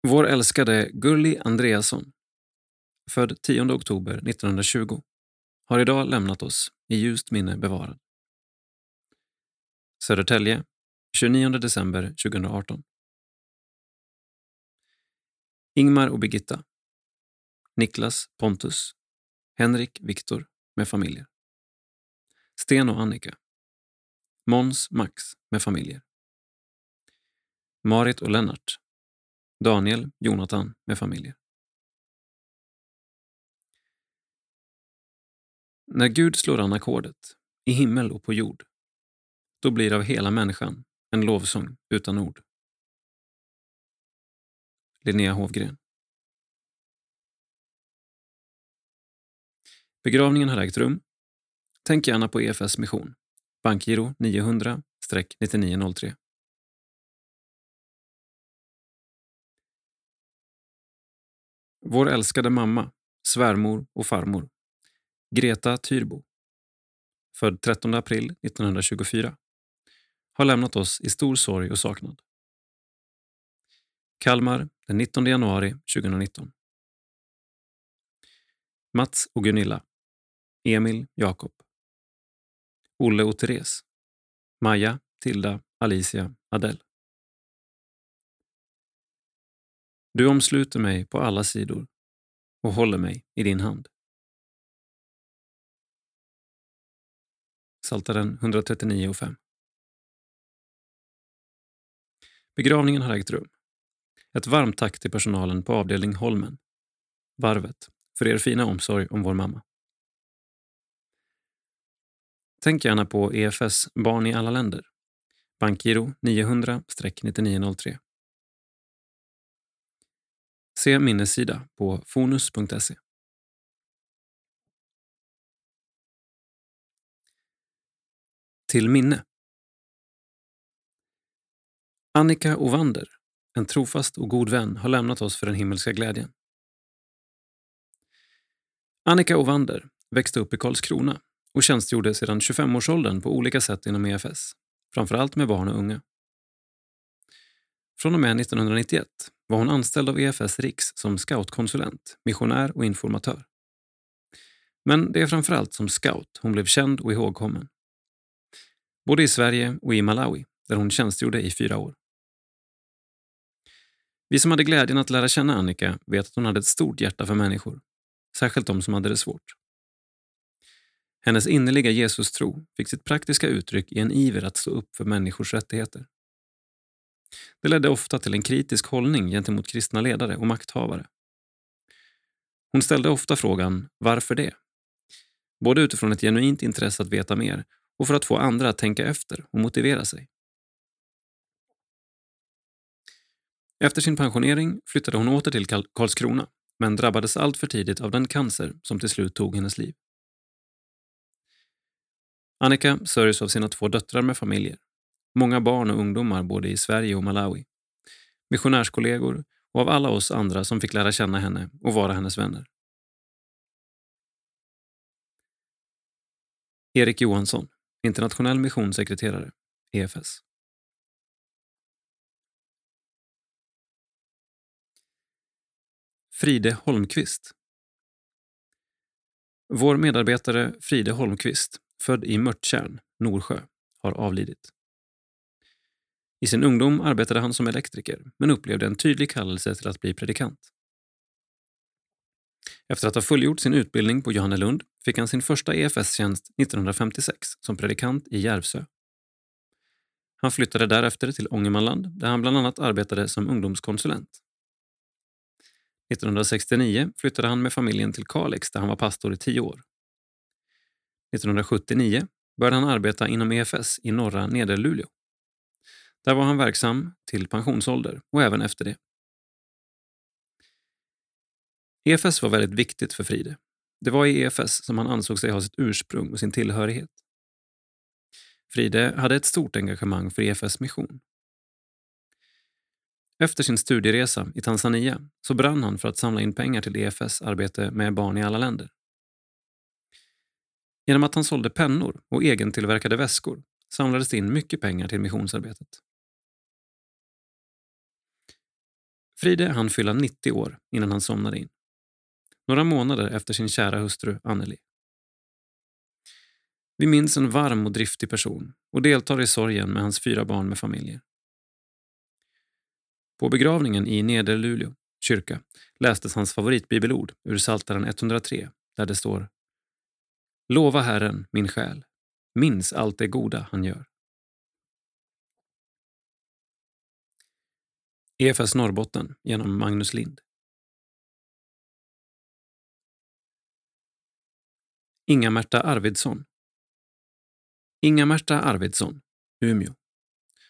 Speaker 1: Vår älskade Gulli Andreasson, född 10 oktober 1920, har idag lämnat oss i ljust minne bevarad. Södertälje, 29 december 2018. Ingmar och Birgitta. Niklas Pontus. Henrik Viktor med familjer. Sten och Annika. Måns Max med familjer. Marit och Lennart Daniel, Jonathan med familjer. När Gud slår an ackordet, i himmel och på jord, då blir av hela människan en lovsång utan ord. Linnea Hovgren. Begravningen har ägt rum. Tänk gärna på EFS mission. Bankgiro 900-9903. Vår älskade mamma, svärmor och farmor. Greta Tyrbo. Född 13 april 1924. Har lämnat oss i stor sorg och saknad. Kalmar den 19 januari 2019. Mats och Gunilla. Emil Jakob. Olle och Therese. Maja, Tilda, Alicia, Adele. Du omsluter mig på alla sidor och håller mig i din hand. Saltaren 139 och 5. Begravningen har ägt rum. Ett varmt tack till personalen på avdelning Holmen, Varvet, för er fina omsorg om vår mamma. Tänk gärna på EFS Barn i alla länder. Bankgiro 900-9903. Se minnessida på fonus.se. Till minne. Annika Ovander, en trofast och god vän, har lämnat oss för den himmelska glädjen. Annika Ovander växte upp i Karlskrona och tjänstgjorde sedan 25-årsåldern på olika sätt inom EFS, framförallt med barn och unga. Från och med 1991 var hon anställd av EFS Riks som scoutkonsulent, missionär och informatör. Men det är framförallt som scout hon blev känd och ihågkommen. Både i Sverige och i Malawi, där hon tjänstgjorde i fyra år. Vi som hade glädjen att lära känna Annika vet att hon hade ett stort hjärta för människor, särskilt de som hade det svårt. Hennes innerliga Jesus-tro fick sitt praktiska uttryck i en iver att stå upp för människors rättigheter. Det ledde ofta till en kritisk hållning gentemot kristna ledare och makthavare. Hon ställde ofta frågan “Varför det?” både utifrån ett genuint intresse att veta mer och för att få andra att tänka efter och motivera sig. Efter sin pensionering flyttade hon åter till Karlskrona men drabbades allt för tidigt av den cancer som till slut tog hennes liv. Annika sörjs av sina två döttrar med familjer, många barn och ungdomar både i Sverige och Malawi, missionärskollegor och av alla oss andra som fick lära känna henne och vara hennes vänner. Erik Johansson, internationell missionssekreterare, EFS. Fride Holmqvist. Vår medarbetare Fride Holmqvist, född i Mörttjärn, Norsjö, har avlidit. I sin ungdom arbetade han som elektriker men upplevde en tydlig kallelse till att bli predikant. Efter att ha fullgjort sin utbildning på Johannelund fick han sin första EFS-tjänst 1956 som predikant i Järvsö. Han flyttade därefter till Ångermanland där han bland annat arbetade som ungdomskonsulent. 1969 flyttade han med familjen till Kalix där han var pastor i tio år. 1979 började han arbeta inom EFS i norra Nederluleå. Där var han verksam till pensionsålder och även efter det. EFS var väldigt viktigt för Fride. Det var i EFS som han ansåg sig ha sitt ursprung och sin tillhörighet. Fride hade ett stort engagemang för EFS mission. Efter sin studieresa i Tanzania så brann han för att samla in pengar till EFS arbete med barn i alla länder. Genom att han sålde pennor och egentillverkade väskor samlades det in mycket pengar till missionsarbetet. Fride hann fylla 90 år innan han somnade in. Några månader efter sin kära hustru Anneli. Vi minns en varm och driftig person och deltar i sorgen med hans fyra barn med familjer. På begravningen i Nederluleå kyrka lästes hans favoritbibelord ur Psaltaren 103 där det står Lova Herren, min själ. Minns allt det goda han gör. EFS Norrbotten genom Magnus Lind. Inga-Märta Arvidsson. Inga-Märta Arvidsson, Umeå,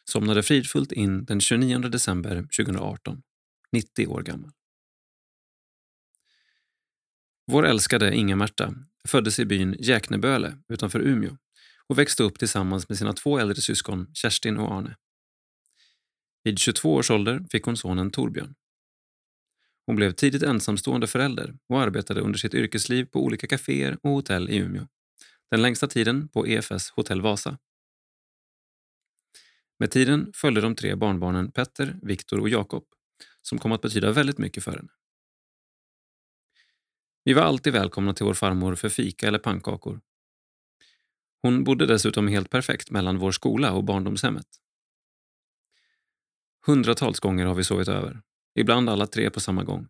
Speaker 1: somnade fridfullt in den 29 december 2018, 90 år gammal. Vår älskade Inga-Märta föddes i byn Jäkneböle utanför Umeå och växte upp tillsammans med sina två äldre syskon Kerstin och Arne. Vid 22 års ålder fick hon sonen Torbjörn. Hon blev tidigt ensamstående förälder och arbetade under sitt yrkesliv på olika kaféer och hotell i Umeå. Den längsta tiden på EFS Hotell Vasa. Med tiden följde de tre barnbarnen Petter, Viktor och Jakob som kom att betyda väldigt mycket för henne. Vi var alltid välkomna till vår farmor för fika eller pannkakor. Hon bodde dessutom helt perfekt mellan vår skola och barndomshemmet. Hundratals gånger har vi sovit över, ibland alla tre på samma gång.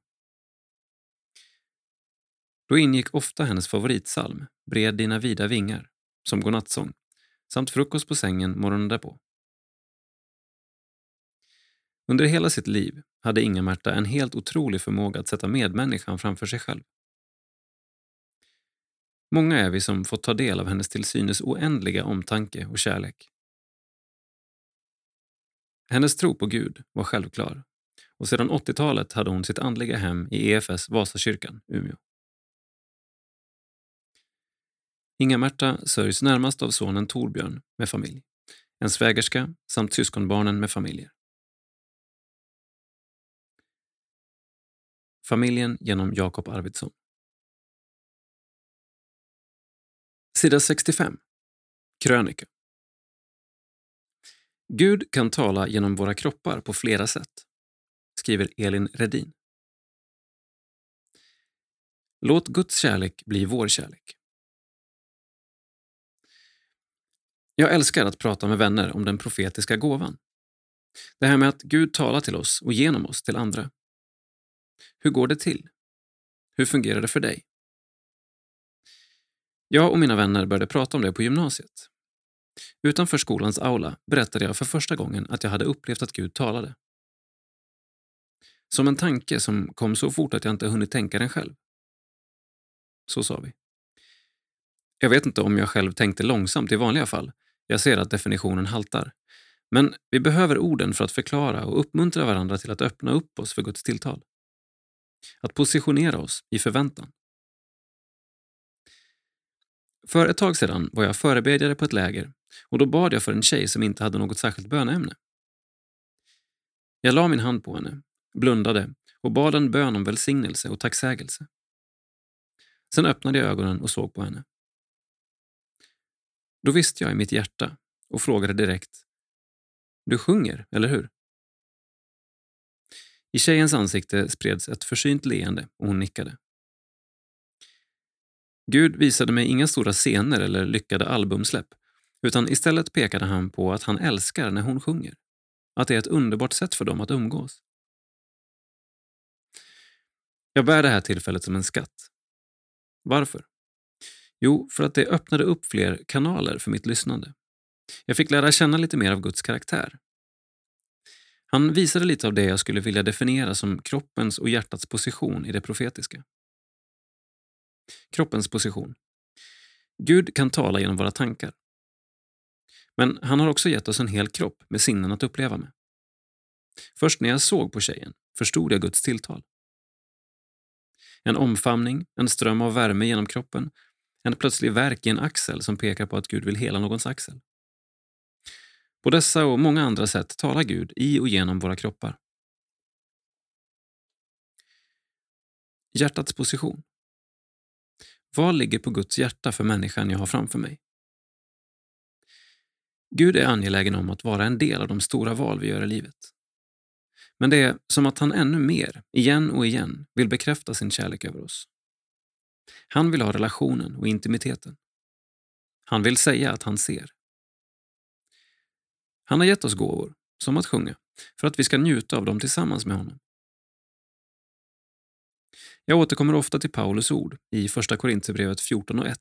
Speaker 1: Då ingick ofta hennes favoritsalm, Bred dina vida vingar, som godnattsång, samt frukost på sängen morgonen därpå. Under hela sitt liv hade Inga-Märta en helt otrolig förmåga att sätta medmänniskan framför sig själv. Många är vi som fått ta del av hennes till synes oändliga omtanke och kärlek. Hennes tro på Gud var självklar och sedan 80-talet hade hon sitt andliga hem i EFS Vasakyrkan, Umeå. Inga-Märta sörjs närmast av sonen Torbjörn med familj, en svägerska samt syskonbarnen med familjer. Familjen genom Jakob Arvidsson. Sida 65. Krönika. Gud kan tala genom våra kroppar på flera sätt, skriver Elin Redin. Låt Guds kärlek bli vår kärlek. Jag älskar att prata med vänner om den profetiska gåvan. Det här med att Gud talar till oss och genom oss till andra. Hur går det till? Hur fungerar det för dig? Jag och mina vänner började prata om det på gymnasiet. Utanför skolans aula berättade jag för första gången att jag hade upplevt att Gud talade. Som en tanke som kom så fort att jag inte hunnit tänka den själv. Så sa vi. Jag vet inte om jag själv tänkte långsamt i vanliga fall. Jag ser att definitionen haltar. Men vi behöver orden för att förklara och uppmuntra varandra till att öppna upp oss för Guds tilltal. Att positionera oss i förväntan. För ett tag sedan var jag förebedjare på ett läger och då bad jag för en tjej som inte hade något särskilt böneämne. Jag la min hand på henne, blundade och bad en bön om välsignelse och tacksägelse. Sen öppnade jag ögonen och såg på henne. Då visste jag i mitt hjärta och frågade direkt. Du sjunger, eller hur? I tjejens ansikte spreds ett försynt leende och hon nickade. Gud visade mig inga stora scener eller lyckade albumsläpp, utan istället pekade han på att han älskar när hon sjunger. Att det är ett underbart sätt för dem att umgås. Jag bär det här tillfället som en skatt. Varför? Jo, för att det öppnade upp fler kanaler för mitt lyssnande. Jag fick lära känna lite mer av Guds karaktär. Han visade lite av det jag skulle vilja definiera som kroppens och hjärtats position i det profetiska. Kroppens position. Gud kan tala genom våra tankar. Men han har också gett oss en hel kropp med sinnen att uppleva med. Först när jag såg på tjejen förstod jag Guds tilltal. En omfamning, en ström av värme genom kroppen, en plötslig verk i en axel som pekar på att Gud vill hela någons axel. På dessa och många andra sätt talar Gud i och genom våra kroppar. Hjärtats position. Vad ligger på Guds hjärta för människan jag har framför mig? Gud är angelägen om att vara en del av de stora val vi gör i livet. Men det är som att han ännu mer, igen och igen, vill bekräfta sin kärlek över oss. Han vill ha relationen och intimiteten. Han vill säga att han ser. Han har gett oss gåvor, som att sjunga, för att vi ska njuta av dem tillsammans med honom. Jag återkommer ofta till Paulus ord i Första Korinthierbrevet 14 och 1.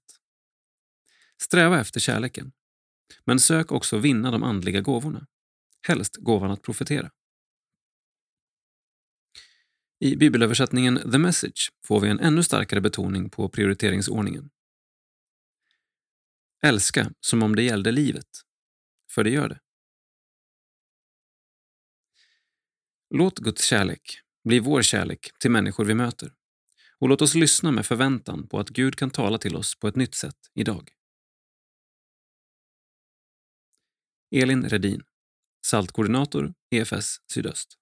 Speaker 1: Sträva efter kärleken, men sök också vinna de andliga gåvorna, helst gåvan att profetera. I bibelöversättningen The Message får vi en ännu starkare betoning på prioriteringsordningen. Älska som om det gällde livet, för det gör det. Låt Guds kärlek bli vår kärlek till människor vi möter. Och låt oss lyssna med förväntan på att Gud kan tala till oss på ett nytt sätt idag. Elin Redin, saltkoordinator EFS Sydöst.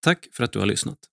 Speaker 1: Tack för att du har lyssnat.